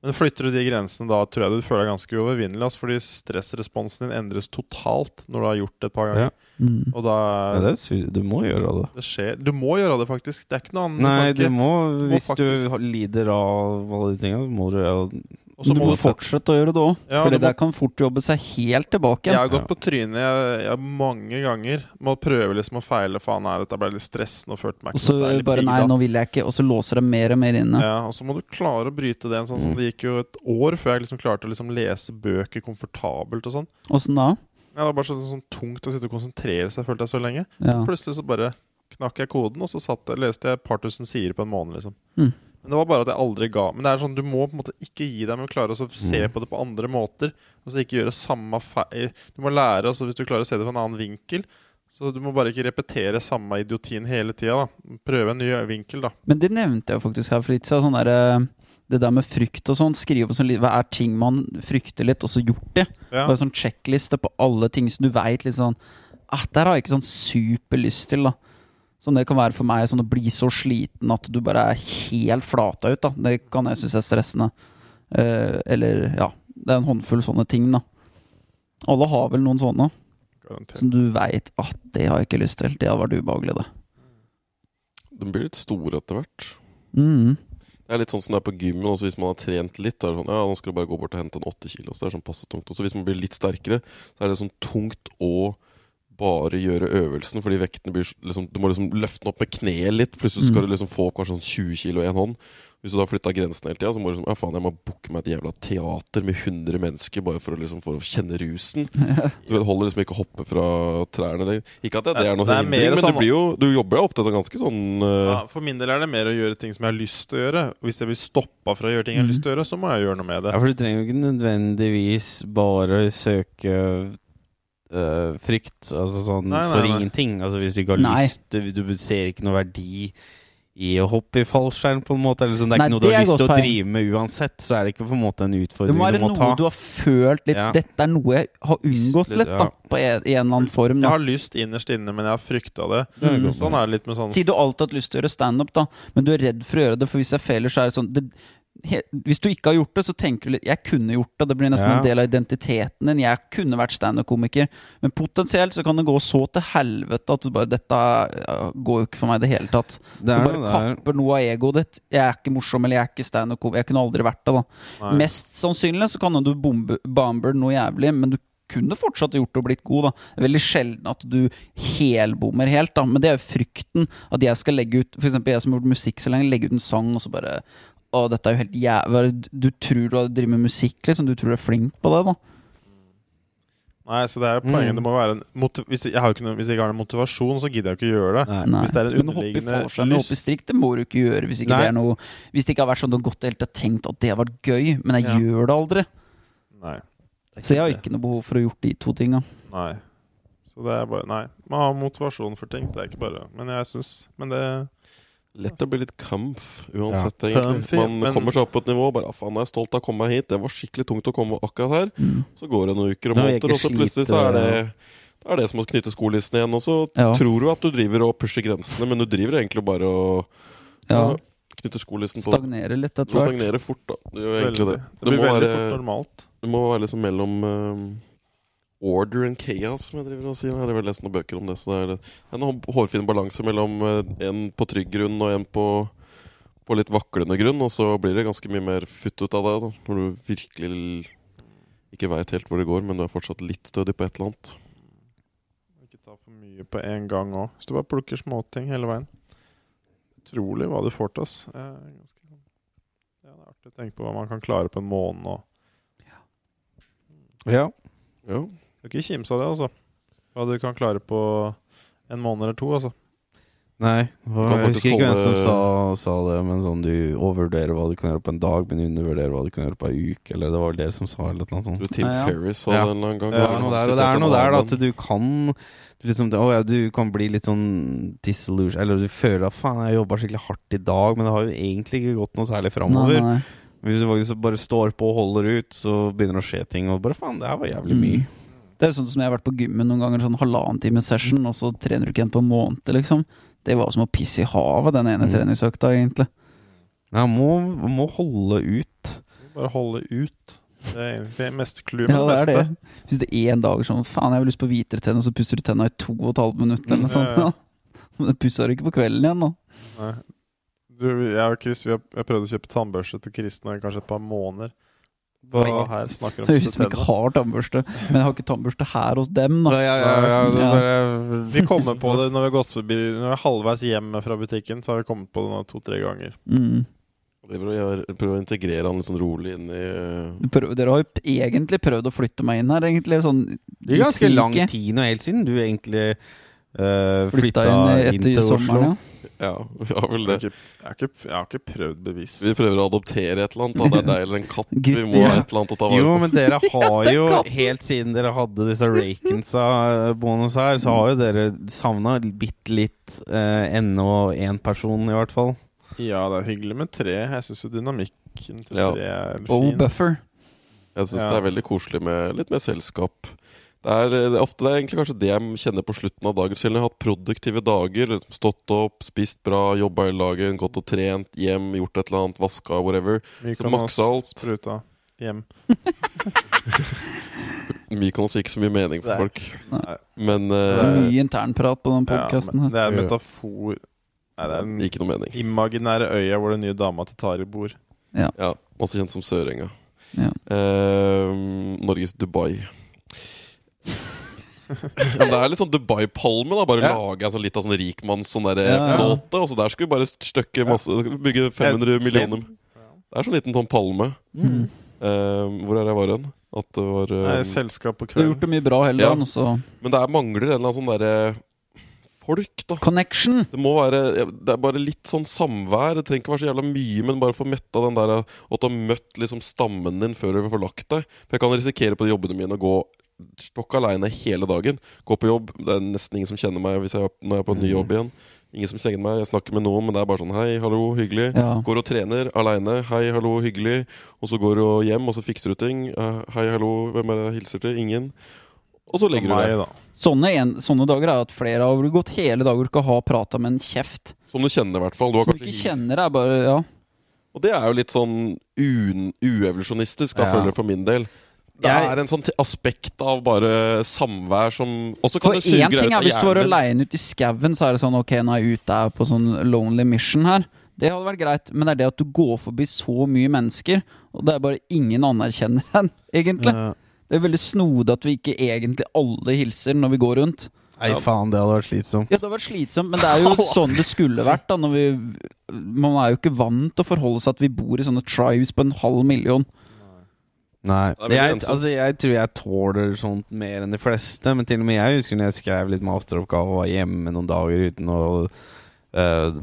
Men flytter du de grensene, da tror jeg du føler deg ganske uovervinnelig. Altså, fordi stressresponsen din endres totalt når du har gjort det et par ganger. Ja. Mm. Og da Ja, det er du må gjøre det. det skjer Du må gjøre det, faktisk. Det er ikke noe annet. Nei, du du må, hvis faktisk- du lider av alle de tingene, må du så du må må du fortsette å gjøre det òg, Ja, for det der kan fort jobbe seg helt tilbake Jeg har gått på trynet jeg, jeg, mange ganger med å prøve liksom å feile. Faen, nei, dette ble litt stressende og følte meg ikke så bare Nei, nå vil jeg ikke. Og så låser det mer og mer inne. Ja, og så må du klare å bryte det. Sånn Mm. Det gikk jo et år før jeg liksom klarte å liksom lese bøker komfortabelt og sånn. Åssen da? Ja, det var bare sånn, sånn tungt å sitte og konsentrere seg, følte jeg så lenge. Ja. Plutselig så bare knakk jeg koden, og så satt leste jeg et par tusen sider på en måned. liksom Mm. Men det var bare at jeg aldri ga Men det er sånn, du må på en måte ikke gi deg, men klare å se Mm. på det på andre måter. Og så ikke gjøre samme feil. Du må lære, altså hvis du klarer å se det fra en annen vinkel. Så du må bare ikke repetere samme idiotien hele tida. Prøve en ny vinkel, da. Men det nevnte jeg faktisk her for litt siden. Sånn der, det der med frykt og sånn. Skrive på sånn Hva er ting man frykter litt, og så gjort det? Ja. Bare sånn sjekkliste på alle ting som du veit litt sånn ah, Der har jeg ikke sånn superlyst til, da. Sånn det kan være for meg sånn å bli så sliten at du bare er helt flata ut, da. Det kan jeg synes er stressende. Eh, eller ja. Det er en håndfull sånne ting, da. Alle har vel noen sånne Garantert. som du veit at det har jeg ikke lyst til. Det har vært ubehagelig, det. De blir litt store etter hvert. Mm. Det er litt sånn som det er på gymmen. Også hvis man har trent litt, så er det sånn Ja, nå skal du bare gå bort og hente en åtte kilo. Så det er sånn passe tungt. Og så hvis man blir litt sterkere, så er det sånn tungt å bare gjøre øvelsen, fordi vektene blir liksom Du må liksom løfte den opp med kneet litt. Plutselig skal Mm. du liksom få opp kanskje sånn 20 kilo i en hånd. Hvis du da flytta grensen hele tida, så må du liksom Ja, faen, jeg må booke meg et jævla teater med 100 mennesker bare for å liksom for å kjenne rusen. Du holder liksom ikke å hoppe fra trærne lenger. Ikke at det, det er noe Det er hindring, men sånn- det blir jo, du jobber deg opp til ganske sånn uh... Ja, for min del er det mer å gjøre ting som jeg har lyst til å gjøre. Hvis jeg blir stoppa fra å gjøre ting jeg har lyst til å gjøre, så må jeg gjøre noe med det. Ja, for du trenger jo ikke nødvendigvis bare søke Uh, frykt, altså sånn Nei, nei, for nei. ingenting. Altså hvis du ikke har Nei. lyst, du, du ser ikke noe verdi i å hoppe i fallskjerm, på en måte. Eller sånn, det er Nei, ikke noe du har lyst til å drive med uansett, så er det ikke på en måte en utfordring du må ta. Det må være noe ta. du har følt litt Ja. Dette er noe jeg har unngått litt, da. ja. På en, I en eller annen form. Jeg har lyst innerst inne, men jeg har frykta det. Det Mm. Sånn er det litt med sånn Si du har alltid hatt lyst til å gjøre standup, da, men du er redd for å gjøre det, for hvis jeg feiler, så er det sånn det, Hvis du ikke har gjort det, så tenker du litt Jeg kunne gjort det, det blir nesten Ja. en del av identiteten din. Jeg kunne vært standup-komiker, men potensielt så kan det gå så til helvete at du bare Dette går jo ikke for meg i det hele tatt. Det du bare kapper noe av egoet ditt. Jeg er ikke morsom, eller jeg er ikke standup-komiker. Jeg kunne aldri vært det, da. Nei. Mest sannsynlig så kan du bombe, bomber noe jævlig, men du kunne fortsatt gjort det og blitt god. da Det er veldig sjelden at du helbommer helt, da men det er jo frykten. At jeg skal legge ut For eksempel jeg som har gjort musikk så lenge, legge ut en sang, og så bare Å, dette er jo helt jævlig Du tror du har driver med musikk, liksom. Du tror du er flink på det, da. Nei, så det er jo poenget. Mm. Det må være en motiv hvis, jeg har ikke noe, hvis jeg ikke har noen motivasjon, så gidder jeg ikke å gjøre det. Nei. Hvis det er en Men å hoppe i underliggende hoppe i strikk, det må du ikke gjøre hvis ikke det er noe Hvis det ikke har vært sånn du har gått helt og tenkt at det har vært gøy, men jeg Ja. gjør det aldri. Nei. Så jeg har ikke noe behov for å ha gjort de to tinga. Nei. Så det er bare Nei. Man har motivasjon for ting. Det er ikke bare Men jeg syns Men det Lett å bli litt kamf uansett, Ja. egentlig. Man men- kommer seg opp på et nivå bare «Ah, faen, jeg er stolt av å komme meg hit. Det var skikkelig tungt å komme akkurat her. Mm. Så går det noen uker og måneder, og så plutselig så er det det er det som å knytte skolissene igjen. Og så Ja. tror du at du driver og pusher grensene, men du driver egentlig bare og Ja. ja, knytter skolissen på Stagnerer litt etter hvert. Du stagnerer fort, da. Det gjør egentlig veldig, det. det blir må veldig være- fort normalt. Du må være liksom mellom um, order and chaos, som jeg driver og sier. Jeg har vel lest noen bøker om det. Så det er en hå- hårfin balanse mellom eh, en på trygg grunn og en på, på litt vaklende grunn. Og så blir det ganske mye mer futt ut av det, da, når du virkelig ikke veit helt hvor det går, men du er fortsatt litt stødig på et eller annet. Ikke ta for mye på en gang òg. Hvis du bare plukker småting hele veien. Utrolig hva du får til, ass. Sånn- Ja, det er artig å tenke på hva man kan klare på en måned. Og Ja. Ja. Skal ikke kimse av det, altså. Hva du kan klare på en måned eller to, altså. Nei, jeg husker ikke hvem som sa, sa det, men sånn du overvurderer hva du kan gjøre på en dag, men undervurderer hva du kan gjøre på ei uke, eller det var vel dere som sa eller noe sånt. Tim Nei, ja. Ferris sa Ja. det en eller annen gang. Det er noe der, det er noe der da, at du kan du liksom, å ja, du kan bli litt sånn disillusion Eller du føler at faen, jeg jobba skikkelig hardt i dag, men det har jo egentlig ikke gått noe særlig framover. Hvis du faktisk bare står på og holder ut, så begynner det å skje ting, og bare faen, det her var jævlig mye. Mm. Det er jo sånn som jeg har vært på gymmen noen ganger, sånn halvannen time session, og så trener du ikke igjen på en måned, liksom. Det var som å pisse i havet, den ene Mm. treningsøkta, egentlig. Ja, må, må holde ut. Bare holde ut. Det er egentlig mest clouet Ja, med det det beste. det. Hvis det er en dag sånn Faen, jeg har lyst på hvitere tenner, så pusser du tenna i to og et halvt minutt, eller noe sånt. ja, ja. Men det pusser du ikke på kvelden igjen, da. Nei. Du, jeg og Chris vi har jeg prøvde å kjøpe tannbørste til Chris nå i kanskje et par måneder. Og her snakker om Hvis ut ikke har tannbørste, men jeg har ikke tannbørste her hos dem, da. Ja, ja, ja, ja, Ja. bare Vi kommer på det når vi har gått forbi Når vi er halvveis hjem fra butikken, så har vi kommet på det nå to-tre ganger. Mm. Prøver å, prøver å integrere han litt sånn rolig inn i uh... Prøv, dere har jo egentlig prøvd å flytte meg inn her, egentlig. Sånn Det er ganske lang tid nå, helt siden du egentlig uh, Flytta flytta inn inn, til Oslo. sommeren, ja. Ja, vi har vel Jeg har, det. ikke, jeg, har ikke, jeg har ikke prøvd bevisst. Vi prøver å adoptere et eller annet. Da. Det er deg eller en katt. Vi må ha et eller annet å ta vare Jo, men dere har jo, helt siden dere hadde disse Rakensa-bonus her, så har jo dere savna bitte litt uh, ennå én person, i hvert fall. Ja, det er hyggelig med tre. Jeg syns jo dynamikken til tre er Bo Og Buffer. Jeg syns Ja. det er veldig koselig med litt mer selskap. Det er, det er ofte det er egentlig kanskje det jeg kjenner på slutten av dagen. Selv når jeg har hatt produktive dager, liksom stått opp, spist bra, jobba i laget, gått og trent, hjem, gjort et eller annet, vaska, whatever. Mykonos, Så maksa alt. Spruta. Hjem. Mykonos gir ikke så mye mening for folk. Nei. Men Det eh, er mye internprat på den podkasten Ja, det er en metafor Nei, det er den ikke noe mening. imaginære øya hvor den nye dama til Tari bor. Ja, Også kjent som Sørenga. Ja. Uh, Norges Dubai. Men det er litt sånn Dubai-palme. da Bare Ja. lage en sånn litt av sånn rikmanns sånn der Ja, ja. flåte. Og så der skal vi bare støkke masse Bygge 500 Et millioner. Det er sånn liten sånn palme. Mm. Uh, hvor er jeg var hen? At det var uh, Nei, selskap på Du har gjort det mye bra hele dagen, Ja. Men det er mangler en eller annen sånn derre folk, da. Connection! Det må være Det er bare litt sånn samvær. Det trenger ikke være så jævla mye, men bare få metta den der at du har møtt liksom stammen din før du får lagt deg. For jeg kan risikere på de jobbene mine å gå stokk aleine hele dagen. Gå på jobb. Det er nesten ingen som kjenner meg jeg, når jeg er på en ny jobb igjen. Ingen som kjenner meg. Jeg snakker med noen, men det er bare sånn Hei, hallo, hyggelig. Ja. Går og trener aleine. Hei, hallo, hyggelig. Og så går du hjem, og så fikser du ting. Eh, Hei, hallo, hvem er det jeg hilser til? Ingen. Og så legger du deg. Sånne, en, sånne dager er at flere har gått hele dager og ikke har prata med en kjeft. Som du kjenner, i hvert fall. Du har Som du ikke kjenner, er bare Ja. Og det er jo litt sånn uevolusjonistisk, da, Ja. føler jeg for min del. Det Jeg- er en sånn aspekt av bare samvær som også kan For det suge én ting er hvis du var aleine ute i skauen, så er det sånn ok, nå er jeg ute på sånn lonely mission her. Det hadde vært greit, men det er det at du går forbi så mye mennesker, og det er bare ingen anerkjenner en, egentlig. Ja. Det er veldig snodig at vi ikke egentlig alle hilser når vi går rundt. Nei, faen, det hadde vært slitsomt. Ja, det hadde vært slitsomt, men det er jo sånn det skulle vært. da når vi, Man er jo ikke vant til å forholde seg at vi bor i sånne tribes på en halv million. Nei. Jeg, altså, jeg tror jeg tåler sånt mer enn de fleste. Men til og med jeg husker når jeg skrev litt masteroppgave og var hjemme noen dager uten å uh,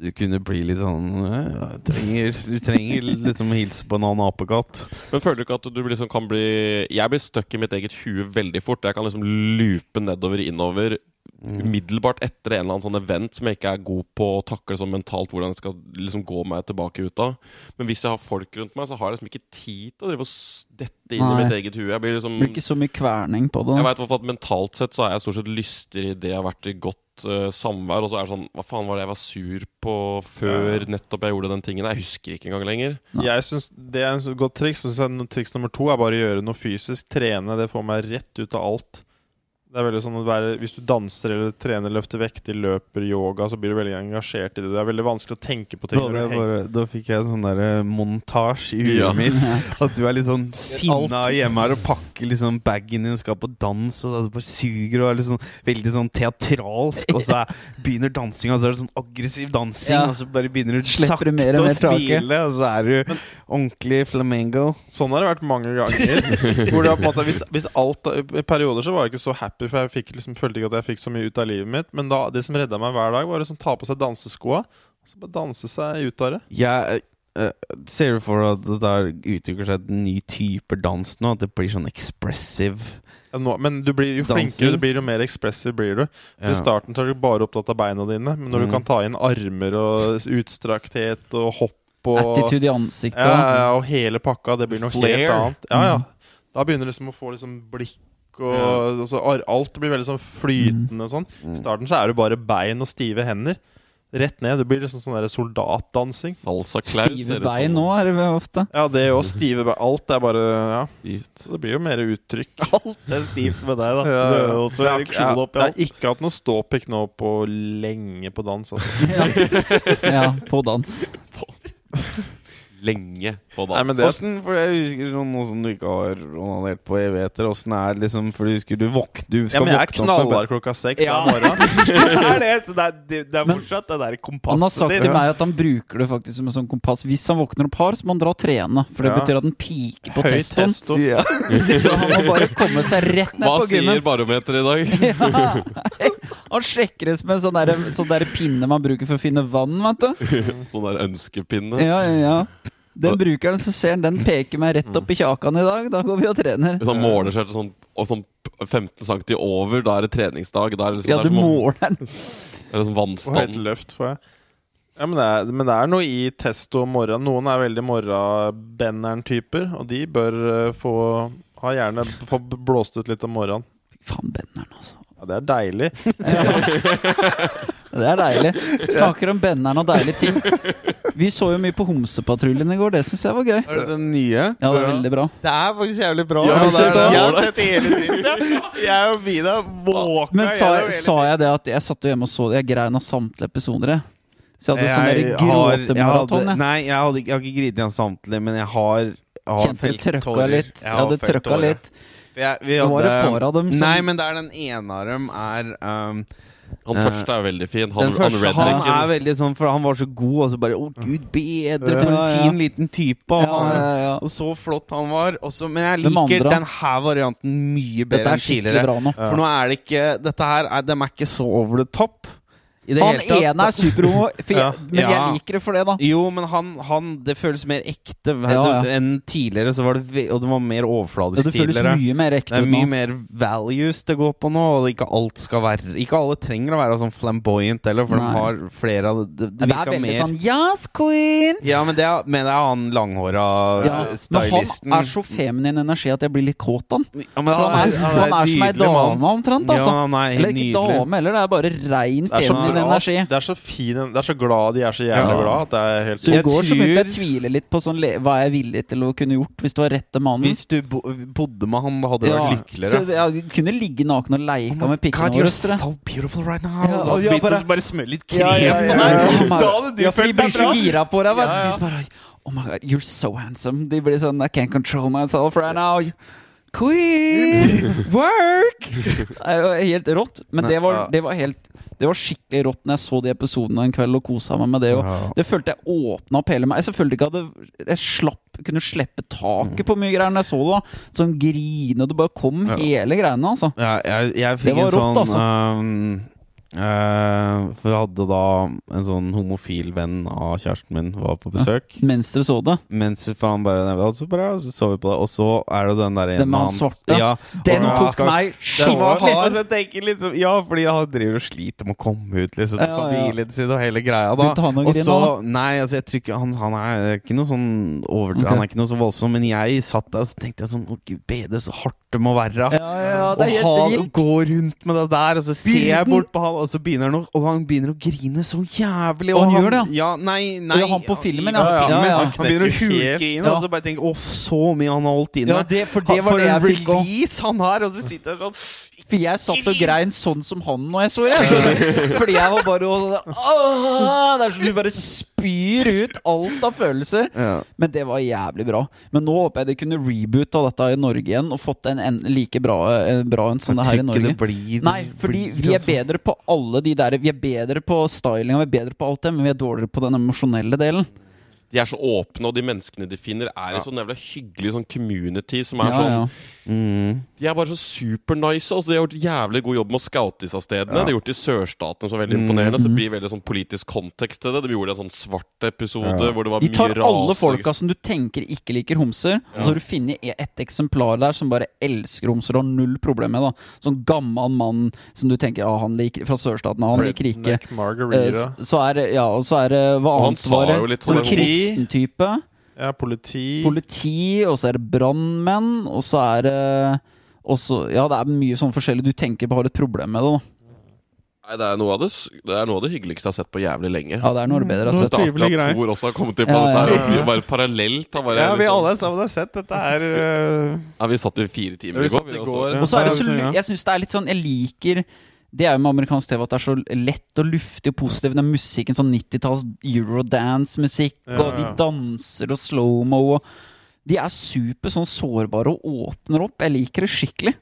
Du kunne bli litt sånn eh, trenger, Du trenger liksom å hilse på en annen apekatt. Men føler du ikke at du liksom kan bli Jeg blir stuck i mitt eget hue veldig fort. Jeg kan liksom loope nedover, innover. Umiddelbart etter en eller annen sånn event som jeg ikke er god på å takle sånn mentalt, hvordan jeg skal liksom gå meg tilbake ut av. Men hvis jeg har folk rundt meg, så har jeg liksom ikke tid til å drive og dette inn Nei. i mitt eget hue. Jeg blir liksom Det blir ikke så mye kverning på det. Jeg vet at Mentalt sett så er jeg stort sett lystigere i det jeg har vært i godt uh, samvær. Og så er det sånn Hva faen var det jeg var sur på før nettopp jeg gjorde den tingen? Jeg husker ikke engang lenger. Nei. Jeg synes Det er en så godt triks. Så synes jeg no- Triks nummer to er bare å gjøre noe fysisk. Trene. Det får meg rett ut av alt. Det er veldig sånn at være Hvis du danser eller trener, løfter vekter, løper, yoga, så blir du veldig engasjert i det. Det er veldig vanskelig å tenke på ting. Da, det bare, da fikk jeg en sånn der montasje i huet Ja. mitt. At du er litt sånn sinna hjemme her og pakker liksom bagen din, skal på dans, og du bare suger og er litt sånn veldig sånn teatralsk. Og så er, begynner dansinga, og så er det sånn aggressiv dansing, Ja. og så bare begynner du sakte mer og å mer taket. smile, og så er du Ordentlig flamengo. Sånn har det vært mange ganger. Hvor det, på en måte, hvis, hvis alt I perioder så var jeg ikke så happy, for jeg fikk, liksom, følte ikke at jeg fikk så mye ut av livet mitt. Men da, det som redda meg hver dag, var å liksom, ta på seg danseskoa. Og så bare danse seg ut av det. Jeg eh, ser du for deg at det der utvikler seg en ny type dans nå? At det blir sånn expressive? Ja, nå, men du blir jo Dansing. flinkere, du blir jo mer expressive blir du. For I starten så er du bare opptatt av beina dine, men når Mm. du kan ta inn armer og utstrakthet og hopp og Attitude i ansiktet. ja, ja, ja, og hele pakka, det blir noe Flair. helt annet. Ja, ja. Mm. Da begynner du liksom å få liksom blikk og altså, Alt blir veldig sånn flytende mm. sånn. Mm. I starten så er det bare bein og stive hender. Rett ned. Det blir liksom sånn der soldatdansing. Stive bein nå er det ofte. Ja, det òg. stive bein. Alt er bare Ja. Stivt. Så det blir jo mer uttrykk. Alt er stivt med deg, da. Ja, Du ja. er jo Jeg jeg- jeg har ikke hatt noe ståpikk nå på lenge på dans. Altså. Ja, ja på dans. Lenge på Nei, men det Åssen, for jeg husker sånn noe som du ikke har onanert på evigheter. Åssen er det liksom For du husker du våk... Du ja, skal men jeg er våkne opp med knallhard klokka seks Ja. hver morgen. det er det! Så det er, fortsatt det er Men- der kompasset Han har sagt til meg at han bruker det faktisk som en sånn kompass. Hvis han våkner opp hard, så må han dra og trene. For det Ja. betyr at den piker på Høy testoen. testo. Ja. Så han må bare komme seg rett ned Hva på sier gymmen. barometeret i dag? Ja. Han sjekker det med sånn der, sånn der pinne man bruker for å finne vann, vet du. Sånn der ønskepinne. Ja, ja, ja. Den bruker den, så ser den, den peker meg rett opp i kjakan i dag. Da går vi og trener. Hvis han måler seg til sånn, og sånn 15 cm over, da er det treningsdag. Da er det liksom, Ja, du er måler den. det er liksom Og helt løft får jeg. Ja, men det, er, men det er noe i testo om morgenen. Noen er veldig morgenbenderen-typer, og de bør eh, få ha gjerne få blåst ut litt om morgenen. Fy faen, benneren, altså. Ja, det er deilig. Det er deilig. Snakker om benderen og deilige ting. Vi så jo mye på Homsepatruljen i går. Det syns jeg var gøy. Er det den nye? Ja, det er veldig bra. Det er faktisk jævlig bra. Ja, Jeg det er det. Jeg har sett hele tiden. Jeg og Vida våka Men sa, jeg, sa jeg det at jeg satt hjemme og så det? Jeg grein av samtlige episoder, jeg. Så jeg hadde sånn gråtemaraton. Nei, jeg, hadde, ikke- jeg har ikke grinet igjen samtlige, men jeg har, har Kjente trøkka tårer. litt. Jeg hadde har trøkka litt. Jeg, vi Det var et par av dem som Nei, men det er den ene av dem er um, Han Eh, første er veldig fin. Han, Den første, han han er veldig sånn For han var så god, og så bare Å, gud bedre, for en fin liten type. Og, så flott han var. Og så- men jeg liker den her varianten mye bedre enn tidligere. nå. For nå er det ikke Dette her er, De er ikke så over the top. I det Han hele tatt. ene er superhomo, Ja. men men jeg liker det for det, da. Jo, men han, han Det føles mer ekte Ja, ja. enn tidligere. Så var det, og det var mer Ja, overfladisk det føles tidligere. mye mer Det er mye nå. mer values det går på nå, og ikke alt skal være Ikke alle trenger å være sånn flamboyant heller, for Nei. de har flere av det Det, det Men er veldig mer sånn Yes, queen! Ja, men det er, men det er han langhåra Ja, eh, men han er så feminin energi at jeg blir litt kåt av han. han er, han er, han er som ei dame, omtrent. Ja, Altså. han er Eller ikke nydelig. dame heller, det er bare rein feminin. Energi. Det er så fin Det er så glad de er så jævlig Ja. glad at det er helt Så i går så begynte jeg å tvile litt på sånn, hva jeg er villig til å kunne gjort hvis det var rette mannen. Hvis du bo bodde med han, hadde du Ja, vært så jeg kunne ligge naken og leika Oh med pikkene God, you're so beautiful right now. Ja, så ja, bare- bare smør litt krem Ja, ja, på ja, deg. ja. Da hadde du følt deg bra. de blir så bra. gira på deg. vet du. Ja, ja. De bare Oh my god, you're so handsome. De blir sånn I can't control myself right now. Queen! Work! Det er jo helt rått. Men det var, det var helt Det var skikkelig rått når jeg så de episodene en kveld og kosa meg med det. Og Ja. Det følte jeg åpna opp hele meg. Jeg følte ikke at jeg slapp, kunne slippe taket på mye greier når jeg så det. da Sånn grine, det bare kom Ja. hele greiene, altså. Ja, jeg, jeg fikk Det var en rått, sånn altså. ehm, eh, For jeg hadde da en sånn homofil venn av kjæresten min var på besøk. Mens dere så det. Mens han bare Og så bare så, så vi på det, og så er det den der Den med han svarte? Ja, Den og- tok ja, meg skikkelig liksom Ja, fordi han driver og sliter med å komme ut liksom, Ja, ja. familien sin og hele greia. da Og så? Nei, altså jeg tror ikke han, han er ikke noe sånn over, okay. Han er ikke noe så voldsom, men jeg satt der og så tenkte jeg sånn Å gud bedre, så hardt det må være. Ja, ja, det og han går rundt med det der, og så ser jeg bort på han, og så begynner han å, og han begynner å grine så jævlig. Og han gjør det, ja? Nei, nei Og han på filmen, ja. ja, ja, Ja, Han. Han begynner å hulgrine, Ja. og så bare tenker åh, så mye han har holdt inne. Ja, det, for det var for det en jeg fikk òg. release han har, og så sitter han sånn For jeg satt og grein sånn som han når jeg så det. Fordi jeg var bare og, Åh, Det er som du bare spyr ut alt av følelser. ja. Men det var jævlig bra. Men nå håper jeg de kunne reboota dette i Norge igjen og fått en, en like bra, eh, bra en sånn her i Norge. det blir Nei, fordi blir vi er bedre på alle de der Vi er bedre på stylinga, vi er bedre på alt det, men vi er dårligere på den emosjonelle delen. De er så åpne, og de menneskene de finner, er Ja. en sånn jævla hyggelig sånn community som er Ja, sånn ja. Mm. De er bare så supernice. Altså, de har gjort jævlig god jobb med å scoute disse stedene. Ja. De har gjort det i sørstatene, som er veldig Mm. imponerende. Så det blir veldig sånn politisk kontekst til det. De gjorde en sånn svart episode Ja. hvor det var De tar mye rase alle folka som du tenker ikke liker homser, og så har du funnet et eksemplar der som bare elsker homser og har null problem med da Sånn gammel mann som du tenker ah, han liker fra sørstaten, ah, han liker ikke. Eh, Margarita. Så er det, ja, og så er det Hva annet var det? Sånn kristen type. Ja, politi. Politi, og så er det brannmenn, og så er det også, Ja, det er mye sånn forskjellig du tenker på har et problem med det. da Nei, det er, noe av det, det er noe av det hyggeligste jeg har sett på jævlig lenge. Ja, det er noe av det bedre jeg har sett. Startet at Tor Thor også har kommet inn på Ja, ja, dette. ja. her, Bare parallelt. Bare, Ja, vi liksom, alle sammen har sett dette her. uh, ja, vi satt jo i fire timer i går. Og så er det så, jeg synes det er litt sånn Jeg liker Det er jo med amerikansk TV at det er så lett og luftig og positivt. Den musikken, sånn 90-talls eurodance-musikk, Ja, og de ja. danser og slow-mo De er super sånn sårbare og åpner opp. Jeg liker det skikkelig.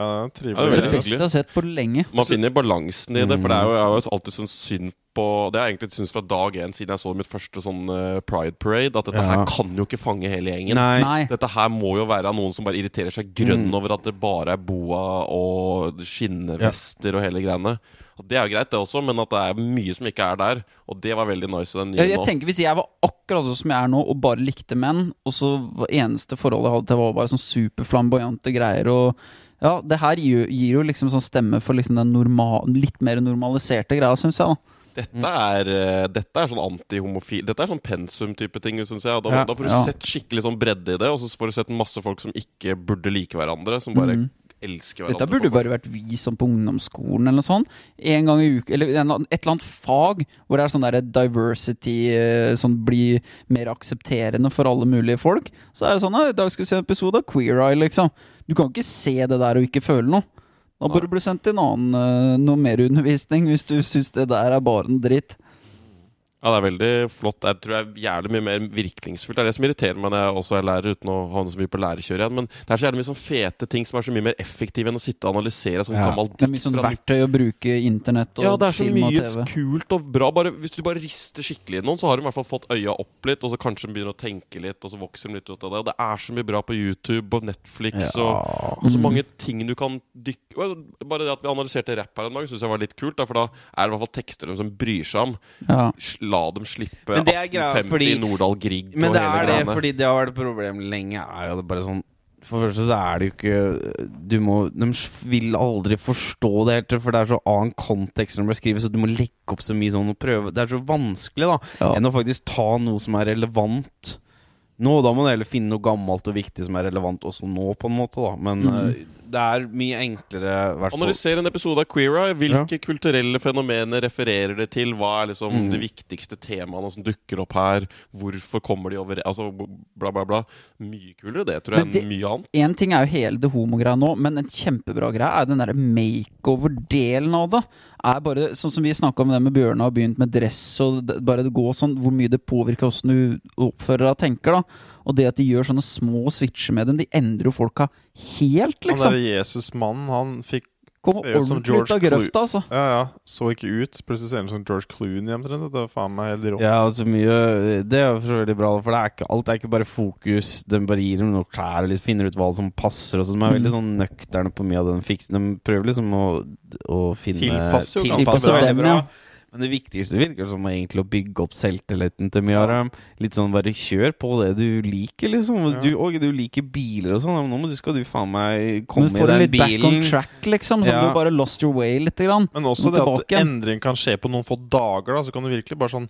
Ja, det er Ja, det veldig hyggelig. beste jeg har sett på lenge. Man finner balansen i det, for det er jo, jeg har jo alltid syntes synd på Det har jeg egentlig syntes fra dag én, siden jeg så mitt første sånn eh, Pride Parade, at dette Ja. her kan jo ikke fange hele gjengen. Nei. Nei. Dette her må jo være av noen som bare irriterer seg grønn Mm. over at det bare er boa og skinnvester og hele greiene. Og Det er jo greit, det også, men at det er mye som ikke er der. Og det var veldig nice i den nye Jeg, jeg nå. tenker Hvis jeg var akkurat sånn som jeg er nå, og bare likte menn, og så var eneste forholdet jeg hadde til, var bare sånn superflamboyante greier og Ja, det her gir, gir jo liksom sånn stemme for liksom den normal, litt mer normaliserte greia, syns jeg. da Dette er, eh, dette er sånn antihomofil Dette er sånn pensum-type ting, syns jeg. Da, Ja. da får du Ja. sett skikkelig sånn bredde i det, og så får du sett masse folk som ikke burde like hverandre, som bare Mhm. Elsker hverandre. Dette burde jo bare vært vi som på ungdomsskolen eller noe sånt. En gang i uke, eller et eller annet fag hvor det er sånn der diversity eh, Sånn bli mer aksepterende for alle mulige folk. Så er det sånn «Ja, I dag skal vi se en episode av Queer Eye, liksom. Du kan ikke se det der og ikke føle noe. Da bør du bli sendt til en annen eh, noe mer undervisning hvis du syns det der er bare en dritt. Ja, det er veldig flott. Jeg tror det er jævlig mye mer virkningsfullt. Det er det som irriterer meg når jeg også er lærer, uten å ha noe så mye på lærerkjøret igjen. Men det er så jævlig mye sånn fete ting som er så mye mer effektive enn å sitte og analysere sånn Ja. gammel Det er mye sånn verktøy å bruke internett og Ja, det er så mye kult og bra. Bare, hvis du bare rister skikkelig i noen, så har de i hvert fall fått øya opp litt, og så kanskje de begynner å tenke litt, og så vokser de litt ut av det. Og det er så mye bra på YouTube og Netflix og, og så mange ting du kan dykke Bare det at vi analyserte rapp her en dag, syns jeg var litt kult, da, for da er det i hvert fall tekster som bryr seg om. Ja. La dem slippe Men det er greia, 1850 fordi- Nordahl Grieg Men det er det, greiene. fordi det har vært et problem lenge, er jo det bare sånn For det første så er det jo ikke Du må De vil aldri forstå det helt, for det er så annen kontekst når det blir skrevet, så du må legge opp så mye sånn og prøve Det er så vanskelig, da, Ja. enn å faktisk ta noe som er relevant. Nå, Da må du heller finne noe gammelt og viktig som er relevant også nå, på en måte, da. Men Mhm. Det er mye enklere, hvert. Analysere en episode av Queer Eye. Hvilke kulturelle fenomener refererer det til? Hva er liksom Mm. de viktigste temaene som dukker opp her? Hvorfor kommer de over Altså bla, bla, bla. Mye kulere det, tror jeg, det- enn mye annet. Én ting er jo hele det homogreia nå, men en kjempebra greie er den derre makeover-delen av det. Er bare, sånn som vi snakka om det med Bjørnar og begynt med dress, og det, bare det går sånn, hvor mye det påvirker åssen du oppfører deg og tenker. da Og det at de gjør sånne små switcher med dem, de endrer jo folka helt, liksom. Derre Jesus-mannen, han fikk Kom ser ut som ut George av grøfta, altså. Ja, ja. Så ikke ut. Plutselig ser han ut som George Clooney omtrent. Det var faen meg helt rått. Ja, altså mye Det er jo veldig bra, for det er ikke, alt er ikke bare fokus. De bare gir dem noen klær og litt finner ut hva som passer. Og så De er veldig sånn nøkterne på mye av den fiksen. De prøver liksom å, å finne Tilpasser jo ganske bra. dem, ja. Men det viktigste virker som egentlig å bygge opp selvtilliten til mye. Litt sånn bare kjør på det du liker, liksom. Ja. Du, og du liker biler og sånn. Nå må du, skal du faen meg komme i den bilen. Du får litt back on track, liksom. Sånn Ja. du bare lost your way litt. grann. Men også det at endring kan skje på noen få dager. Da Så kan du virkelig bare sånn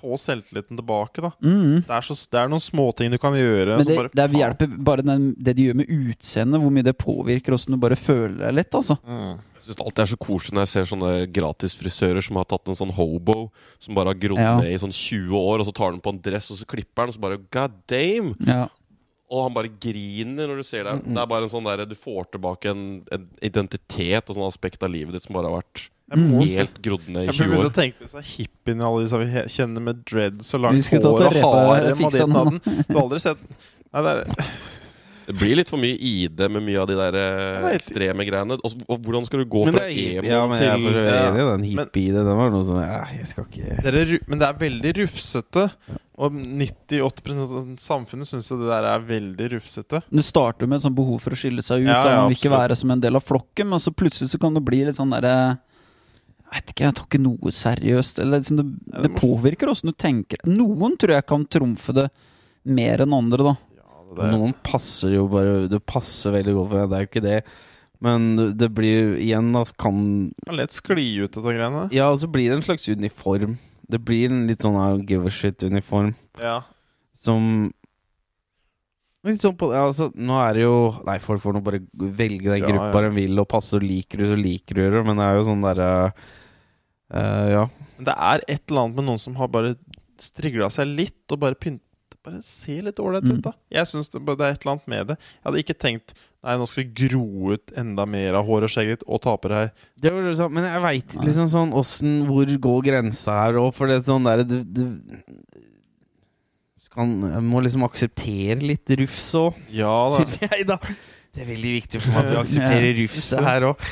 få selvtilliten tilbake. da Mm. Det er, så, det er noen småting du kan gjøre. Men det, bare, det hjelper bare den, det de gjør med utseendet, hvor mye det påvirker åssen du bare føler deg litt, altså. Mm. Jeg synes alltid det er så koselig når jeg ser sånne gratisfrisører som har tatt en sånn hobo som bare har grodd Ja. ned i sånn 20 år, og så tar den på en dress, og så klipper den, og så bare God damn! Ja. Og han bare griner når du ser det. Det er bare en sånn der, Du får tilbake en, en identitet og sånn aspekt av livet ditt som bare har vært se helt grodd ned i 20 år. Jeg 20 begynte å tenke på disse hippiene alle disse vi kjenner med dreads og langt hår og hare. repa- harem og ditt og datten. Du har aldri sett Nei, det er Det blir litt for mye ID med mye av de der eh, ekstreme greiene. Og, og hvordan skal du gå Men fra er, emo ja, men jeg er til vidt Ja, enig i den hippie-ID. Det var noe som ja, Jeg skal ikke det er, men det er veldig rufsete. Og 98% av samfunnet syns jo det der er veldig rufsete. Det starter med et sånt behov for å skille seg ut. Ja, ja, Man vil ikke være som en del av flokken, men så plutselig så kan det bli litt sånn derre Jeg vet ikke, jeg tar ikke noe seriøst. Eller liksom det, det det påvirker åssen du tenker. Noen tror jeg kan trumfe det mer enn andre, da. Det, Noen passer jo bare Det passer veldig godt for deg, det er jo ikke det. Men det blir igjen da kan kan lett skli ut, dette greiene. Ja, og så blir det en slags uniform. Det blir en litt sånn her give a shit-uniform Ja. som Litt sånn på altså, Nå er det jo Nei, folk får nå bare velge den Ja, gruppa ja. de vil, og passe, og liker du, så liker du det, men det er jo sånn derre uh, Ja. Men det er et eller annet med noen som har bare strigla seg litt, og bare pynt Bare ser litt ålreit Mm. ut, da. Jeg syns det, det er et eller annet med det. Jeg hadde ikke tenkt Nei, nå skal vi gro ut enda mer av håret og skjegg ditt, og tape på deg Det var sånn, men jeg veit liksom sånn åssen Hvor går grensa her òg? For det er sånn derre du, du kan, Jeg må liksom akseptere litt rufs òg, Ja syns jeg, da. Det er veldig viktig for meg at vi aksepterer rufset her òg.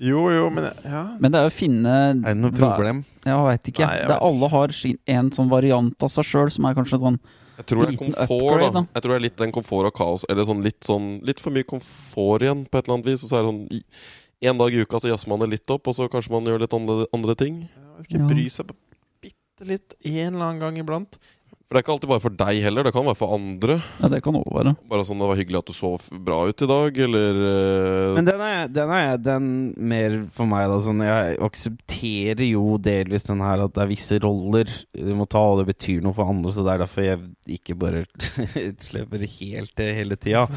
Jo, jo, men ja. Men det er å finne Er det noe problem? Jeg veit ikke. Nei, jeg det vet alle har sin, en sånn variant av seg sjøl som er kanskje sånn Jeg tror det er komfort, upgrade, da. da. Jeg tror det er litt den komfort og kaos. Eller sånn litt sånn Litt for mye komfort igjen, på et eller annet vis. Og så er det sånn En dag i uka så jazzer man det litt opp, og så kanskje man gjør litt andre, andre ting. Jeg skal Ja. bry seg på bitte litt en eller annen gang iblant. For det er ikke alltid bare for deg heller, det kan være for andre. Ja, det kan også være. Bare sånn 'det var hyggelig at du så bra ut i dag', eller eh, Men den er, den er den mer for meg, da. Sånn, jeg aksepterer jo delvis den her at det er visse roller du må ta, og det betyr noe for andre, så det er derfor jeg ikke bare slipper helt det hele tida.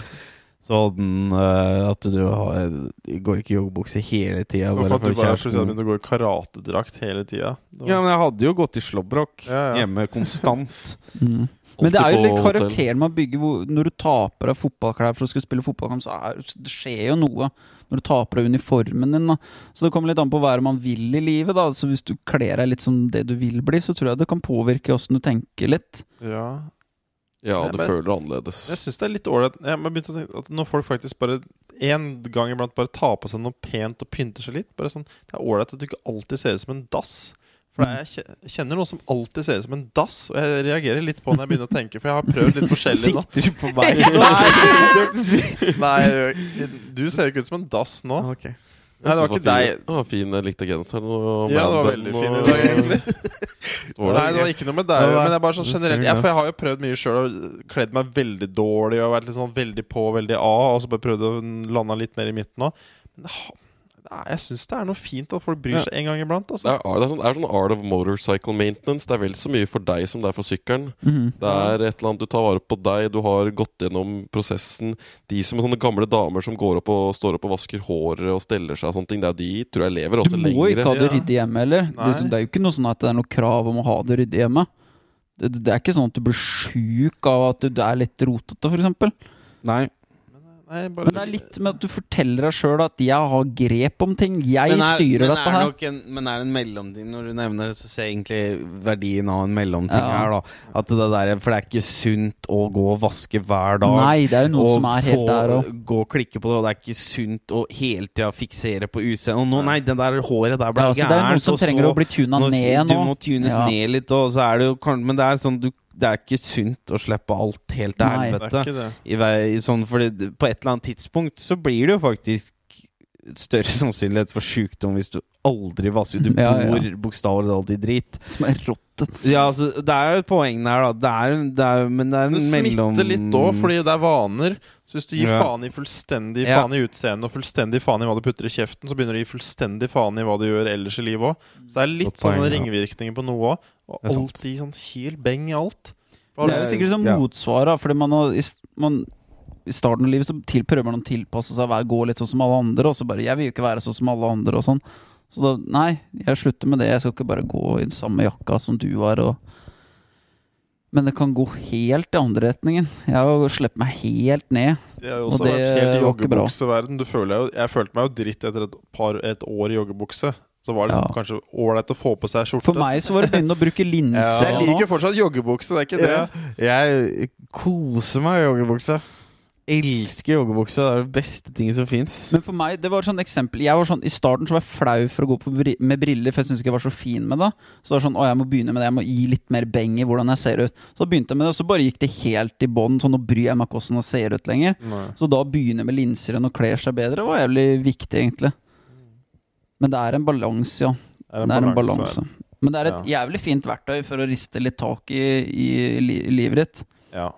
Sånn uh, at du har, går ikke i joggebukse hele tida Så for at du bare plutselig begynte å gå i karatedrakt hele tida. Var- Ja, men jeg hadde jo gått i slåbrok Ja, ja. hjemme konstant. Mm. Men det er jo litt karakteren man bygger hvor, Når du taper av fotballklær for å skulle spille fotballkamp, så er, det skjer jo noe når du taper av uniformen din. Da. Så det kommer litt an på hva man vil i livet. Da. Så hvis du kler deg litt som det du vil bli, så tror jeg det kan påvirke åssen du tenker litt. Ja. Ja, du men- føler det annerledes. Jeg syns det er litt ålreit Jeg har begynt å tenke at Når folk faktisk bare en gang iblant bare tar på seg noe pent og pynter seg litt bare sånn, Det er ålreit at du ikke alltid ser ut som en dass. For jeg kjenner noen som alltid ser ut som en dass, og jeg reagerer litt på når jeg begynner å tenke, for jeg har prøvd litt forskjellig nå. Sikter du på meg? Nei, du ser jo ikke ut som en dass nå. Ok. Nei, det var ikke deg. Det var fin, jeg likte genseren. og Ja, det var veldig fin i dag, egentlig. Nei, det? var ikke noe med deg, men det er bare sånn er generelt ja. For jeg har jo prøvd mye sjøl og kledd meg veldig dårlig og vært litt sånn veldig på, veldig av, og så bare prøvd å lande litt mer i midten òg. Det det jeg syns det er noe fint at folk bryr Ja. seg en gang iblant. Det Altså. er, det, er sånn, det er sånn art of motorcycle maintenance. Det er vel så mye for deg som det er for sykkelen. Mhm. Det er et eller annet Du tar vare på deg, du har gått gjennom prosessen. De som er sånne gamle damer som går opp og står opp og vasker håret og steller seg og sånne ting, det er de tror jeg lever Du må lengre. ikke ha det ryddig hjemme heller. Det, det er jo ikke noe sånn at det er noe krav om å ha det ryddig hjemme. Det, det er ikke sånn at du blir sjuk av at du er litt rotete, f.eks. Nei. Nei, bare, Men det er litt med at du forteller deg sjøl at 'jeg har grep om ting'. Jeg er- styrer dette er her. En, men er det en mellomting når du nevner det, så ser jeg egentlig verdien av en mellomting Ja. her, da. At det der, for det er ikke sunt å gå og vaske hver dag. Nei, det er jo noen og som er helt få- der òg. Gå og klikke på det, og det er ikke sunt å hele tida fiksere på utseendet. Og nå, nei, det der håret der ble Ja, altså, det er noen som trenger så- å bli tuna nå- ned Du må tunes Ja. ned litt, og så er det jo Men det er sånn du, Det er ikke sunt å slippe alt helt til helvete. det. I sånn, fordi det- på et eller annet tidspunkt så blir det jo faktisk større sannsynlighet for sykdom hvis du aldri vasker Du Ja, ja. bor bokstavelig talt i drit. Som er rotte. Ja, altså, det er jo et poeng der, da. Det er, det er, men det er en Det mellom smitter litt òg, fordi det er vaner. Så hvis du gir Ja. faen i fullstendig Ja. faen i utseendet og fullstendig faen i hva du putter i kjeften, så begynner du å gi fullstendig faen i hva du gjør ellers i livet òg. Så det er litt Godt sånne ringvirkninger på noe òg. Og alltid sånn kil beng i alt. Det er jo sikkert som Ja. motsvar, da, fordi man, har, i, man i starten av livet så til, prøver man å tilpasse seg, være- gå litt sånn som alle andre, og så bare 'Jeg vil jo ikke være sånn som alle andre', og sånn. Så da, nei, jeg slutter med det. Jeg skal ikke bare gå i den samme jakka som du var, og Men det kan gå helt i andre retningen. Jeg har sluppet meg helt ned. Det har jo Og også det vært helt i var ikke bra. joggebukseverden. Du føler jo, jeg følte meg jo dritt etter et, par, et år i joggebukse. Så var det Ja. kanskje ålreit å få på seg skjorte. For meg så var det begynne å bruke linser. Jeg liker fortsatt joggebukse, det er ikke det. Ja. Jeg koser meg i joggebukse. elsker joggebukse. Det er det beste tinget som fins. Men for meg, det var et sånt eksempel Jeg var sånn, I starten så var jeg flau for å gå på bri med briller, for jeg syntes ikke jeg var så fin med det. Så det var sånn, å jeg må begynne med det, jeg må gi litt mer beng i hvordan jeg ser ut. Så begynte jeg med det, og så bare gikk det helt i bånn. Sånn, nå bryr jeg meg ikke hvordan jeg ser ut lenger. Nei. Så da å begynne med linser enn å kle seg bedre, var jævlig viktig, egentlig. Men det er en balanse, ja. Er Det er en balanse. Men det er et Ja. jævlig fint verktøy for å riste litt tak i, i li livet ditt. Ja.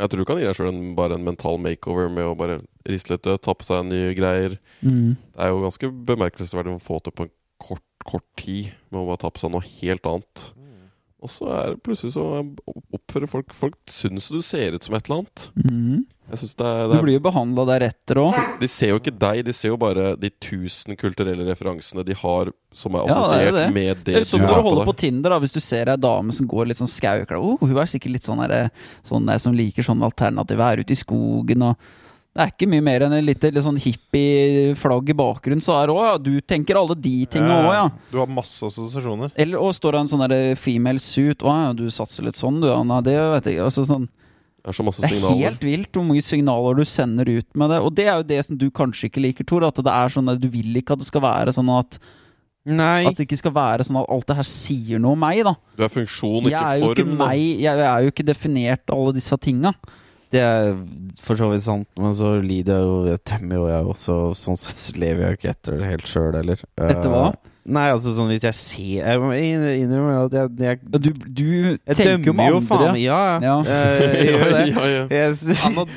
Jeg tror du kan gi deg sjøl bare en mental makeover med å bare riste litt ta på seg nye greier. Mm. Det er jo ganske bemerkelsesverdig å få til på en kort, kort tid med å bare ta på seg noe helt annet. Og så er det plutselig så oppfører folk Folk syns du ser ut som et eller annet. Mm. Det er, Du det er blir jo behandla deretter òg. De ser jo ikke deg, de ser jo bare de tusen kulturelle referansene de har som er Ja, det er det. med Det det som du når du har på holder deg. på Tinder, da hvis du ser ei dame som går litt sånn skaukledd. Oh, hun er sikkert litt sånn, der, sånn der som liker sånn alternativ, er ute i skogen og Det er ikke mye mer enn et lite litt sånn hippie-flagg i bakgrunnen, så er det òg, ja. Du tenker alle de tinga òg, ja. Du har masse assosiasjoner. Eller og står det en sånn der female suit, å ja, du satser litt sånn, du, ja. Nei, det vet jeg ikke. Altså, sånn. Det er så masse Det er signaler. helt vilt hvor mye signaler du sender ut med det. Og det er jo det som du kanskje ikke liker, Tor. At det er sånn at du vil ikke at det skal være sånn at Nei. At det ikke skal være sånn at alt det her sier noe om meg, da. Du er funksjon, Jeg er ikke jo ikke form. da. meg, jeg er jo ikke definert av alle disse tinga. Det er for så vidt sant, men så lider jeg jo Jeg tømmer jo, jeg også. Sånn sett lever jeg jo ikke etter det helt sjøl, heller. Etter hva? Eh, Nei, altså sånn hvis jeg ser Jeg innrømmer at jeg, jeg, Du, du jeg tenker dømmer jo faen andre. Ja, Ja. Eh, jeg gjør jo det. ja, ja. Jeg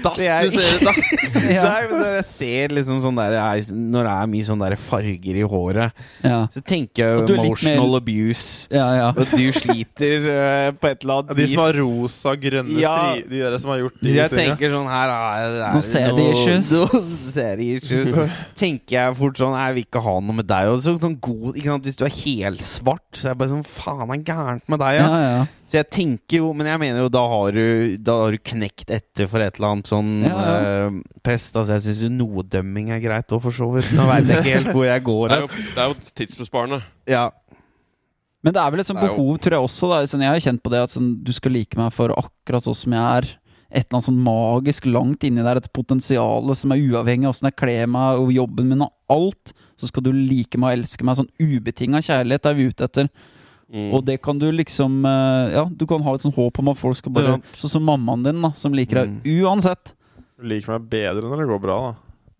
dass du ser ut, da! Ja. Nei, men jeg ser liksom sånn der jeg- Når det er mye sånn der farger i håret, Ja. så tenker jeg emotional mer- abuse. ja, ja. Og du sliter uh, på et eller Ja, annet de som har rosa, grønne Ja. stri... De der som har gjort de Jeg tenker sånn her er, er ser de issues. Nå ser de issues. tenker jeg fort sånn Jeg vil ikke ha noe med deg. Og så, sånn god, sant? Hvis du er helsvart, så er det bare sånn Faen, er gærent med deg, ja? ja, ja. Så jeg tenker jo Men jeg mener jo da har du Da har du knekt etter for et eller annet sånn Ja, ja. eh, press. Altså jeg syns jo noe dømming er greit òg, for så vidt. Nå veit jeg ikke helt hvor jeg går. Det er jo, det er jo tidsbesparende. Ja. Men det er vel et sånt behov, tror jeg også. Da. Sånn, jeg har kjent på det at sånn, du skal like meg for akkurat sånn som jeg er. Et eller annet sånn magisk langt inni der, et potensial som er uavhengig av åssen jeg kler meg og jobben min og alt. Så skal du like meg og elske meg. Sånn ubetinga kjærlighet er vi ute etter. Mm. Og det kan du liksom eh, Ja, du kan ha et sånt håp om at folk skal bare Sånn som mammaen din, da, som liker deg Mm. uansett. Du liker meg bedre når det går bra, da.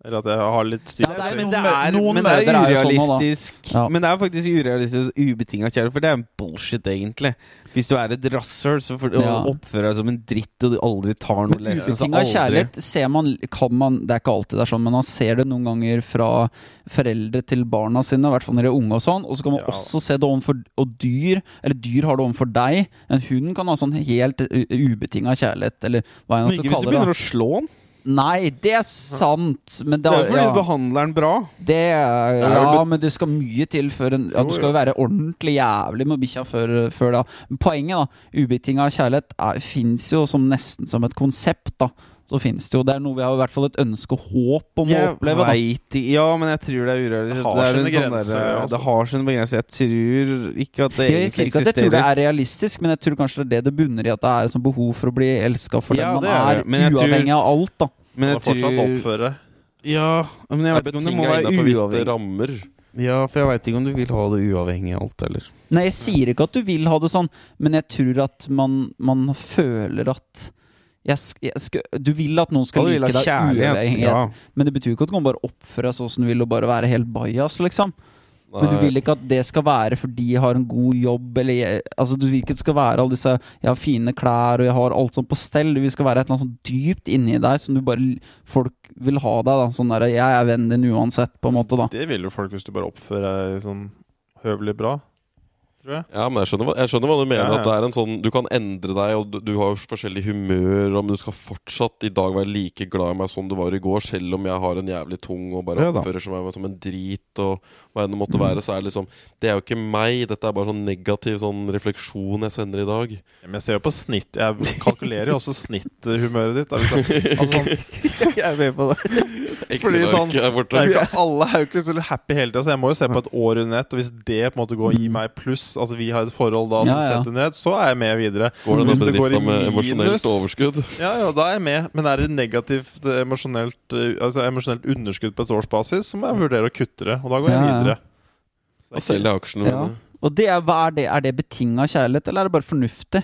Eller at jeg har litt styr. Ja, det er men det er, noen men det er urealistisk. er sånn. Men det er faktisk urealistisk ubetinga kjærlighet, for det er en bullshit, egentlig. Hvis du er et rasshøl så får- Ja. og oppfører deg som en dritt og du aldri tar noe lesson, så Ubetinga kjærlighet ser man, kan man Det er ikke alltid det er sånn, men man ser det noen ganger fra foreldre til barna sine, i hvert fall når de er unge og sånn. Og så kan man Ja. også se det overfor og dyr, eller dyr har det overfor deg. En hund kan ha sånn helt ubetinga kjærlighet, eller hva jeg ikke skal hvis du begynner å slå den. Nei, det er sant, men Det er jo fordi ja, du behandler den bra. det er, Ja, men det skal mye til før en, ja, Du skal jo være ordentlig jævlig med bikkja før, før da. Men poenget, da, ubetinga kjærlighet, fins jo som nesten som et konsept, da. Så finnes det jo Det er noe vi har i hvert fall et ønske og håp om å oppleve, vet Ja, men jeg tror det er urealistisk. Det har sine grenser. sånn grenser, der- altså. Det har sine begrenser. Jeg tror ikke at det Jeg egentlig ikke at jeg tror det er realistisk, men jeg tror kanskje det er det det bunner i. At det er et sånt behov for å bli elska for Ja, den det man er er, uavhengig tror- av alt, da. Men jeg fortsatt tror oppføre. Ja, men jeg vet ikke om det må være uavhengig. rammer. Ja, for jeg veit ikke om du vil ha det uavhengig av alt, eller. Nei, jeg sier ikke at du vil ha det sånn, men jeg tror at man, man føler at jeg, sk- jeg Du vil at noen skal like deg uavhengig, Ja. men det betyr jo ikke at du kan bare oppføre deg sånn som du vil og bare være helt bajas, liksom. Men du vil ikke at det skal være fordi jeg har en god jobb, eller jeg, altså Du vil ikke at det skal være alle disse Jeg har fine klær, og jeg har alt sånt på stell. Det skal være et eller annet sånn dypt inni deg som du bare Folk vil ha deg, da. Sånn der, Jeg er vennen din uansett, på en måte, da. Det vil jo folk hvis du bare oppfører deg sånn høvelig bra. Tror jeg. Ja, men jeg skjønner, hva, jeg skjønner hva du mener. Ja, ja. At det er en sånn Du kan endre deg, og du, du har jo forskjellig humør, men du skal fortsatt i dag være like glad i meg som du var i går, selv om jeg har en jævlig tung og bare Ja oppfører meg som en drit og hva enn det måtte være. Så er det liksom Det er jo ikke meg. Dette er bare sånn negativ sånn refleksjon jeg sender i dag. Men jeg ser jo på snitt Jeg kalkulerer jo også snitthumøret ditt. Altså, sånn, Jeg er med på det. Fordi sånn er det er jo ikke, alle er jo ikke så happy hele tida, så jeg må jo se på et år under ett. Og hvis det på en måte går i meg pluss, altså vi har et forhold da som Ja, ja. sett under ett, så er jeg med videre. Går Hvis det går i med minus- emosjonelt overskudd? Ja, ja, da er jeg med. Men er det negativt eh, emosjonelt eh, Altså emosjonelt underskudd på et årsbasis, så må jeg vurdere å kutte det. Og da går jeg videre. Er selger aksjene Ja. Og det er, hva er det? Er det betinga kjærlighet, eller er det bare fornuftig?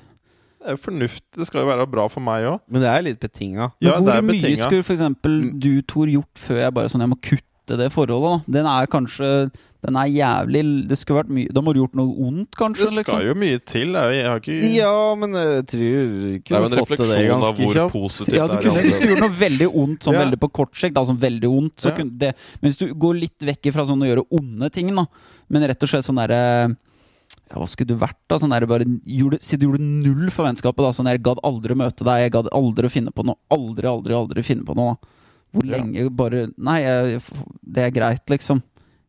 Det er jo fornuftig. Det skal jo være bra for meg òg. Men det er litt betinga. Ja, det hvor er mye betinget. skulle for eksempel Mm. du, Tor, gjort før jeg bare sånn Jeg må kutte det forholdet, da? Den er kanskje Den er jævlig Det skulle vært mye Da må du gjort noe ondt, kanskje? Det skal liksom. jo mye til. Jeg, har ikke Ja, men jeg tror Det er jo en fått til det refleksjon av hvor kjapt. positivt Ja, du det er. hvis du gjorde noe veldig ondt, sånn Ja. veldig på kort sikt, da, sånn veldig ondt, så Ja. kunne det Men hvis du går litt vekk fra sånn å gjøre onde ting, da, men rett og slett sånn derre ja, Hva skulle du vært, da? Sånn der, bare gjorde, Si du gjorde null for vennskapet, da. Sånn jeg gadd aldri å møte deg, jeg gadd aldri å finne på noe. Aldri, aldri, aldri finne på noe. da Hvor Ja. lenge bare Nei, jeg, det er greit, liksom.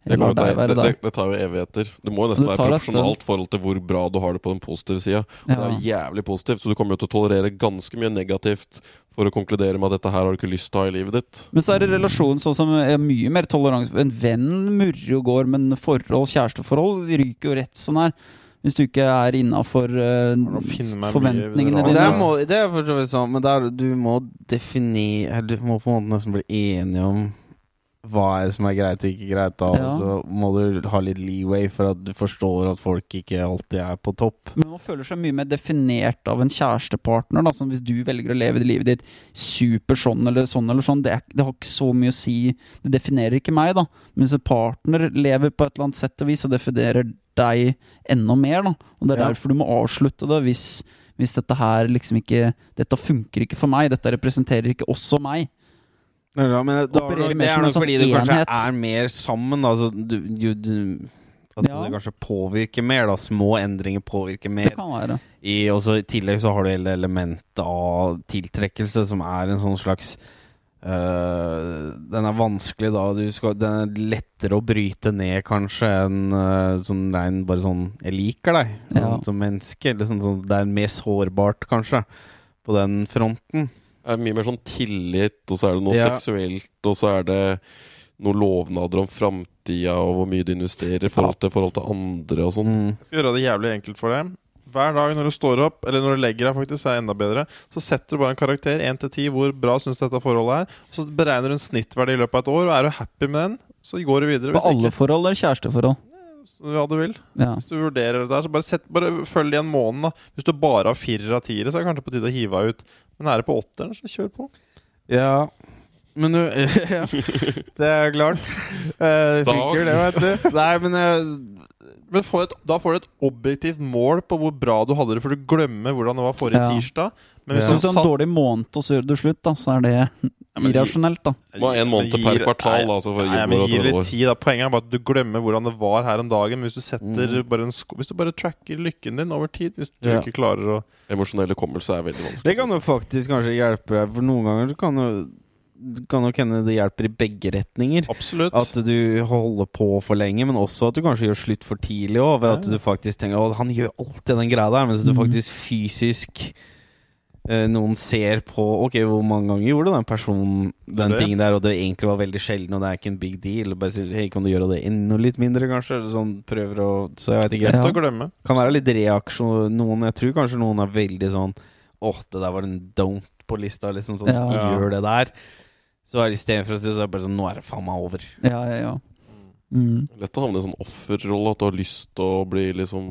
Det, ta, det, det, det tar jo evigheter. Du må jo nesten være proporsjonalt forhold til hvor bra du har det på den positive sida. Det er er jævlig positivt, så du kommer jo til å tolerere ganske mye negativt for å konkludere med at dette her har du ikke lyst til å ha i livet ditt. Men så er det relasjonen sånn som er mye mer tolerant En venn murrer og går, men forhold, kjæresteforhold ryker jo rett sånn her. Hvis du ikke er innafor mye forventningene dine. Det, er, må, det er for så vidt sånn, men der, du må definere Du må på en måte nesten bli enig om hva er det som er greit og ikke greit. da Ja. Så må du ha litt leeway for at du forstår at folk ikke alltid er på topp. Men man føler seg mye mer definert av en kjærestepartner. Da. Som hvis du velger å leve det livet ditt super sånn eller sånn, eller sånn det, er, det har ikke så mye å si. Det definerer ikke meg, da. Men en partner lever på et eller annet sett og vis, og definerer deg enda mer. Da. Og det er Ja. derfor du må avslutte det hvis, hvis dette her liksom ikke Dette funker ikke for meg. Dette representerer ikke også meg. Men da, men da, Opererer mer det er nok sånn fordi du kanskje er mer sammen. Altså, du, du, du, at Ja. det kanskje påvirker mer. da Små endringer påvirker mer. Det kan være. I, også, I tillegg så har du hele elementet av tiltrekkelse, som er en sånn slags øh, Den er vanskelig, da. Du skal, den er lettere å bryte ned, kanskje, enn øh, sånn rein bare sånn 'Jeg liker deg' Ja. sånn, som menneske. Eller sånn, sånn, det er mer sårbart, kanskje, på den fronten. Er mye mer sånn tillit, og så er det noe Ja. seksuelt, og så er det noen lovnader om framtida og hvor mye du investerer i forhold til, forhold til andre og sånn. Mm. Jeg skal gjøre det jævlig enkelt for deg. Hver dag når du står opp, eller når du legger deg, faktisk, er enda bedre. Så setter du bare en karakter, 1 til 10, hvor bra syns dette forholdet er. Og så beregner du en snittverdi i løpet av et år, og er du happy med den, så går du videre. På alle ikke, forhold eller kjæresteforhold? ja, du vil. Ja. Hvis du vurderer det der, så bare, sett, bare følg det i en måned. da Hvis du bare har firer av tiere, så er det kanskje på tide å hive deg ut. Men er det på åtteren, så kjør på. Ja Men du ja, Det er klart. Eh, Det funker, det, vet du. Nei, men eh, Men et, da får du et objektivt mål på hvor bra du hadde det, for du glemmer hvordan det var forrige Ja. tirsdag. Men hvis Ja. Du satt en dårlig måned, og så gjør du slutt, da, så er det irrasjonelt, da. Hva en måned per kvartal, Nei, altså, for nei, men gir litt tid da Poenget er bare at du glemmer hvordan det var her om dagen. Men hvis du setter Mm. bare en sko Hvis du bare tracker lykken din over tid Hvis du Ja. ikke klarer å Emosjonell hukommelse er veldig vanskelig. Det kan jo faktisk kanskje hjelpe deg, for noen ganger så kan jo det kan nok hende det hjelper i begge retninger. Absolutt. At du holder på for lenge, men også at du kanskje gjør slutt for tidlig. Ved at du faktisk tenker han gjør alltid den greia der, mens du Mhm. faktisk fysisk Noen ser på Ok, hvor mange ganger gjorde den personen den Det tingen der, og det egentlig var veldig sjelden, og det er ikke en big deal. Bare sier Hei, kan du gjøre det enda litt mindre, kanskje? Eller Sånn, prøver å Så jeg vet ikke. Lett Ja. å glemme. Kan være litt reaksjon Noen, Jeg tror kanskje noen er veldig sånn Åh, det der var en don't på lista, liksom. Sånn, Ja. ikke gjør det der. Så det istedenfor å si så er det bare sånn Nå er det faen meg over. Ja, ja, ja. Mm. Lett å havne i en sånn offerrolle, at du har lyst til å bli liksom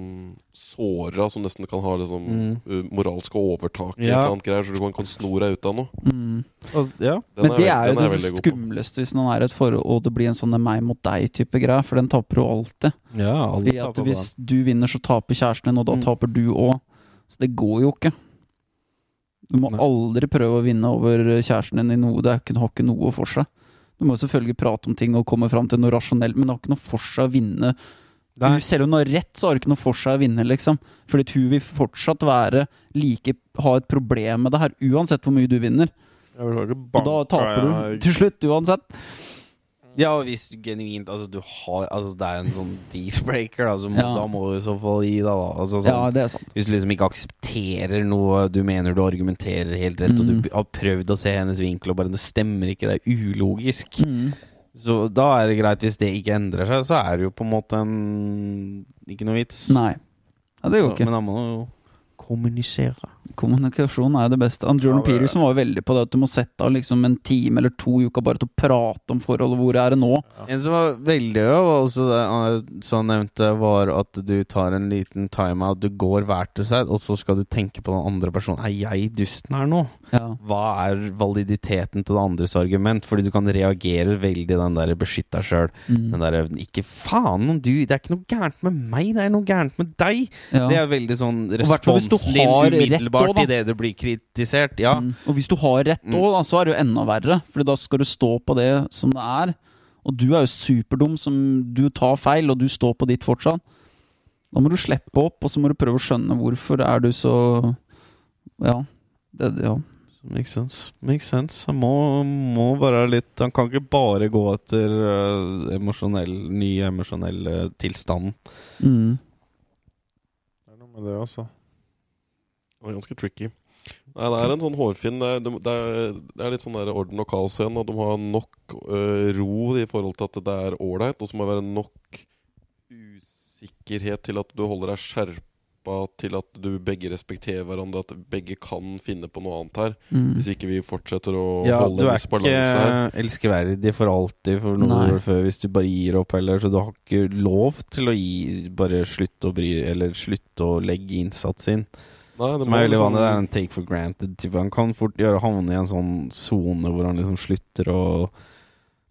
såra, som nesten kan ha liksom Mm. moralsk overtak i et eller annet greier, så du kan, sno deg ut av noe. Mm. Og, ja. Men det er, er jo det skumleste hvis man er i et forhold og det blir en sånn meg mot deg-type greie, for den taper jo alltid. ja alle Fordi at hvis du vinner, så taper kjæresten din, og da Mm. taper du òg. Så det går jo ikke. Du må Nei. aldri prøve å vinne over kjæresten din i noe. Det er ikke, det har ikke noe for seg. Du må selvfølgelig prate om ting og komme fram til noe rasjonelt, men det har ikke noe for seg å vinne. Nei. Selv om du har rett, så har det ikke noe for seg å vinne, liksom. Fordi hun vil fortsatt være like Ha et problem med det her, uansett hvor mye du vinner. Og da taper du til slutt, uansett. Ja, hvis du genuint Altså, du har Altså, det er en sånn deal-breaker, da, så må, Ja. da må du i så fall gi deg, da. Altså, sånn, Ja, det er sant. Hvis du liksom ikke aksepterer noe du mener du argumenterer helt rett, og Mm. du har prøvd å se hennes vinkel, og bare det stemmer ikke, det er ulogisk, Mm. så da er det greit. Hvis det ikke endrer seg, så er det jo på en måte en Ikke noe vits. Nei. Ja, det går ikke. Men da må du jo kommunisere. Kommunikasjon er jo det beste. Han Jordan Ja, det er- Peterson var jo veldig på det at du må sette av liksom en time eller to i uka bare til å prate om forholdet. Hvor er det nå? En som var veldig bra, og også det han nevnte, var at du tar en liten timeout, du går hver til seg, og så skal du tenke på den andre personen. Er jeg dusten her nå? Ja. Hva er validiteten til det andres argument? Fordi du kan reagere veldig den der beskytt deg sjøl. Mm. Den derre Ikke faen om du Det er ikke noe gærent med meg, det er noe gærent med deg! ja. Det er veldig sånn har rett umiddelbart da. idet du blir kritisert. Ja. Mm. Og hvis du har rett Mm. òg, da, så er det jo enda verre. Fordi da skal du stå på det som det er. Og du er jo superdum som du tar feil, og du står på ditt fortsatt. Da må du slippe opp, og så må du prøve å skjønne hvorfor er du så Ja. Det, ja. Makes sense. Makes sense. Han må, må være litt Han kan ikke bare gå etter uh, emosjonell, ny emosjonell uh, tilstand. Mm. Det er noe med det også. Det var ganske tricky. Nei, det er en sånn hårfin Det er, det er, det er litt sånn der orden og kaos igjen. Og du må ha nok øh, ro i forhold til at det er ålreit, og så må det være nok usikkerhet til at du holder deg skjerpa til at du begge respekterer hverandre, at begge kan finne på noe annet her. Mm. Hvis ikke vi fortsetter å Ja, du holde en er viss balanse her. ikke elskverdig for alltid for noe Nei. du gjorde før hvis du bare gir opp heller. Så du har ikke lov til å gi Bare slutte å bry Eller slutte å legge innsats inn. Nei, Som er veldig liksom- vanlig. Det er en take for granted. Type. Han kan fort gjøre havne i en sånn sone hvor han liksom slutter å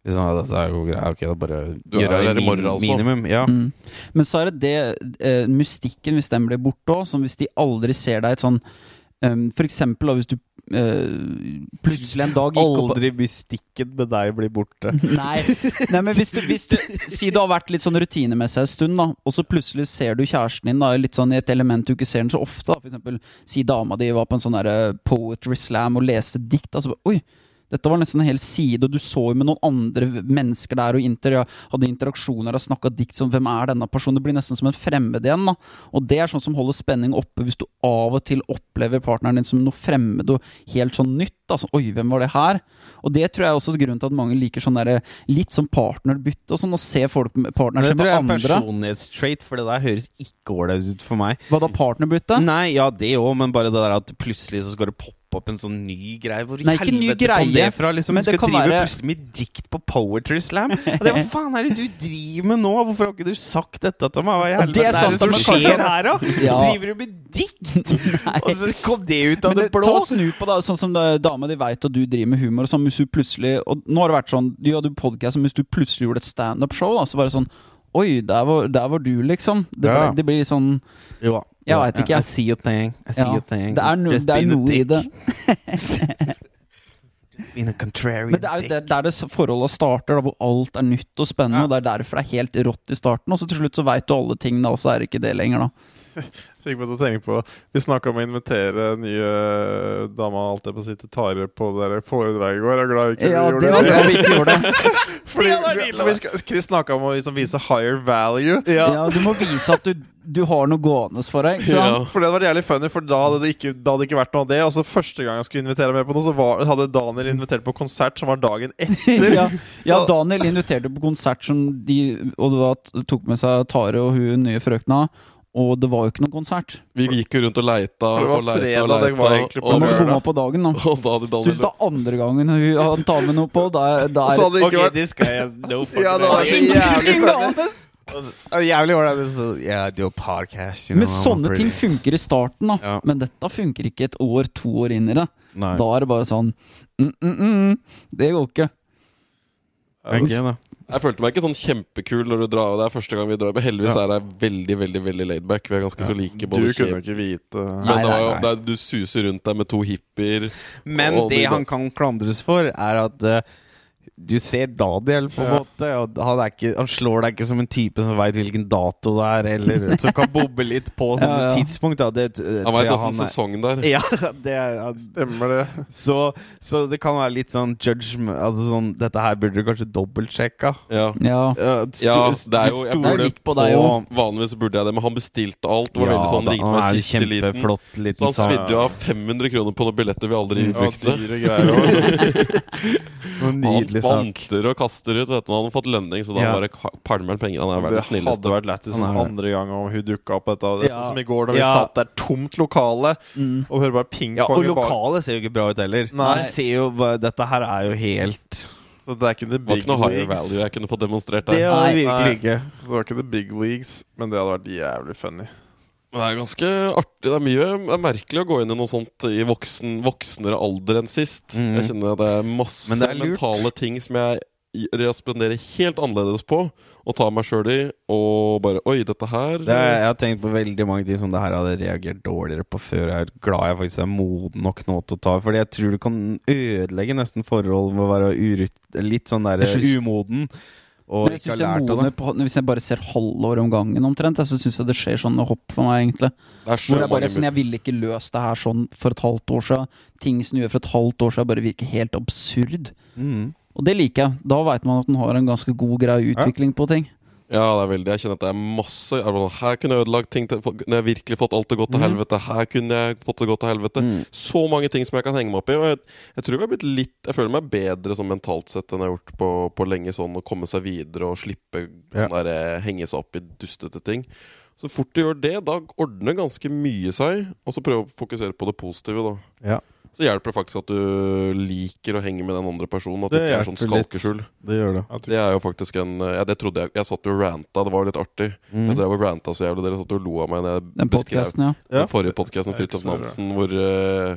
Liksom, ja, dette er jo greit, ok, da bare Du det gjøre i min, altså. minimum. Ja. Mm. Men så er det det uh, mystikken, hvis den blir borte òg, som hvis de aldri ser deg et sånn um, For eksempel da, hvis du Uh, plutselig en dag gikk opp Aldri mystikken med deg blir borte. Nei, Nei men hvis du, hvis du Si du har vært litt sånn rutinemessig en stund, da og så plutselig ser du kjæresten din da litt sånn i et element du ikke ser den så ofte. da For eksempel, Si dama di var på en sånn poetry slam og leste dikt. Altså, Oi, dette var nesten en hel side, og du så jo med noen andre mennesker der og inter, hadde interaksjoner og snakka dikt som Hvem er denne personen? Det blir nesten som en fremmed igjen. da Og det er sånn som holder spenning oppe hvis du av og til opplever partneren din som noe fremmed og helt sånn nytt. Altså, Oi, hvem var det her? Og det tror jeg er også grunnen til at mange liker sånn der, litt sånn partnerbytte og sånn, og se folk med Men andre. det tror jeg er personlighetstrait, for det der høres ikke ålreit ut for meg. Hva da, partnerbytte? Nei, ja, det òg, men bare det der at plutselig så skal det poppe opp en sånn ny greie. Hvor i Nei, ikke ny helvete kom greie, det fra? Liksom, men du skal drive være- plutselig med dikt på Poetry Slam? Og det, hva faen er det du driver med nå? Hvorfor har ikke du sagt dette til meg? Hva i helvete det er er, sant, det som skjer kanskje- her, da? Ja. Driver du med dikt? Og så kom det ut av det det, blå? ta og snu på da, sånn som dama di veit at du driver med humor. Og sånn, hvis du plutselig Og nå har det vært sånn Du hadde podkast, men hvis du plutselig gjorde et standup-show, så bare sånn Oi, der var, der var du, liksom. Det, ble, Ja. det blir sånn Jo, Jeg vet ikke, jeg. I see a thing. I see Ja, a thing. Det er, no, Just det er noe i det. Being a contrarian Men det er jo der, der det forholdet starter, da, hvor alt er nytt og spennende. Ja. Og det er derfor det er helt rått i starten. Og så til slutt så veit du alle tingene, og så er det ikke det lenger, da. Fikk meg til å tenke på Vi snakka om å invitere nye dama alt det på sitt si til Tare på det der foredraget i går. Jeg er glad vi ikke Ja, gjorde det vi ikke gjorde det. Fordi, Det var vi. Chris snakka om å liksom vise higher value. Ja, du må vise at du, du har noe gående for deg. Ikke sant? Ja. For det hadde vært jævlig funny, for da hadde det ikke, da hadde det ikke vært noe av det. Altså Første gang jeg skulle invitere med på noe, så var, hadde Daniel invitert på konsert som var dagen etter. ja, ja, Daniel inviterte på konsert som de Og det var, tok med seg Tare og hun nye frøkna, og det var jo ikke noen konsert. Vi gikk jo rundt og leita det og leita fredag, og det leita. var egentlig på og, lørdag. bomma på dagen, da. og da hadde Så hvis det er andre gangen han tar med noe på, da, da er så hadde det ikke okay, vært this guy has no fucking Ja, det var så jævlig! Ja, Jævlig ålreit. Yeah, podcast. You know, Men sånne pretty- ting funker i starten, da. Ja. Men dette funker ikke et år, to år inn i det. Nei. Da er det bare sånn mm, mm, mm, Det går ikke. Okay, da. Jeg følte meg ikke sånn kjempekul når du drar. Det er første gang vi drar. Men heldigvis Ja. er jeg veldig veldig, veldig laidback. Vi er ganske så like. Du kunne ikke vite Men Nei, det nei, det er, du suser rundt deg med to hippier. Men Og det de- han kan klandres for, er at eh, Du ser Daniel, på en Ja. måte. Og han, er ikke, han slår deg ikke som en type som veit hvilken dato det er, eller som kan bobbe litt på sånne Ja, ja. tidspunkt. Da. Det, eh, Han veit åssen sesongen der. Ja, det er Stemmer det. så, så det kan være litt sånn judgment Altså sånn Dette her burde du kanskje dobbeltsjekka. Ja. Ja. Ja, Ja, det er jo- Jeg litt på deg òg. vanligvis burde jeg det, men han bestilte alt. Det var veldig sånn, da, ringte han meg sist i liten. kjempeflott Så han svidde jo av 500 kroner på noen billetter vi aldri Og brukte. dyre greier Nydelig spanter og kaster ut. Vet du. Han hadde fått lønning, så da Ja. bare palmer han penger. Han er Det hadde vært lættis er andre gang om hun dukka opp. Dette. Det er Ja. sånn som i går, da vi Ja. satt der tomt lokale Mm. og hører bare ping Ja, og lokalet ser jo ikke bra ut heller. Nei. Det ser jo, dette her er jo helt Så det er ikke the Det var ikke noe higher leagues. value jeg kunne fått demonstrert Det der. var Nei. virkelig ikke. Så det var ikke the big leagues, men det hadde vært jævlig funny. Det er ganske artig. Det er mye det er merkelig å gå inn i noe sånt i voksen, voksnere alder enn sist. Mm. Jeg kjenner at det er masse det er mentale ting som jeg responderer helt annerledes på, og tar meg sjøl i, og bare Oi, dette her Det er, jeg har tenkt på veldig mange ting som det her hadde reagert dårligere på før. Jeg er glad jeg faktisk er moden nok nå til å ta Fordi jeg tror du kan ødelegge nesten forhold med å være litt sånn der umoden. Og ikke har lært av det. på, hvis jeg bare ser halvår om gangen omtrent, så syns jeg det skjer sånne hopp for meg, egentlig. Hvor jeg bare sånn, jeg ville ikke løst det her sånn for et halvt år siden. Ting som gjør for et halvt år siden, bare virker helt absurd. Mm. Og det liker jeg. Da veit man at den har en ganske god, grei utvikling på ting. Ja, det er veldig Jeg kjenner at det er masse Her kunne jeg ødelagt ting til, Når jeg virkelig fått alt å gå til Mhm. helvete. Her kunne jeg fått det godt til helvete. Mm. Så mange ting som jeg kan henge meg opp i. Og jeg, jeg tror jeg har blitt litt Jeg føler meg bedre sånn mentalt sett enn jeg har gjort på, på lenge. Sånn å komme seg videre og slippe Ja. sånn der, eh, henge seg opp i dustete ting. Så fort du gjør det, da ordner ganske mye seg. Og så prøve å fokusere på det positive, da. Ja. Så hjelper det faktisk at du liker å henge med den andre personen. At det, Det ikke er sånn litt. skalkeskjul. Det gjør det. Det er jo faktisk en Ja, det trodde jeg Jeg satt jo og ranta, det var jo litt artig. Mm. Altså, jeg var ranta så jævlig, dere satt og lo av meg da jeg Den beskrev ja. Ja. den forrige podkasten Fridtjof. Nansen, hvor, uh,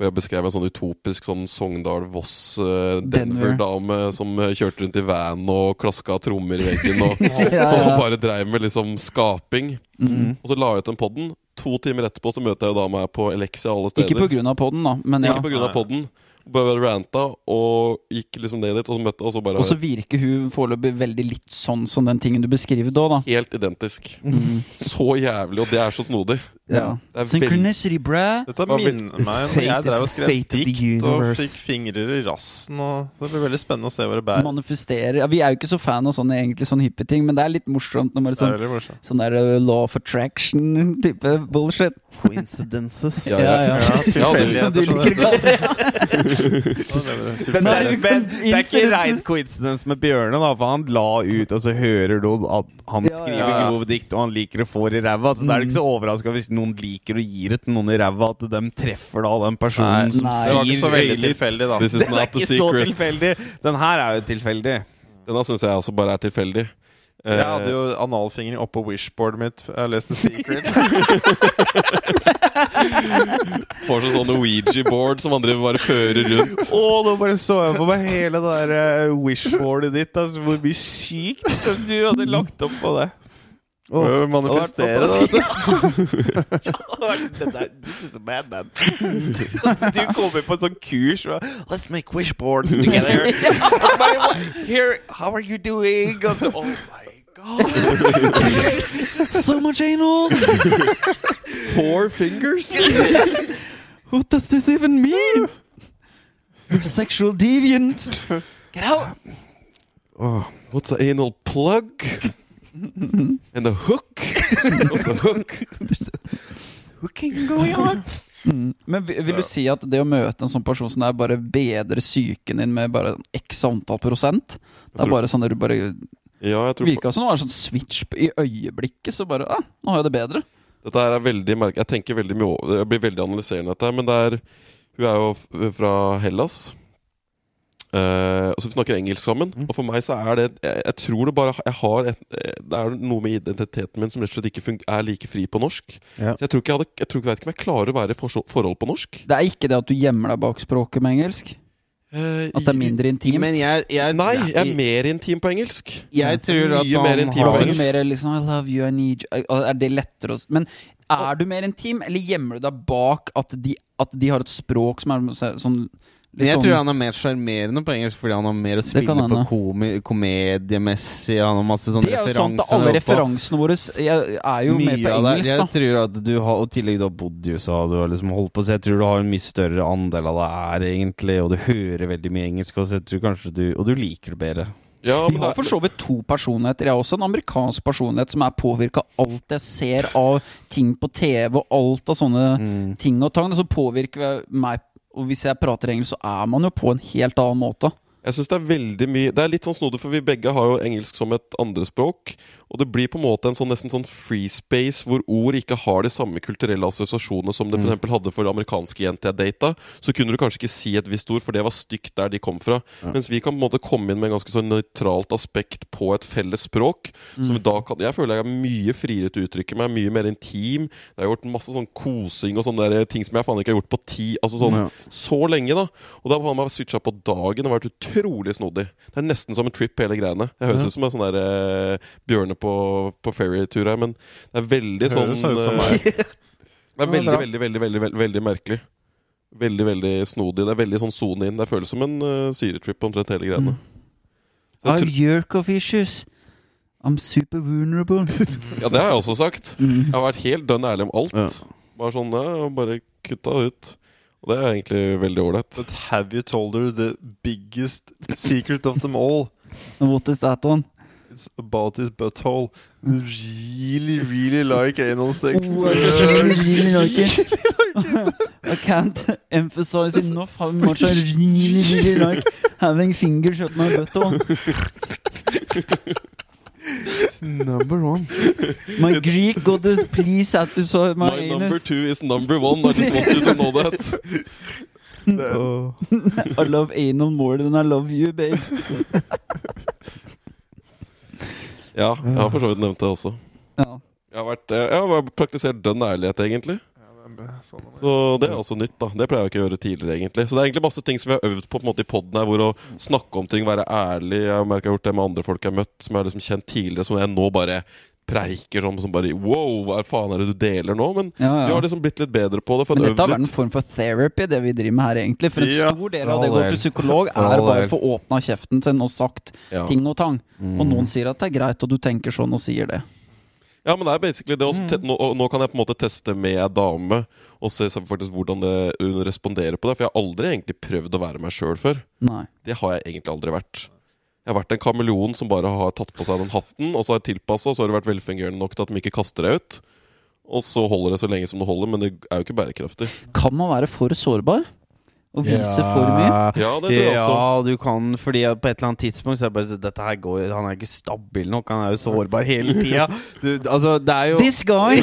hvor jeg beskrev en sånn utopisk sånn Sogndal-Voss-Denver-dame som eh, kjørte rundt i van og klaska trommer i veggen og, Ja, og bare dreiv med liksom skaping. Mm. Og så la jeg ut den podden. To timer etterpå så møter jeg jo da meg på Elexia alle steder. Ikke av podden, da, men ja. Ikke på grunn av podden. Bare ranta og gikk liksom ned dit, og så møtte og så bare Og så virker hun foreløpig veldig litt sånn som den tingen du beskriver da, da. Helt identisk. Mm. Så jævlig, og det er så snodig. Ja. Det er Synchronicity, bræ! dette minner meg om Fate- jeg drev og skrev fate of the dikt og universe. fikk fingrer i rassen. Og det blir veldig spennende å se hvor det bærer. Manifestere ja, Vi er jo ikke så fan av sånne egentlig sånne hippe ting, men det er litt morsomt når man Det er sånn, veldig morsomt. sånn der uh, law of attraction-type bullshit. Coincidences. Ja, Ja, ja. Ja, Som du tilfeldigheter, liker å kalle det. Men, Nei, men, men det er ikke rein coincidence med Bjørne, da, for han la ut, og så hører noen at han Ja, skriver ja. grove dikt, og han liker å få det i ræva. Så da er det ikke så overraska hvis noen liker å gi det til noen i ræva, at de treffer da den personen Nei, som Nei. det var ikke så veldig tilfeldig, da. Det er ikke så tilfeldig. Den her er jo tilfeldig. Denne syns jeg også bare er tilfeldig. Eh, Jeg hadde jo analfingring oppå wishboardet mitt. Jeg leste Secret. Får sånn sånn Ouija-board som andre bare fører rundt. Å, nå bare så jeg på meg hele det der eh, wishboardet ditt. Altså, hvor mye sykt du hadde lagt opp på det. Å, manifestere det, vet du. det this is a madman. du kommer på en sånn kurs og Let's make wishboards together. Og bare, "What? Here, how are you doing? Og så, oh my god. So much anal! Four fingers? What does this even mean? You're a sexual deviant. Get out! Oh, What's an anal plug? And a hook? What's a hook? There's a Hooking going on? Mm. Men vil, du si at det å møte en sånn person som er bare bedre psyken din med bare x antall prosent? Det er bare sånn at du bare Ja, jeg tror Virka som det var en sånn switch i øyeblikket, så bare ah, Nå har jeg det bedre. Dette her er veldig merke. Jeg tenker veldig mye over Jeg blir veldig analyserende dette her, men det er Hun er jo fra Hellas. Uh, så Vi snakker engelsk sammen. Mm. Og for meg så er det Jeg, jeg tror det bare Jeg har et, Det er noe med identiteten min som rett og slett ikke er like fri på norsk. Ja. Så jeg tror ikke jeg hadde Jeg tror ikke, vet ikke om jeg klarer å være i forhold på norsk. Det er ikke det at du gjemmer deg bak språket med engelsk. Eh, At det er mindre intimt. Men jeg, jeg Nei, jeg er mer intim på engelsk. Jeg tror at Mye mer intim Er på har det engelsk. mer liksom I love you, I need you Er det lettere å s- Men er du mer intim, eller gjemmer du deg bak at de, at de har et språk som er sånn Men jeg sånn- tror han er mer sjarmerende på engelsk fordi han har mer å spille på komi komediemessig. Han har masse sånne referanser. Det er jo sant, at alle referansene våre er jo mer på engelsk, Jeg da. tror at du har Og i tillegg du har bodd i USA, du har liksom holdt på Så jeg tror du har en mye større andel av det her, egentlig, og du hører veldig mye engelsk også. Jeg tror kanskje du Og du liker det bedre. Ja, Vi men har for så vidt to personligheter. Jeg har også en amerikansk personlighet som er påvirka av alt jeg ser av ting på TV og alt av sånne Mm. ting og tang. Så påvirker meg Og hvis jeg prater engelsk, så er man jo på en helt annen måte. Jeg synes det er veldig mye Det er litt sånn snodig, for vi begge har jo engelsk som et andrespråk. Og det blir på en måte en sånn nesten sånn free space hvor ord ikke har de samme kulturelle assosiasjonene som det for eksempel hadde for amerikanske jenter jeg data. Så kunne du kanskje ikke si et visst ord, for det var stygt der de kom fra. Mens vi kan på en måte komme inn med en ganske sånn nøytralt aspekt på et felles språk. Som da kan, jeg føler jeg er mye friere til å uttrykke meg, mye mer intim. Det har gjort masse sånn kosing og sånne der ting som jeg faen ikke har gjort på ti Altså sånn Ja. så lenge, da. Og da har man switcha på dagen og vært utrolig snodig. Det er nesten som en trip, hele greiene. Jeg høres ut som en sånn der eh, bjørne på, på ferrytur her, men det er veldig sånn Høres ut som eh, meg. Det er veldig, veldig, veldig, veldig, veldig, veldig merkelig. Veldig, veldig snodig. Det er veldig sånn sone inn. Det føles som en uh, syretrip, omtrent hele greiene. Mm. I've jerk of issues. I'm super vulnerable. ja, det har jeg også sagt. Mm. Jeg har vært helt dønn ærlig om alt. Ja. Bare sånn, ja, bare kutta ut. Og det er egentlig veldig ålreit. But have you told her the biggest secret of them all? What is that one? It's about his butthole. Really, really like anal sex. Oh, really like it. I can't emphasize enough how much I really, really like having fingers up my butthole. Number one. My Greek goddess, please satisfy my, My number two is number one. I just want you to know that. I love anal more than I love you, babe. Ja, jeg har for så vidt nevnt det også. Ja. Jeg har, vært, eh, jeg har praktisert dønn ærlighet, egentlig. Sånn Så det er også nytt, da. Det pleier jeg ikke å gjøre tidligere, egentlig. Så det er egentlig masse ting som vi har øvd på på en måte i poden her, hvor å snakke om ting, være ærlig. Jeg har jeg har gjort det med andre folk jeg har møtt, som jeg har liksom kjent tidligere, som jeg nå bare preiker om som bare Wow, hva faen er det du deler nå? Men Ja, vi har liksom blitt litt bedre på det. For Men dette har vært en form for therapy, det vi driver med her, egentlig. For en Ja, stor del av det å gå til psykolog, er bare å få åpna kjeften sin og sagt Ja. ting og tang. Mm. Og noen sier at det er greit, og du tenker sånn og sier det. Ja, men det er basically det også. mm. nå, nå kan jeg på en måte teste med ei dame og se faktisk hvordan det, hun responderer på det. For jeg har aldri egentlig prøvd å være meg sjøl før. Nei. Det har jeg egentlig aldri vært. Jeg har vært en kameleon som bare har tatt på seg den hatten, og så har jeg tilpassa, og så har det vært velfungerende nok til at de ikke kaster deg ut. Og så holder det så lenge som det holder, men det er jo ikke bærekraftig. Kan man være for sårbar? Og vise for mye? Ja, det tror jeg også. Ja, du kan, fordi på et eller annet tidspunkt så er det bare Dette her går Han er ikke stabil nok, han er jo sårbar hele tida. Altså, det er jo This guy!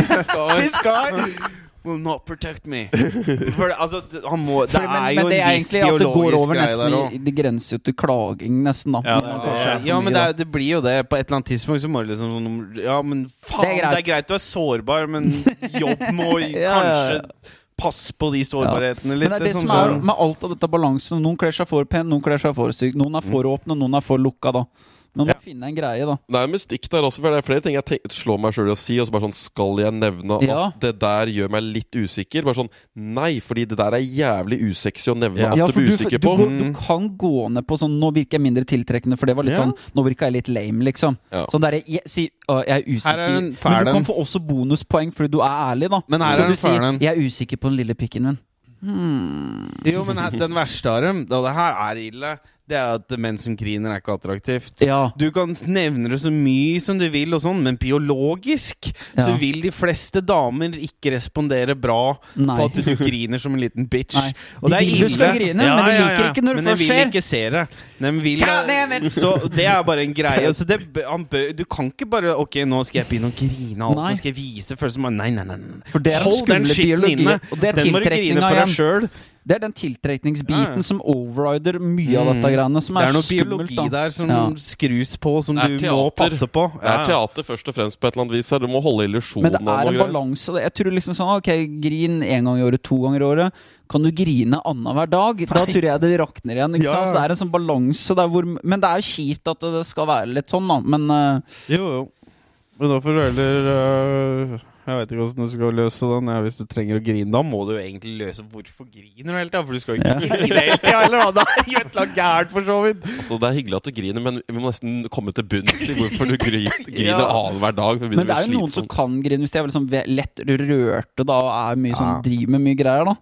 This guy will not protect me. For det, altså, han må Det men, er jo men det er en viss at det går biologisk over greie nesten der i òg. Det grenser jo til klaging, nesten. da Ja, det- kanskje er Ja, men det, er, det blir jo det. På et eller annet tidspunkt så må du liksom Ja, men faen, Det det er er greit. greit, du er sårbar, men jobb må Ja, ja, ja. kanskje passe på de sårbarhetene litt. Men det er det sånn som er sånn- med alt av dette balansen. Noen kler seg for pen, noen kler seg for sykt. Noen er for åpne, noen er for lukka. da man må finne en greie, da. Det er mystikk der også, for det er flere ting jeg slår meg sjøl i å si. Og så bare sånn, Skal jeg nevne Ja. at det der gjør meg litt usikker? Bare sånn, Nei, fordi det der er jævlig usexy å nevne Ja. at Ja, du blir usikker du, på. Du, du kan gå ned på sånn Nå virker jeg mindre tiltrekkende, for det var litt Ja. sånn Nå virka jeg litt lame, liksom. Ja. Sånn der jeg, si, å, jeg er usikker er en Men du kan få også bonuspoeng fordi du er ærlig, da. Men her Skal er du si 'jeg er usikker på den lille pikken min'? Jo, men den verste av dem, og det her er ille, det er at menn som griner, er ikke attraktivt. Ja. Du kan nevne det så mye som du vil, og sånn, men biologisk så vil de fleste damer ikke respondere bra Nei. på at du griner som en liten bitch. Nei. Og De det er ille. du skal grine, men de liker ikke når det men først de vil ikke se det. De vil, så det er bare en greie. Så det, du kan ikke bare Ok, nå skal jeg begynne å grine, alt, nå skal jeg vise følelser Nei, nei, nei. nei. Det Hold den skitten inne. det Den må du grine for deg sjøl. Det er den tiltrekningsbiten Ja, ja. som overrider mye av dette greiene, som Det er, er noe skummelt. biologi da. der som Ja. skrus på, som du teater. må passe på. Det er teater først og fremst på et eller annet vis her. Du må holde illusjonen Men det er en balanse. Jeg tror liksom sånn Ok, grin en gang i året, to ganger i året. Kan du grine annenhver dag? Da tror jeg det rakner igjen. Ikke Ja, sant? Så det er en sånn balanse der hvor Men det er jo kjipt at det skal være litt sånn, da. Men uh, Jo, jo. Men da får du heller øh, Jeg vet ikke hvordan du skal løse den. Ja, hvis du trenger å grine, da må du jo egentlig løse hvorfor griner du hele tida. For du skal jo ikke grine hele tida, eller hva? Det er jo et eller annet gærent, for så vidt. Altså, det er hyggelig at du griner, men vi må nesten komme til bunns i hvorfor du griner, griner Ja. annenhver dag. for Men det er jo noen som kan grine hvis de er liksom lett rørte da, og er mye sånn, driver med mye greier. da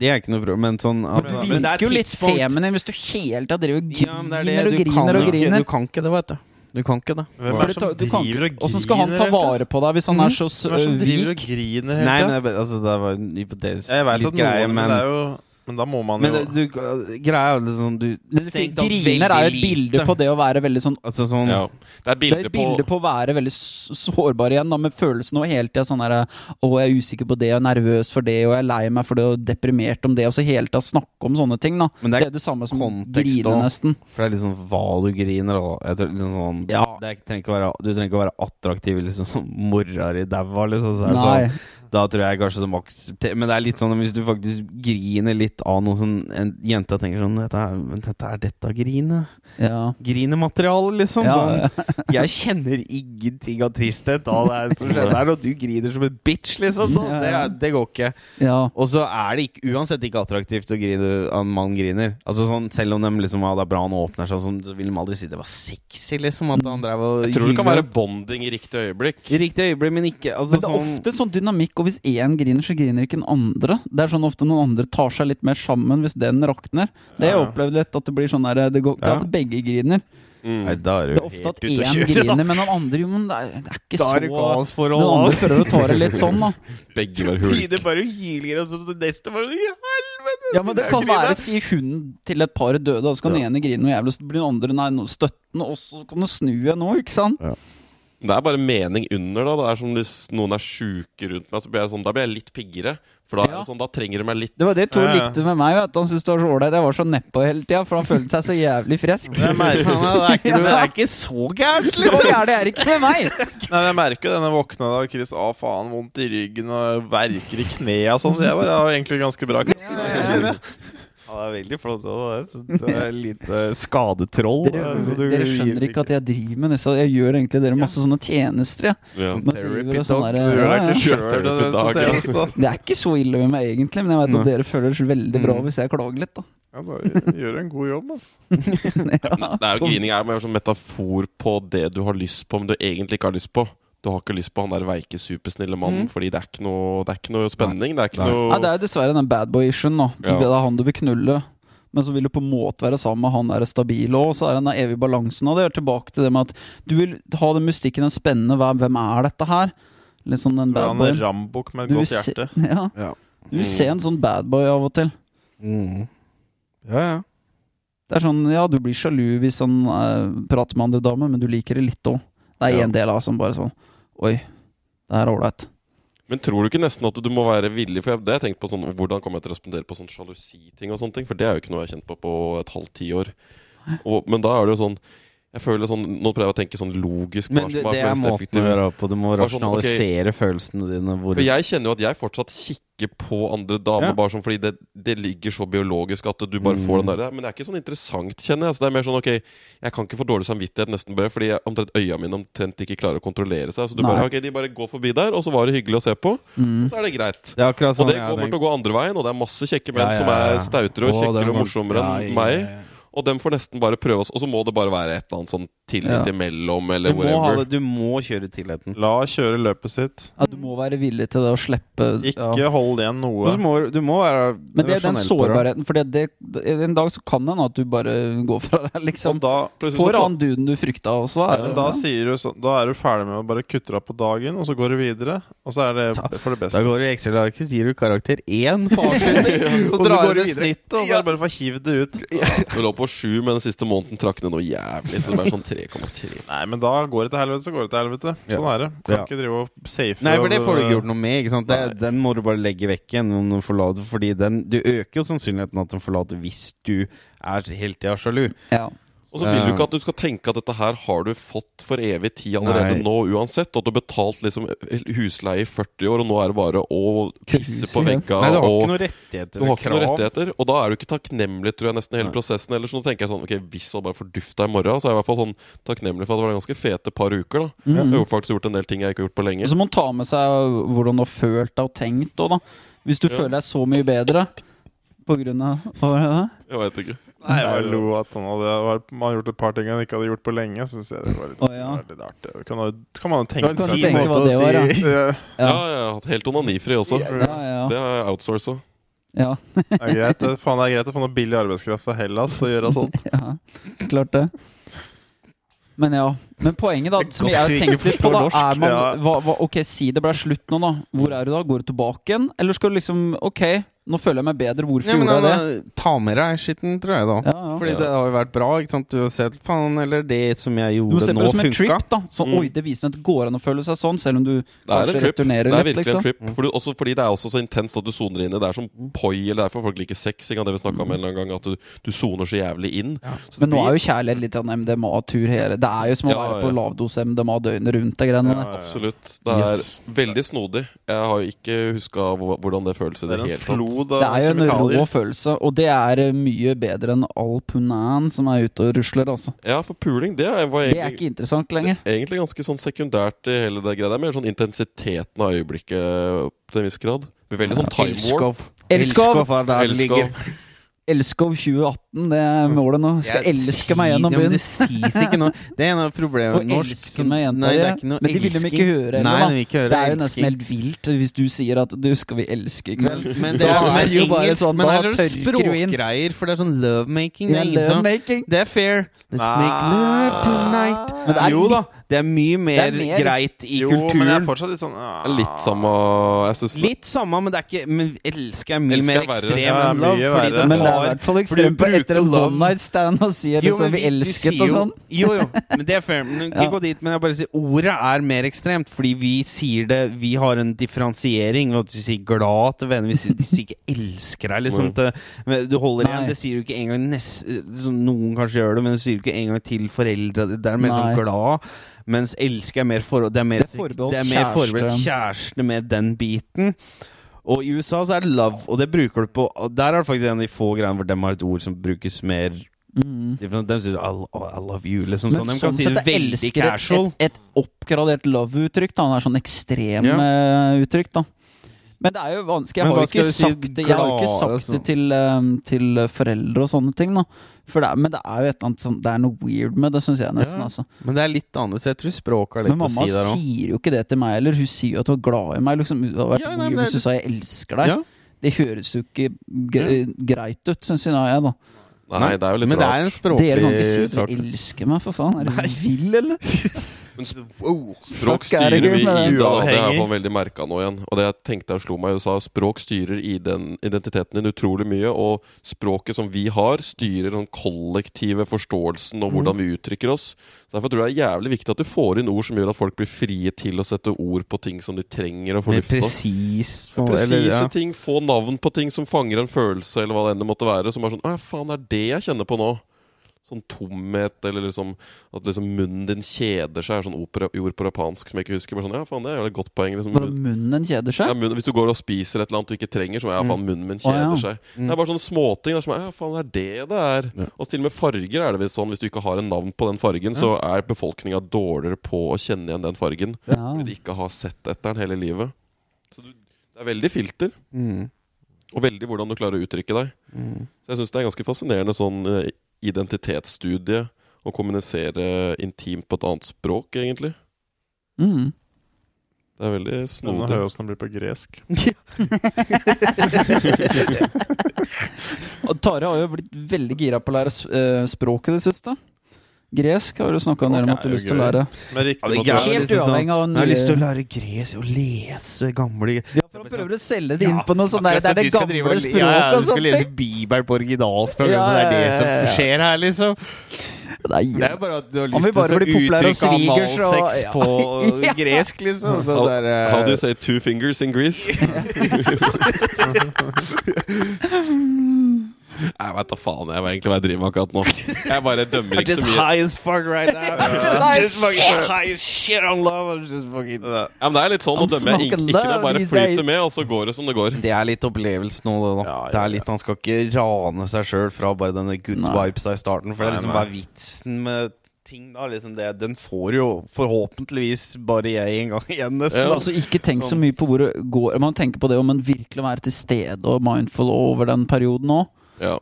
Det er ikke noe problem, men sånn at, Du det er virker jo litt feminin hvis du hele tida driver og Ja, det griner det. og griner kan griner og griner. Du kan ikke det, vet du. Du kan ikke det. Hvem er det som du driver og og Åssen skal han ta vare på deg hvis han er så Hvem er det som driver vik? og griner hele Nei, tida? jeg, altså, det var en hypotetisk Jeg veit litt at greie, noen men, men det er jo, men da må man Men jo det- du, greia er jo liksom du strengt tatt Griner er jo et veldig bilde på det å være veldig sånn Altså sånn Ja. Det er Det er et bilde på på å være veldig s- sårbar igjen, da, med følelsen og hele tida sånn her Å, jeg er usikker på det, jeg er nervøs for det, og jeg er lei meg for det, og deprimert om det, og så hele tida snakke om sånne ting, da. Men Det det er det samme som kontekst grine, også. nesten. For det er liksom hva du griner og jeg tror liksom sånn Ja. det er, trenger ikke å være, Du trenger ikke å være attraktiv liksom som mora di daua, liksom. Så er det Nei. sånn, da tror jeg kanskje som maks Men det er litt sånn hvis du faktisk griner litt av noe sånn En jente tenker sånn Dette er, men dette er dette grinet? Ja. Grinemateriale, liksom. Ja, Sånn. Jeg kjenner ingenting av tristhet. av det sett det er du griner som en bitch, liksom. Da. Det, det går ikke. ja. Og så er det ikke, uansett ikke attraktivt å grine av en mann griner. Altså sånn, Selv om de liksom, ja, det er bra han åpner seg, sånn, så vil de aldri si det var sexy. liksom At han drev og Jeg tror det kan være bonding i riktig øyeblikk. I riktig øyeblikk, men ikke altså, Men det er sånn, ofte sånn dynamikk, og hvis én griner, så griner ikke den andre. Det er sånn ofte noen andre tar seg litt mer sammen hvis den rakner. Det har jeg opplevd litt, at det blir sånn der Det går ikke Ja. at begge griner. Mm. Nei, da er Det er ofte at én griner, men den andre jo, men det er, det er ikke Da er det så. Den andre prøver å ta det litt sånn, da. Begge var hulk. Bare hyler, og så det neste var det helvete! Ja, men det kan griner. være si hunden til et par døde, og så kan den ene grine noe jævlig, så blir den andre nei, støttende, og så kan du snu igjen nå, ikke sant? Det er bare mening under, da. Det er som hvis noen er sjuke rundt meg, så blir jeg sånn Da blir jeg litt piggere. For da, Ja. det sånn, da trenger de meg litt. Det var det Tor likte med meg, vet. Han syntes det var så ålreit. Jeg var så nedpå hele tida, for han følte seg så jævlig frisk. Jeg merker, det, er ikke, det er ikke så gærent, Så liksom! gærent er det ikke med meg! nei, jeg merker jo denne våkna da, Chris. Å, faen, vondt i ryggen og verker i kneet og sånn. Så jeg var egentlig ganske bra Ja, ja, Ja, det er veldig flott. også, Det er litt uh, skadetroll. Dere, eh, du dere skjønner ikke at jeg driver med disse. Jeg gjør egentlig dere masse sånne tjenester, Ja. Ja. Therapy driver sånn dog. der, ja, ja. Kjøper det. er ikke så ille med meg egentlig, men jeg vet at dere føler det veldig bra Mm. hvis jeg klager litt, da. Ja, da gjør du en god jobb, altså. ja. Det er jo Grining er jo mer som metafor på det du har lyst på, men du egentlig ikke har lyst på. Du har ikke lyst på han der veike, supersnille mannen, Mm. fordi det er ikke noe, det er ikke noe spenning. Det er ikke Nei. noe Nei, det er dessverre den badboy-issuen. Ja. Det er han du vil knulle. Men så vil du på en måte være sammen med han der stabile òg, så er den der evige balansen. Og det er tilbake til det med at du vil ha den mystikken, den spennende hvem, hvem er dette her? Litt sånn den Du er en badboyen. rambukk med et Du vil godt se, hjerte. ja, Ja. du vil se en sånn badboy av og til. Mm. Ja, ja. Det er sånn, ja, du blir sjalu hvis han eh, prater med andre damer, men du liker det litt òg. Det er Ja. en del av som bare sånn Oi, det er ålreit. Men tror du ikke nesten at du må være villig For jeg, det har jeg tenkt på sånn Hvordan kommer jeg til å respondere på sånn sjalusiting og sånne ting? For det er jo ikke noe jeg har kjent på på et halvt tiår. Men da er det jo sånn Jeg føler sånn Nå prøver jeg å tenke sånn logisk. Men det, det er måten å gjøre på. Du må rasjonalisere sånn, okay. følelsene dine. Hvor jeg kjenner jo at jeg fortsatt kikker på andre damer Ja. bare sånn fordi det, det ligger så biologisk at du bare får den Mm. der Men det er ikke sånn interessant, kjenner jeg. Altså, det er mer sånn ok, jeg kan ikke få dårlig samvittighet nesten bare fordi jeg, omtrent øya mine omtrent ikke klarer å kontrollere seg. Så du Nei. bare, ok, de bare går forbi der, og så var det hyggelig å se på. Mm. Så er det greit. det er sånn, Og det kommer kommer tenker. til å gå andre veien, og det er masse kjekke menn Ja, ja, som er stautere og kjekkere og morsommere ja, enn ja, meg. Og dem får nesten bare prøve oss. Og så må det bare være et eller annet sånn tillit Ja. imellom, Du eller må, ha whatever. det, du må kjøre tilliten. La kjøre løpet sitt. Ja, du må være villig til det å slippe Ikke ja. hold igjen Og noe. må, du må være Men det er den sårbarheten, for det, det, en dag så kan det hende at du bare går fra deg, Og liksom. da, Plutselig Får han duden du frykta også, er det da, ja. sier du så, da er du ferdig med å bare kutte deg på dagen, og så går du videre. Og så er det for det beste. Da går du i Excel-arket, sier du karakter én på avslutningen, Så drar du i snittet, og så er det bare å få hivd det ut. Du lå på sju, men den siste måneden trakk ned noe jævlig. Så det bare sånn 3,3. Nei, men da går det til helvete, så går det til helvete. Sånn er det. Kan Ja. ikke drive og safe Nei, for det får du ikke gjort noe med. ikke sant? Det, den må du bare legge vekk igjen. Om du forlater, fordi den, du øker jo sannsynligheten at den forlater hvis du er hele tida sjalu. Ja. Og Og så vil du ikke at du skal tenke at dette her har du fått for evig tid allerede Nei. nå uansett. At du har betalt liksom husleie i 40 år, og nå er det bare å pisse på vegga. Nei, du har og ikke noen rettigheter du har ikke noen rettigheter, og da er du ikke takknemlig, tror jeg, nesten i hele Nei. prosessen. Ellers så tenker jeg sånn, ok, hvis du bare fordufta i morgen, så er jeg i hvert fall sånn takknemlig for at det var en ganske fete par uker, da. Mm. Jeg har faktisk gjort en del ting jeg ikke har gjort på lenge. Og så må man ta med seg hvordan du har følt deg og tenkt òg, da. Hvis du Ja. føler deg så mye bedre på grunn av Hva var det? Jeg vet ikke. Nei, jeg bare lo at han hadde vært- gjort et par ting han ikke hadde gjort på lenge. Syns jeg det var litt, oh, ja. litt artig. Kan, man- kan man jo tenke seg seg tenke hva det var, ja? si- Ja, Ja, Ja, jeg har hatt helt onanifri også. ja, ja. Det har jeg outsourca. ja, det er greit. Det, faen, det er greit å få noe billig arbeidskraft fra Hellas til å gjøre sånt. ja. Klart det. Men ja. Men poenget, da, som jeg har tenkt litt på, da, er man hva, hva, Ok, si det ble slutt nå, da. Hvor er du da? Går du tilbake igjen? Eller skal du liksom Ok, nå føler jeg meg bedre. Hvorfor Ja, men gjorde jeg det? Ta med deg skitten, tror jeg, da. Ja, ja. Fordi Ja. det har jo vært bra. ikke sant? Du har sett faen, eller det som jeg gjorde nå, funka. gjorde ser på det som en funka. trip, da. Så, Mm. Oi, det viser meg at det går an å føle seg sånn, selv om du Det er kanskje en trip. returnerer Det er litt, virkelig liksom. en trip. For du, også fordi det er også så intenst at du soner inn i. Det er som poi, eller derfor folk liker sex. Ikke? Det vi snakket om en eller annen gang At du, du soner så jævlig inn. Så Men nå blir- er jo kjærlighet litt sånn MDMA-tur hele Det er jo som å Ja, være ja. på lavdose MDMA døgnet rundt, det greiene der. Ja, ja. Absolutt. Det er Yes. veldig snodig. Jeg har jo ikke huska hvordan det føles i Det en hele tatt. Flod Det er jo en rå følelse, og det er eh, mye bedre enn all punan som er ute og rusler, altså. Ja, for puling, det er- var Det er ikke interessant lenger. egentlig ganske sånn sekundært i hele det greia. Det er mer sånn intensiteten av øyeblikket til en viss grad. Veldig sånn time warp. Elskov. Elskov. Elskov er der det Elskov. ligger. Elskov 2018, det er målet nå. Skal Jeg elske meg gjennom ja, byen. Det sies ikke noe. Det er en av problemene med norsk. elske meg gjennom Nei, det er ikke noe Men de vil de ikke høre, Nei, de vil ikke høre Det er jo nesten helt vilt hvis du sier at 'du, skal vi elske i kveld'? men det er, er men det jo bare sånn, men da det er tørker du inn. språkgreier, for det er sånn lovemaking. Det Ja, er lovemaking. Det er fair. Let's make love tonight. Men det er jo da, det er mye mer, er mer- greit i Jo, men det er fortsatt litt sånn uh, Litt samme Jeg synes Litt samme, men det er ikke Men elsker er mye elsker mer er ekstrem Ja, enn love. mye Fordi verre. Men det er i hvert fall ekstremt på etter en love. one night stand og sier Jo, liksom men vi elsket og sånn. Jo, jo, men det er fair. Men ikke Ja. gå dit. Men jeg bare sier ordet er mer ekstremt, fordi vi sier det Vi har en differensiering. Og du sier glad til venner. Vi sier, de sier ikke 'elsker deg', liksom. Til, men du holder Nei. igjen. Det sier du ikke engang nest, Noen kanskje gjør det, men det sier du ikke engang til foreldre. Det er mer Nei. sånn glad. Mens 'elsker' er mer forhold Det er mer, Det er forbeholdt det er mer forbeholdt kjæreste med den biten. Og i USA så er det love, og det bruker du på Der er det faktisk en av de få greiene hvor de har et ord som brukes mer Mm. de sier I, I love you, liksom. Men sånn. De sånn kan si det veldig et, casual. et, et oppgradert love-uttrykk. da Det er sånn ekstreme Ja. uttrykk, da. Men det er jo vanskelig. Jeg har jo ikke si? sagt det, jeg har ikke sagt altså. det til, um, til foreldre og sånne ting. da det Men det er jo et eller annet sånn Det er noe weird med det, syns jeg nesten. Ja. altså Men det er litt annerledes. Jeg tror språket har litt å mamma si der òg. sier jo ikke det til meg heller. Hun sier jo at hun er glad i meg. Liksom. Det hadde vært Ja, nei, weird hvis hun sa 'jeg elsker deg'. Ja. Det høres jo ikke gre greit ut, syns jeg, da. Nei, det er jo litt Men det er rart. en språklig Dere kan ikke si sak. 'dere elsker meg', for faen. Er dere vill, eller? Men språk er det styrer vi i det? det, har fall veldig merka nå igjen. Og det jeg tenkte jeg slo meg i USA, språk styrer identiteten din utrolig mye. Og språket som vi har, styrer den kollektive forståelsen og hvordan vi uttrykker oss. Så Derfor tror jeg det er jævlig viktig at du får inn ord som gjør at folk blir frie til å sette ord på ting som de trenger å få luft presis. på- Presise ja. ting, få navn på ting som fanger en følelse, eller hva det enn måtte være. Som er sånn Å ja, faen, det er det jeg kjenner på nå. Sånn tomhet, eller liksom at liksom munnen din kjeder seg, er sånn opera, ord på japansk som jeg ikke husker. Bare sånn, ja, faen, det er et godt poeng. Liksom. Hvordan munnen kjeder Ja, seg? munnen, hvis du går og spiser et eller annet du ikke trenger, så er ja, faen, munnen min Å, ja. kjeder seg. Mm. Det er bare sånne småting. Er som, ja, faen, det er det det er. Ja. Og til og med farger er det visst sånn. Hvis du ikke har en navn på den fargen, så er befolkninga dårligere på å kjenne igjen den fargen. Ja. Fordi de ikke har sett etter den hele livet. Så du, det er veldig filter. Mm. Og veldig hvordan du klarer å uttrykke deg. Mm. Så jeg syns det er ganske fascinerende sånn eh, identitetsstudie å kommunisere intimt på et annet språk, egentlig. Mm. Det er veldig snodig. Nå hører jeg åssen det blir på gresk. Tare har jo blitt veldig gira på å lære eh, språket i det siste. Gresk har du snakka om dere måtte er lyst til å lære. Helt sånn- uavhengig av Jeg har lyst til å lære gresk og lese gamle Ja, for han prøver å selge det inn Ja, på noe sånt der, det er det gamle språket og- sånt. ja, Du skal lese. Bibelen på originalspråk. Ja, det er det som skjer her, liksom. Nei, Det er jo bare at du har lyst til å uttrykke svigers analsex ja. på Ja. gresk, liksom. Så How, det er, eh, how do you say two fingers in Greece? Jeg veit da faen jeg egentlig hva jeg driver med akkurat nå. Jeg bare dømmer ikke så mye. high as fuck right now. I'm just fucking high as shit on love. I'm just fucking Ja, men Det er litt sånn å dømme. Ik ikke det bare flyter med, og så går det som det går. Det er litt opplevelsen nå, det, da. Ja, ja, Det er litt, Han skal ikke rane seg sjøl fra bare denne good Nei. vibes i starten. For det er liksom bare vitsen med ting, da. Liksom det, den får jo forhåpentligvis bare jeg en gang igjen, nesten. Ja. Altså Ikke tenk så mye på hvor det går. Man tenker på det om en virkelig å være til stede og mindful over den perioden òg. Ja.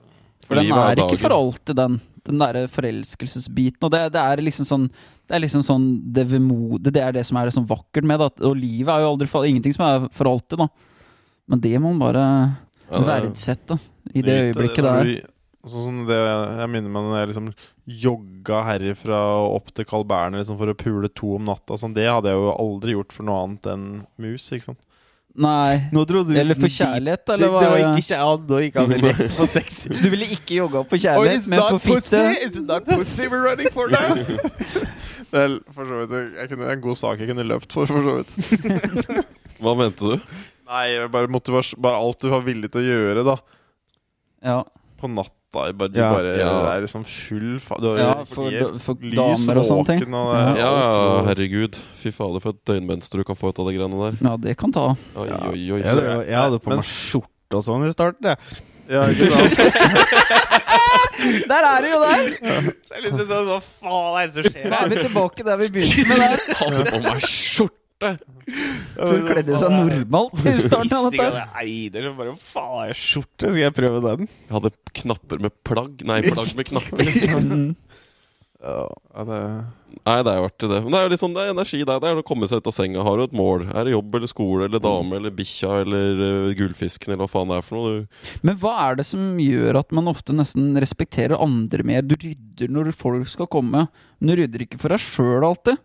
For den er ikke for alltid, den. Den derre forelskelsesbiten. Og det, det er liksom sånn Det er liksom sånn det vemodige Det er det som er sånn vakkert med det. Og livet er jo aldri for Ingenting som er for alltid, da. Men det må man bare Ja, det er- verdsette i det Nyte øyeblikket det der. du- Sånn som det jeg minner meg når jeg liksom jogga herifra og opp til Carl Berner liksom for å pule to om natta. Sånn, det hadde jeg jo aldri gjort for noe annet enn mus. ikke sant? Nei. Nå trodde du Eller for kjærlighet, Det, hva? det det var ikke kjærlighet, da gikk han rett på sex. Så du ville ikke jogga opp for kjærlighet, oh, men for fitte? It's not pussy we're running for now! Det er for så vidt jeg kunne, en god sak jeg kunne løpt for, for så vidt. Hva mente du? Nei, bare Bare alt du var villig til å gjøre, da. Ja, På natta. Bare, du Ja. bare Ja. er liksom full fa Du har, ja for, for lys damer og sånne ting. Og, Ja, ja, herregud. Fy fader, for et døgnmønster du kan få ut av de greiene der. Ja, det kan ta. Oi, Ja. oi, oi. Jeg, hadde- jeg hadde på meg skjorte og sånn i starten, jeg. Ja, ikke sant? Der er det jo der! Det er liksom sånn, Hva faen er det som skjer Da er vi tilbake der vi begynte med der. Hadde på meg skjorte! Tror du kledde seg normalt i starten av dette. Eider som bare faen jeg skjorte? Skal jeg prøve den? Jeg hadde knapper med plagg. Nei, plagg med knapper. Mm. Ja, det Nei, det er jo artig, det. Men det er jo litt sånn, det er energi der. Det er å komme seg ut av senga. Har du et mål? Er det jobb eller skole eller dame eller bikkja eller uh, gullfisken eller hva faen det er for noe? Du, Men hva er det som gjør at man ofte nesten respekterer andre mer? Du rydder når folk skal komme, men du rydder ikke for deg sjøl alltid.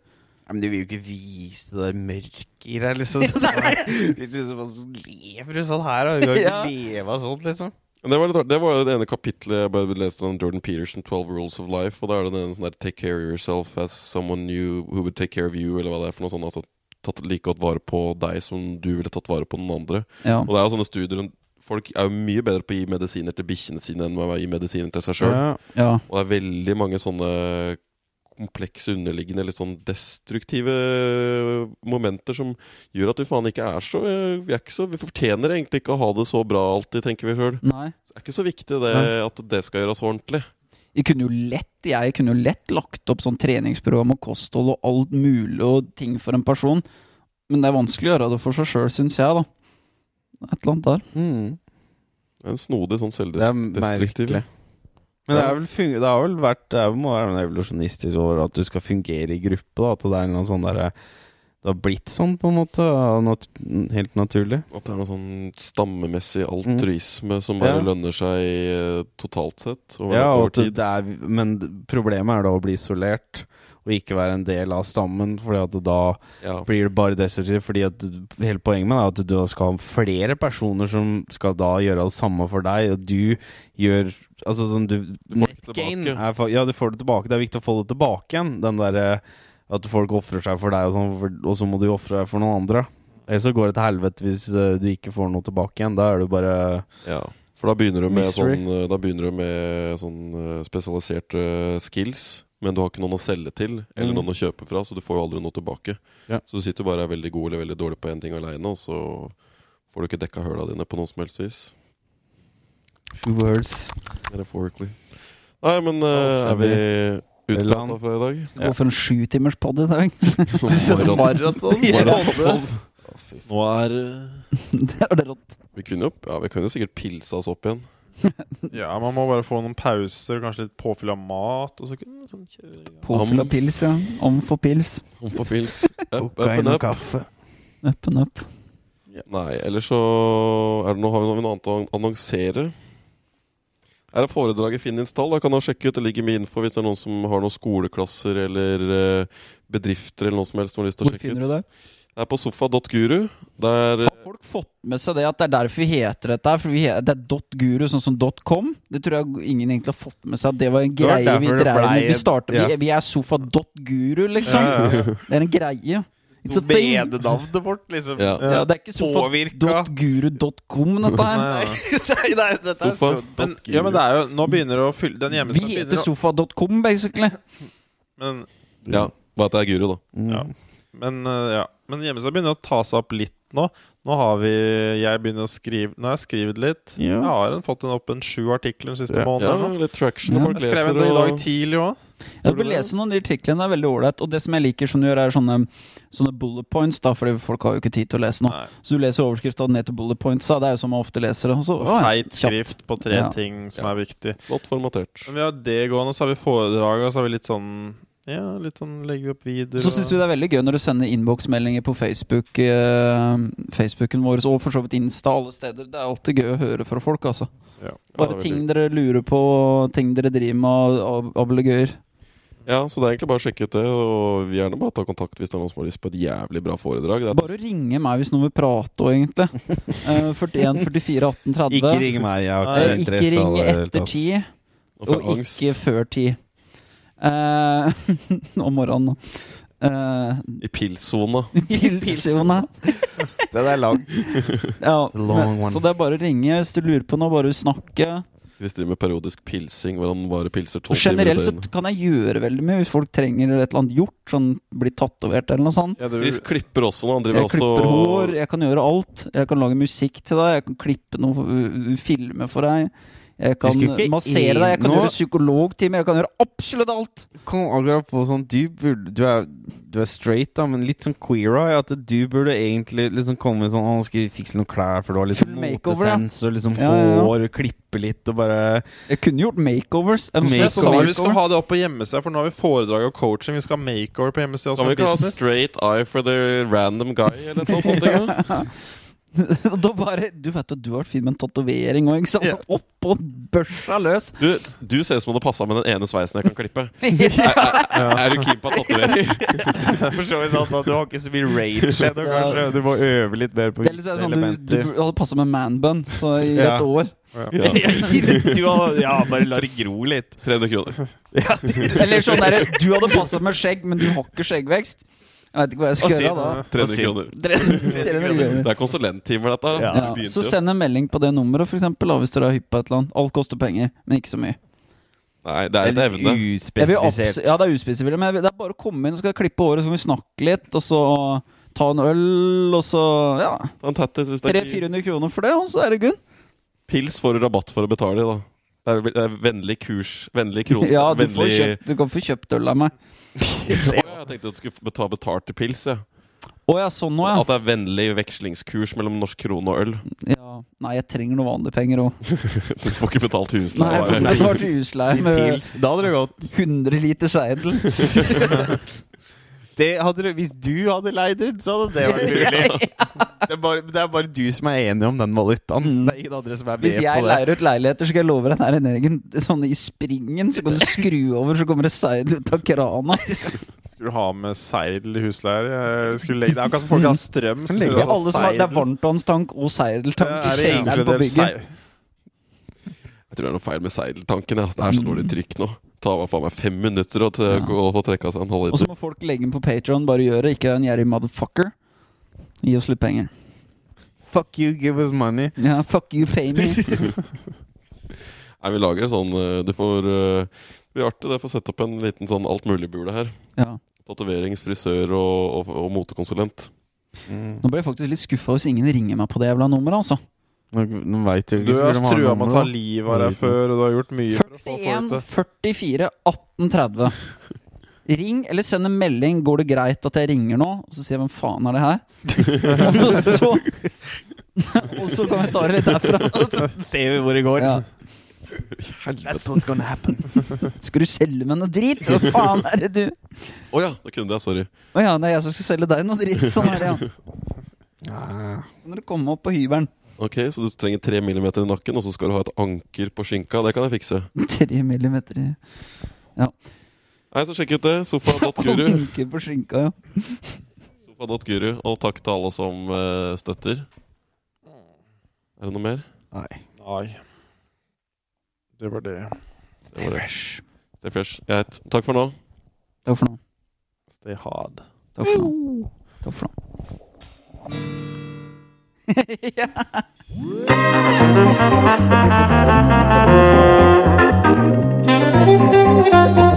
Ja, men du vil jo ikke vise det der mørket i deg, liksom. Hvis du så lever du sånn her, og du kan ikke Ja. leve av sånt, liksom. Det var, litt, det var jo det ene kapitlet jeg bare leste om Jordan Peterson, 12 Rules of Life. Og da er det den sånn der Take care of yourself as someone new who would take care of you, eller hva det er for noe sånt. Altså tatt like godt vare på deg som du ville tatt vare på noen andre. Ja. Og det er jo sånne studier Folk er jo mye bedre på å gi medisiner til bikkjene sine enn å gi medisiner til seg sjøl. Ja. ja. Og det er veldig mange sånne komplekse, underliggende, litt sånn destruktive momenter som gjør at vi faen ikke er så Vi er ikke så, vi fortjener egentlig ikke å ha det så bra alltid, tenker vi sjøl. Det er ikke så viktig det at det skal gjøres ordentlig. Jeg kunne jo lett Jeg kunne jo lett lagt opp sånn treningsprogram og kosthold og alt mulig og ting for en person, men det er vanskelig å gjøre det for seg sjøl, syns jeg, da. Et eller annet der. Mm. En snodig sånn Det er selvdestruktiv. Men det, er vel det har vel vært Det må være evolusjonistisk over at du skal fungere i gruppe. Da, at det er en sånn der, Det har blitt sånn, på en måte. Nat helt naturlig. At det er noe sånn stammemessig altruisme som bare Ja. lønner seg eh, totalt sett over, Ja, over tid. er, men problemet er da å bli isolert og ikke være en del av stammen, Fordi at da Ja. blir det bare destruktivt. Fordi at Hele poenget med det er at du skal ha flere personer som skal da gjøre det samme for deg, og du gjør Altså sånn du Du får det tilbake. er Ja, du får det tilbake. Det er viktig å få det tilbake igjen. Den derre at folk ofrer seg for deg, og sånn, og så må du ofre deg for noen andre. Ellers så går det til helvete hvis eh, du ikke får noe tilbake igjen. Da er du bare Ja, for da begynner du med sånn, da begynner du med sånn eh, spesialiserte skills, men du har ikke noen å selge til, eller Mm. noen å kjøpe fra, så du får jo aldri noe tilbake. Ja. Så du sitter bare og er veldig god eller veldig dårlig på én ting aleine, og så får du ikke dekka høla dine på noe som helst vis. Few words. Metaphorically. Nei, men eh, Altså, er vi utprata fra i dag? Gå for en sjutimerspod i dag. Maraton. Maraton. Nå er det er det rått. Vi kunne jo ja, vi kunne jo sikkert pilsa oss opp igjen. Ja, man må bare få noen pauser, kanskje litt påfyll av mat, og så kunne sånn kjøre. Påfyll av pils, ja. Om for pils. Om for pils. Up, up and og up. kaffe. Up and up. Nei, ellers så er det noe, har vi noe annet å annonsere. Er det foredraget Finn install? Da kan du sjekke ut. Det ligger mye info hvis det er noen som har noen skoleklasser eller eh, bedrifter eller noe som helst som har lyst til å Hvor sjekke finner du det? Det er på sofa.guru. Der Har folk fått med seg det at det er derfor vi heter dette? For vi he det er dot .guru, sånn som dot .com. Det tror jeg ingen egentlig har fått med seg. At det var en greie vi drev med. Vi, startet, ja. vi, vi er sofa dot .guru, liksom. Ja, ja, ja. Det er en greie. It's a thing. VD-navnet vårt, liksom. Ja. Ja, det er ikke sofa.guru.com, dette her. Nei. nei, nei, dette er Sofa. Men, ja, men det er jo Nå begynner det å fylle Den Vi heter sofa.com, basically. Men, Ja, bare at det er guru, da. Mm. ja. men, uh, ja. men hjemmesiden begynner å ta seg opp litt nå. Nå har vi Jeg begynner å skrive Nå har jeg skrevet litt. Ja. Jeg har en, fått en opp en sju artikler den siste Ja. Ja, måneden. litt traction, Ja. folk Jeg skrev en og... i dag tidlig òg. Jeg vil lese noen av de artiklene, det er veldig ålreit. Og det som jeg liker som du gjør, er sånne, sånne bullet points, da, fordi folk har jo ikke tid til å lese nå. Så du leser overskrifta ned til bullet points, da. Det er jo som man ofte leser det. Så, Feit skrift på tre Ja. ting som Ja. er viktig. flott formatert. Men vi har det gående, så har vi foredrag, og så har vi litt sånn Ja, litt sånn legger vi opp videoer Så syns vi det er veldig gøy når du sender innboksmeldinger på Facebook, eh, Facebooken vår og for så vidt Insta alle steder. Det er alltid gøy å høre fra folk, altså. Ja. Bare Ja, ting dere lurer på, ting dere driver med av- ablegøyer. Ja, så det er egentlig bare å sjekke ut det, og gjerne bare ta kontakt hvis det er noen som har lyst på et jævlig bra foredrag. Det er Bare ringe meg hvis noen vil prate òg, egentlig. uh, 41 44 18 30. Ikke ring meg, jeg har Eh, ikke ikke interesse av det. Ikke ring etter ti, og ikke før ti. Eh, om morgenen. Uh, i pilssona. Pilsjona. Den er lang. Ja, long men, one. så det er bare å ringe hvis du lurer på noe. Bare snakke. Vi driver med periodisk pilsing, hvordan bare pilser tolv timer generelt så kan jeg gjøre veldig mye hvis folk trenger et eller annet gjort. Sånn bli tatovert eller noe sånt. Ja, det, Vi klipper også nå. Jeg også... Klipper hår, jeg kan gjøre alt. Jeg kan lage musikk til deg, jeg kan klippe noe, uh, filme for deg. Jeg kan massere deg, jeg kan nå- gjøre psykologtimer, jeg kan gjøre absolutt alt! Kom akkurat på sånn Du, burde, du, er, du er straight, da, men litt sånn queer-eye. At du burde egentlig liksom komme med sånn Å, skal vi fikse noen klær, for du har litt makeover, ja. motesens og liksom Ja, ja, hår hår, klippe litt og bare Jeg kunne gjort makeovers. Er som jeg sa vi skal ha det opp på hjemmesida, for nå har vi foredrag og coaching. Vi skal ha makeover på hjemmesida. Kan vi ikke ha straight eye for the random guy, eller noe sånt? Ja? Og da bare Du vet at du har vært fin med en tatovering òg, ikke sant? Ja. Oppå børsa løs! Du, du ser ut som om det passa med den ene sveisen jeg kan klippe. Er, er, er du keen på tatovering? For så vidt sant du har ikke så mye rage ennå, kanskje. Du må øve litt mer på visse sånn, du, du hadde passa med manbun så i Ja. et år. Ja. du hadde, ja, bare la det gro litt. 300 kroner. Eller sånn derre du hadde passa med skjegg, men du har ikke skjeggvekst. Jeg vet ikke hva jeg skal gjøre da. 300 kroner. 300 kroner. Det er konsulenttimer, dette. Ja. Ja, så send en melding på det nummeret, eksempel, hvis dere er hypp på et eller annet. Alt koster penger, men ikke så mye. Nei, det er et evne. litt uspesifisert. ja, det er uspesifisert, men vil- det er bare å komme inn og skal jeg klippe håret, så kan vi snakke litt, og så ta en øl, og så Ja. Ta hvis det er 300-400 kroner for det, og så er det good. Pils får du rabatt for å betale, da. Det er, det er vennlig kurs. Vennlig krone. Ja, du, får vennlig kjøpt, du kan få kjøpt øl av meg. Jeg tenkte at du skulle ta betalt til pils. Ja. Å ja, sånn nå, ja. At det er vennlig vekslingskurs mellom norsk krone og øl. ja. Nei, jeg trenger noe vanlige penger òg. Du får ikke betalt Nei, jeg får betalt husleie med Pils. Da hadde det gått. 100 liter seidel. Det hadde, hvis du hadde leid ut, så hadde det vært mulig. Det er, bare, det er bare du som er enig om den valutaen. Mm. Det er ingen andre som er med Hvis jeg på det. leier ut leiligheter, så skal jeg love deg her en egen sånn i springen, så kan du skru over, så kommer det seil ut av krana. Skulle du ha med seidel i husleier? Det er akkurat som folk har strøm. så legge ha Alle som har, det er varmtvannstank og seideltank Ja, i er det kjelleren egentlig på bygget. seil- Jeg tror det er noe feil med seideltanken. Ja. Det er så dårlig trykk nå. Ta meg faen meg fem minutter å, Ja. gå og få trekka seg en Og så må folk legge den på Patron, bare gjøre det. Ikke en gjerrig motherfucker. Gi oss litt penger. Fuck you, give us money. Ja, fuck you, pay me. Nei, vi lager en sånn eh, Du får eh, Det blir artig det får sette opp en liten sånn altmulig-bule her. Ja. Tatoverings-, frisør og, og, og motekonsulent. Mm. Nå ble jeg faktisk litt skuffa hvis ingen ringer meg på det jævla nummeret, altså. Nå, nå vet du Du ikke har så mye trua med å ta livet av deg før, og du har gjort mye for å få 41 til 44 18 30. Ring eller send en melding. Går det greit at jeg ringer nå? Og så sier jeg hvem faen er det her? og så Og så kan vi ta det litt derfra. ser vi hvor det går. Ja. That's not gonna happen. Skal du selge meg noe drit? Hva faen er det du Å ja, da kunne det. Sorry. Å ja, det er jeg som skal selge deg noe dritt. Sånn er det, ja. Når du kommer opp på hybelen? Ok, Så du trenger tre millimeter i nakken, og så skal du ha et anker på skinka. Det kan jeg fikse. Tre millimeter i Nei, så sjekk ut det. Sofa.guru. Anker på skinka, ja. Sofa.guru. Og takk til alle som uh, støtter. Er det noe mer? Nei. Nei. Det var det. Det var det. Stay fresh. Greit. Takk for nå. Takk for nå. Stay hard. Takk for nå. Takk for nå. ja. Iya.